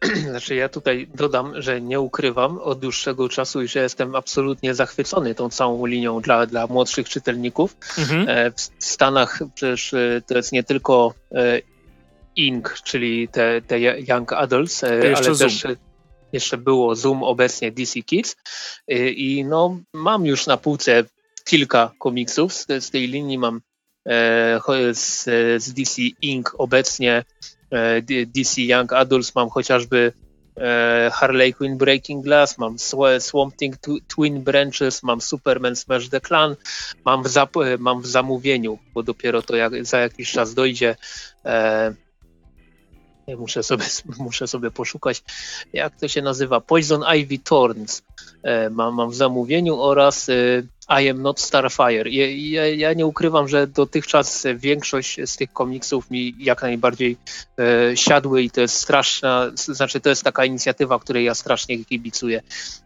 *clears throat* Znaczy ja tutaj dodam, że nie ukrywam od dłuższego czasu i że jestem absolutnie zachwycony tą całą linią dla, dla młodszych czytelników. Mhm. E, w Stanach przecież to jest nie tylko Ink, czyli te, te Young Adults, e, ale Zoom. też jeszcze było Zoom, obecnie DC Kids e, i no mam już na półce kilka komiksów z, z tej linii. Mam z, z DC Inc. obecnie DC Young Adults, mam chociażby Harley Quinn Breaking Glass, mam Swamp Thing Twin Branches, mam Superman Smash the Clan, mam w, mam w zamówieniu, bo dopiero to jak, za jakiś czas dojdzie Muszę sobie, *laughs* muszę sobie poszukać, jak to się nazywa. Poison Ivy Thorns e, mam, mam w zamówieniu oraz e, i Am Not Starfire. Ja, ja, ja, nie ukrywam, że dotychczas większość z tych komiksów mi jak najbardziej e, siadły i to jest straszna, znaczy to jest taka inicjatywa, której ja strasznie kibicuję,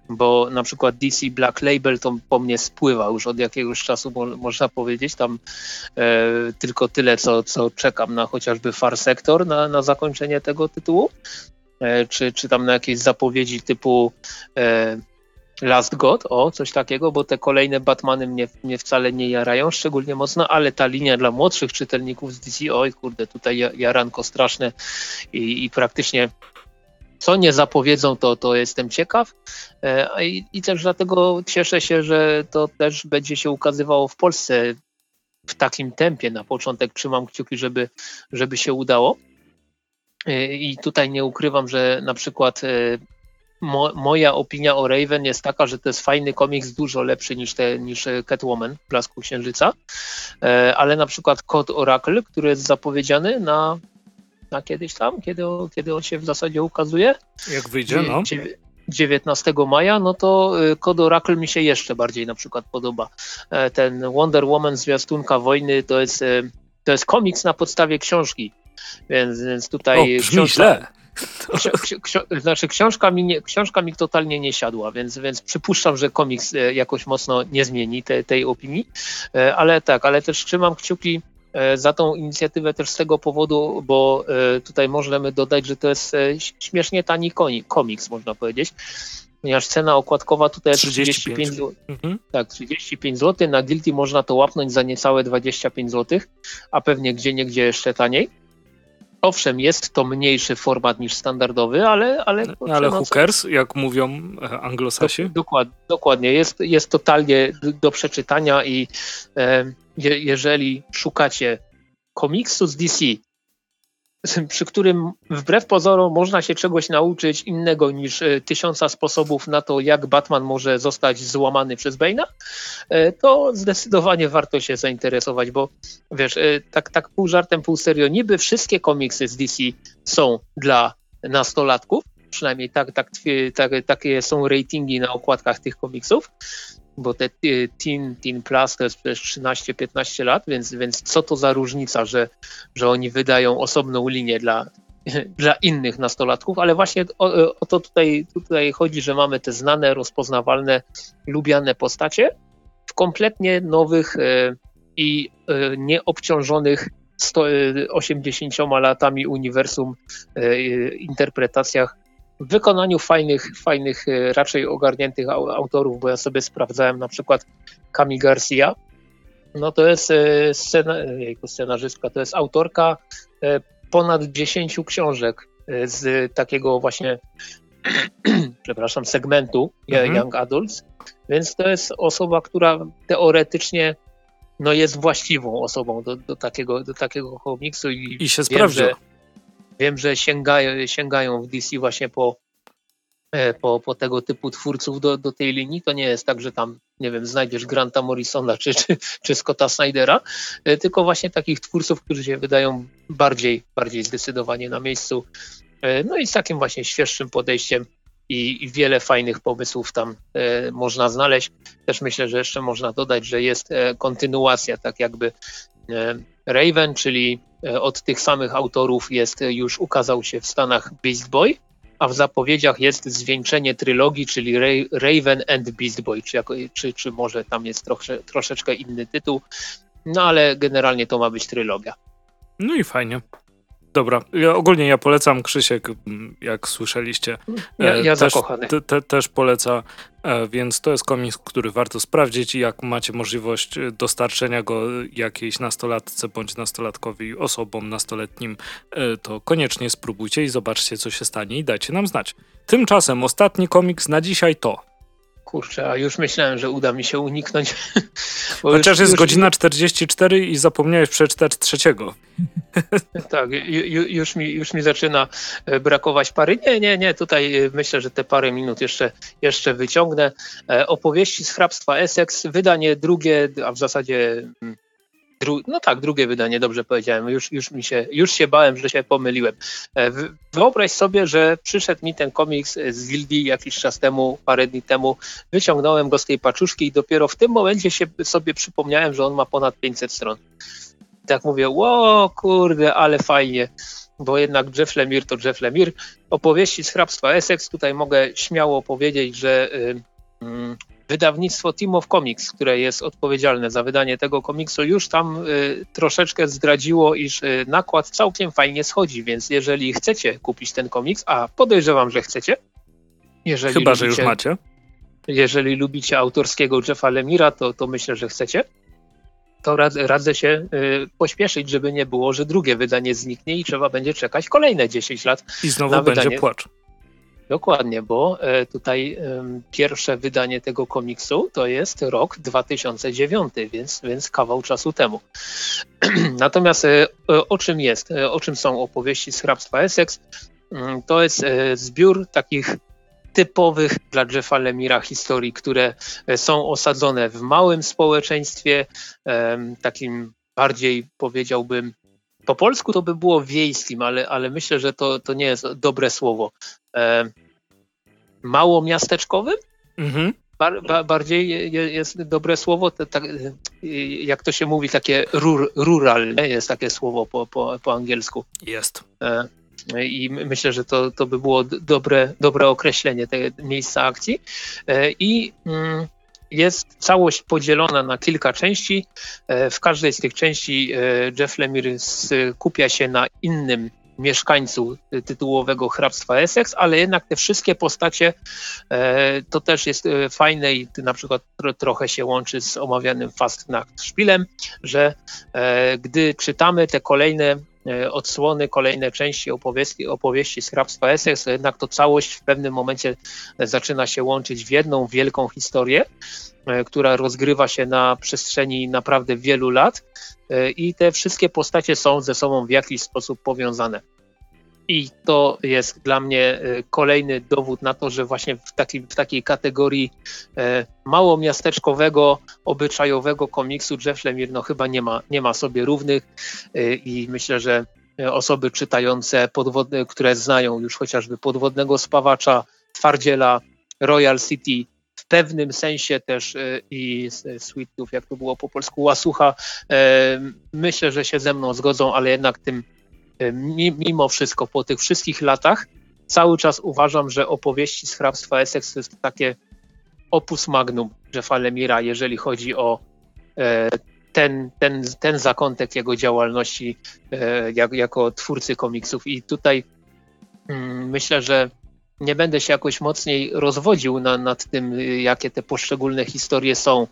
bo na przykład DC Black Label to po mnie spływa już od jakiegoś czasu, mo, można powiedzieć, tam e, tylko tyle, co, co czekam na chociażby Far Sector na, na zakończenie tego tytułu, e, czy, czy tam na jakieś zapowiedzi typu e, Last God, o, coś takiego, bo te kolejne Batmany mnie, mnie wcale nie jarają szczególnie mocno, ale ta linia dla młodszych czytelników z DC, oj kurde, tutaj jaranko straszne i, i praktycznie co nie zapowiedzą, to, to jestem ciekaw. E, I, I też dlatego cieszę się, że to też będzie się ukazywało w Polsce w takim tempie. Na początek trzymam kciuki, żeby, żeby się udało. E, I tutaj nie ukrywam, że na przykład e, mo, moja opinia o Raven jest taka, że to jest fajny komiks, dużo lepszy niż, te, niż Catwoman, Blasku Księżyca, e, ale na przykład Kod Oracle, który jest zapowiedziany na, na kiedyś tam, kiedy, kiedy on się w zasadzie ukazuje. Jak wyjdzie, no. 19 maja, no to Kod y, Oracle mi się jeszcze bardziej na przykład podoba. E, ten Wonder Woman zwiastunka wojny to jest, to jest komiks na podstawie książki, więc, więc tutaj... O, brzmi książka, źle. Znaczy książka mi, nie, książka mi totalnie nie siadła, więc, więc przypuszczam, że komiks e, jakoś mocno nie zmieni te, tej opinii, e, ale tak, ale też trzymam kciuki e, za tą inicjatywę też z tego powodu, bo tutaj możemy dodać, że to jest śmiesznie tani komiks, można powiedzieć, ponieważ cena okładkowa tutaj jest 35, 35 zł. Mhm. Tak, 35 zł, na Guilty można to łapnąć za niecałe 25 zł, a pewnie gdzie niegdzie jeszcze taniej. Owszem, jest to mniejszy format niż standardowy, ale... Ale, ale hookers, jak mówią e, anglosasi? Dokład, dokładnie, jest, jest totalnie do przeczytania i e, je, jeżeli szukacie komiksu z DC, *laughs* przy którym wbrew pozorom można się czegoś nauczyć innego niż e, tysiąca sposobów na to, jak Batman może zostać złamany przez Bane'a, e, to zdecydowanie warto się zainteresować, bo wiesz, e, tak, tak pół żartem, pół serio, niby wszystkie komiksy z DC są dla nastolatków, przynajmniej tak, tak, tak, takie są ratingi na okładkach tych komiksów, bo te Teen, teen Plus to jest przecież 13-15 lat, więc, więc co to za różnica, że, że oni wydają osobną linię dla, *laughs* dla innych nastolatków, ale właśnie o, o to tutaj, tutaj chodzi, że mamy te znane, rozpoznawalne, lubiane postacie w kompletnie nowych e, i e, nieobciążonych 180 e, latami uniwersum interpretacjach w wykonaniu fajnych, fajnych, e, raczej ogarniętych autorów, bo ja sobie sprawdzałem na przykład Kami Garcia, no to jest e, scena, jejku, scenarzystka, to jest autorka e, ponad 10 książek z takiego właśnie, *clears throat* przepraszam, segmentu mhm. Young Adults, więc to jest osoba, która teoretycznie no jest właściwą osobą do, do, takiego, do takiego komiksu i, I się sprawdza. Że, Wiem, że sięgają, sięgają w DC właśnie po, e, po, po tego typu twórców do, do tej linii. To nie jest tak, że tam, nie wiem, znajdziesz Granta Morrisona czy, czy, czy Scotta Snydera, e, tylko właśnie takich twórców, którzy się wydają bardziej, bardziej zdecydowanie na miejscu. E, no i z takim właśnie świeższym podejściem i, i wiele fajnych pomysłów tam e, można znaleźć. Też myślę, że jeszcze można dodać, że jest e, kontynuacja, tak jakby Raven, czyli e, od tych samych autorów jest e, już ukazał się w Stanach Beast Boy, a w zapowiedziach jest zwieńczenie trylogii, czyli Raven and Beast Boy, czy, jako, czy, czy może tam jest trosze, troszeczkę inny tytuł, no ale generalnie to ma być trylogia. No i fajnie. Dobra, ja, ogólnie ja polecam Krzysiek, jak słyszeliście. Ja, ja też, te, te, też poleca, e, więc to jest komiks, który warto sprawdzić i jak macie możliwość e, dostarczenia go jakiejś nastolatce bądź nastolatkowi, osobom nastoletnim, e, to koniecznie spróbujcie i zobaczcie, co się stanie i dajcie nam znać. Tymczasem ostatni komiks na dzisiaj to Kurczę, a już myślałem, że uda mi się uniknąć. *laughs* Chociaż już, jest już... godzina 44 i zapomniałeś przeczytać trzeciego. Tak, już mi, już mi zaczyna e, brakować pary. Nie, nie, nie, tutaj e, myślę, że te parę minut jeszcze, jeszcze wyciągnę. E, opowieści z hrabstwa Essex, wydanie drugie, a w zasadzie mm, no tak, drugie wydanie, dobrze powiedziałem. Już, już, mi się, już się bałem, że się pomyliłem. E, wyobraź sobie, że przyszedł mi ten komiks z Gildii jakiś czas temu, parę dni temu. Wyciągnąłem go z tej paczuszki i dopiero w tym momencie się sobie przypomniałem, że on ma ponad 500 stron. tak mówię, ło kurde, ale fajnie bo jednak Jeff Lemire to Jeff Lemire. Opowieści z hrabstwa Essex, tutaj mogę śmiało powiedzieć, że y, y, wydawnictwo Team of Comics, które jest odpowiedzialne za wydanie tego komiksu, już tam y, troszeczkę zdradziło, iż y, nakład całkiem fajnie schodzi, więc jeżeli chcecie kupić ten komiks, a podejrzewam, że chcecie, jeżeli Chyba, lubicie, że już macie. Jeżeli lubicie autorskiego Jeffa Lemira, to, to myślę, że chcecie. To radzę, radzę się y, pośpieszyć, żeby nie było, że drugie wydanie zniknie i trzeba będzie czekać kolejne 10 lat. I znowu będzie wydanie. płacz. Dokładnie, bo e, tutaj pierwsze wydanie tego komiksu to jest rok 2009, więc, więc kawał czasu temu. *clears throat* Natomiast e, o czym jest, e, o czym są opowieści z hrabstwa Essex? Mm, to jest zbiór takich typowych dla Jeffa Lemira historii, które są osadzone w małym społeczeństwie, takim bardziej powiedziałbym po polsku to by było wiejskim, ale, ale myślę, że to, to nie jest dobre słowo. E, mało miasteczkowym? Mhm. Bar, ba, bardziej jest dobre słowo, to, tak, jak to się mówi, takie rur, rural, jest takie słowo po, po, po angielsku. Jest. E, I myślę, że to, to by było dobre, dobre określenie tego miejsca akcji. E, I mm, jest całość podzielona na kilka części. E, w każdej z tych części e, Jeff Lemire skupia się na innym mieszkańcu tytułowego hrabstwa Essex, ale jednak te wszystkie postacie e, to też jest fajne i na przykład trochę się łączy z omawianym Fast Nacht Szpilem, że gdy czytamy te kolejne E, odsłony, kolejne części opowieści, opowieści z hrabstwa Essex, jednak to całość w pewnym momencie zaczyna się łączyć w jedną wielką historię, e, która rozgrywa się na przestrzeni naprawdę wielu lat e, i te wszystkie postacie są ze sobą w jakiś sposób powiązane. I to jest dla mnie e, kolejny dowód na to, że właśnie w, taki, w takiej kategorii e, mało miasteczkowego, obyczajowego komiksu Jeff Lemire no chyba nie ma, nie ma sobie równych. E, i myślę, że osoby czytające, podwodne, które znają już chociażby podwodnego spawacza, twardziela, Royal City, w pewnym sensie też i Sweetów, jak to było po polsku, Łasucha, myślę, że się ze mną zgodzą, ale jednak tym E, mimo wszystko po tych wszystkich latach cały czas uważam, że opowieści z hrabstwa Essex to jest takie opus magnum Jeffa Lemira, jeżeli chodzi o e, ten, ten, ten zakątek jego działalności e, jak, jako twórcy komiksów. I tutaj mm, myślę, że nie będę się jakoś mocniej rozwodził na, nad tym, jakie te poszczególne historie są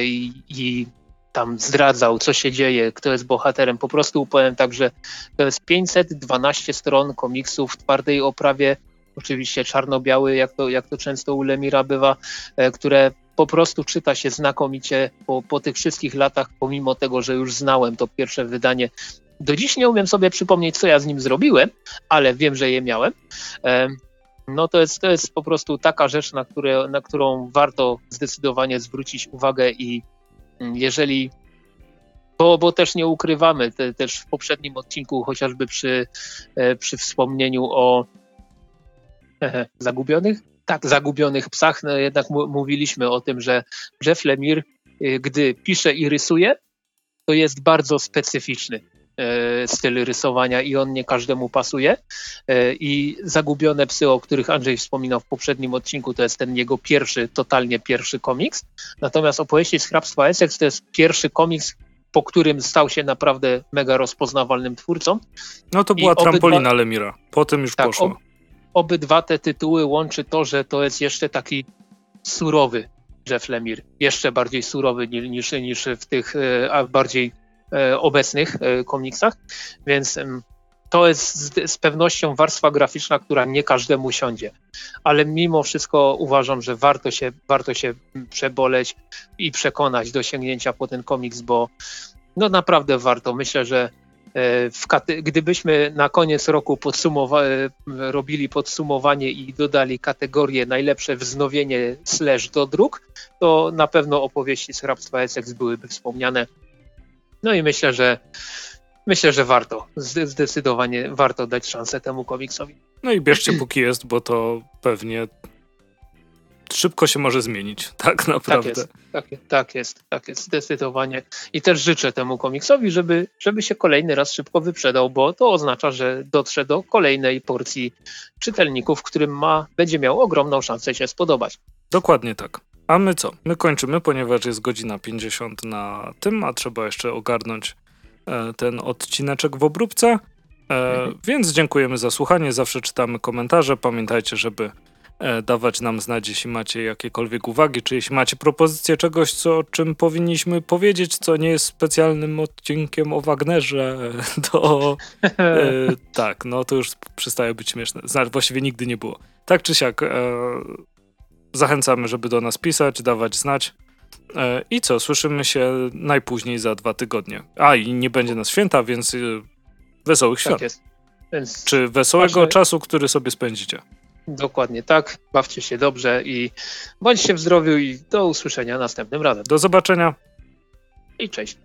i, i tam zdradzał, co się dzieje, kto jest bohaterem. Po prostu powiem tak, że to jest 512 stron komiksów w twardej oprawie, oczywiście czarno-biały, jak to, jak to często u Lemira bywa, e, które po prostu czyta się znakomicie po, po tych wszystkich latach, pomimo tego, że już znałem to pierwsze wydanie. Do dziś nie umiem sobie przypomnieć, co ja z nim zrobiłem, ale wiem, że je miałem. E, no to jest, to jest po prostu taka rzecz, na, które, na którą warto zdecydowanie zwrócić uwagę i jeżeli bo, bo też nie ukrywamy, te, też w poprzednim odcinku, chociażby przy, e, przy wspomnieniu o *laughs* zagubionych, tak, zagubionych psach, no jednak mówiliśmy o tym, że Jeff Lemire, e, gdy pisze i rysuje, to jest bardzo specyficzny. E, styl rysowania i on nie każdemu pasuje. E, I Zagubione psy, o których Andrzej wspominał w poprzednim odcinku, to jest ten jego pierwszy, totalnie pierwszy komiks. Natomiast opowieści z hrabstwa Essex to jest pierwszy komiks, po którym stał się naprawdę mega rozpoznawalnym twórcą. No to była I trampolina obydwa, Lemira. Potem już tak, poszło. Ob, obydwa te tytuły łączy to, że to jest jeszcze taki surowy Jeff Lemire. Jeszcze bardziej surowy niż, niż w tych e, bardziej obecnych e, komiksach, więc to jest z, pewnością warstwa graficzna, która nie każdemu siądzie. Ale mimo wszystko uważam, że warto się, warto się przeboleć i przekonać do sięgnięcia po ten komiks, bo no naprawdę warto. Myślę, że e, gdybyśmy na koniec roku podsumowa e, robili podsumowanie i dodali kategorię najlepsze wznowienie slash do dróg, to na pewno opowieści z hrabstwa Essex byłyby wspomniane. No i myślę, że myślę, że warto. Zdecydowanie warto dać szansę temu komiksowi. No i bierzcie *clears throat* póki jest, bo to pewnie szybko się może zmienić, *laughs* tak naprawdę. Tak jest, tak, tak, jest, tak jest, zdecydowanie. I też życzę temu komiksowi, żeby, żeby się kolejny raz szybko wyprzedał, bo to oznacza, że dotrze do kolejnej porcji czytelników, którym ma, będzie miał ogromną szansę się spodobać. Dokładnie tak. A my co? My kończymy, ponieważ jest godzina 50 na tym, a trzeba jeszcze ogarnąć e, ten odcineczek w obróbce. E, mhm. Więc dziękujemy za słuchanie. Zawsze czytamy komentarze. Pamiętajcie, żeby e, dawać nam znać, jeśli macie jakiekolwiek uwagi, czy jeśli macie propozycję czegoś, co, o czym powinniśmy powiedzieć, co nie jest specjalnym odcinkiem o Wagnerze, *laughs* to *laughs* tak, no to już przestaje być śmieszne. Znaczy, właściwie nigdy nie było. Tak czy siak, Zachęcamy, żeby do nas pisać, dawać znać. E, I co, słyszymy się najpóźniej za dwa tygodnie. A i nie będzie nas święta, więc y, wesołych tak świąt. Tak jest. Więc Czy wesołego czasu, który sobie spędzicie. Dokładnie tak. Bawcie się dobrze i bądźcie w zdrowiu i do usłyszenia następnym razem. Do zobaczenia. I cześć.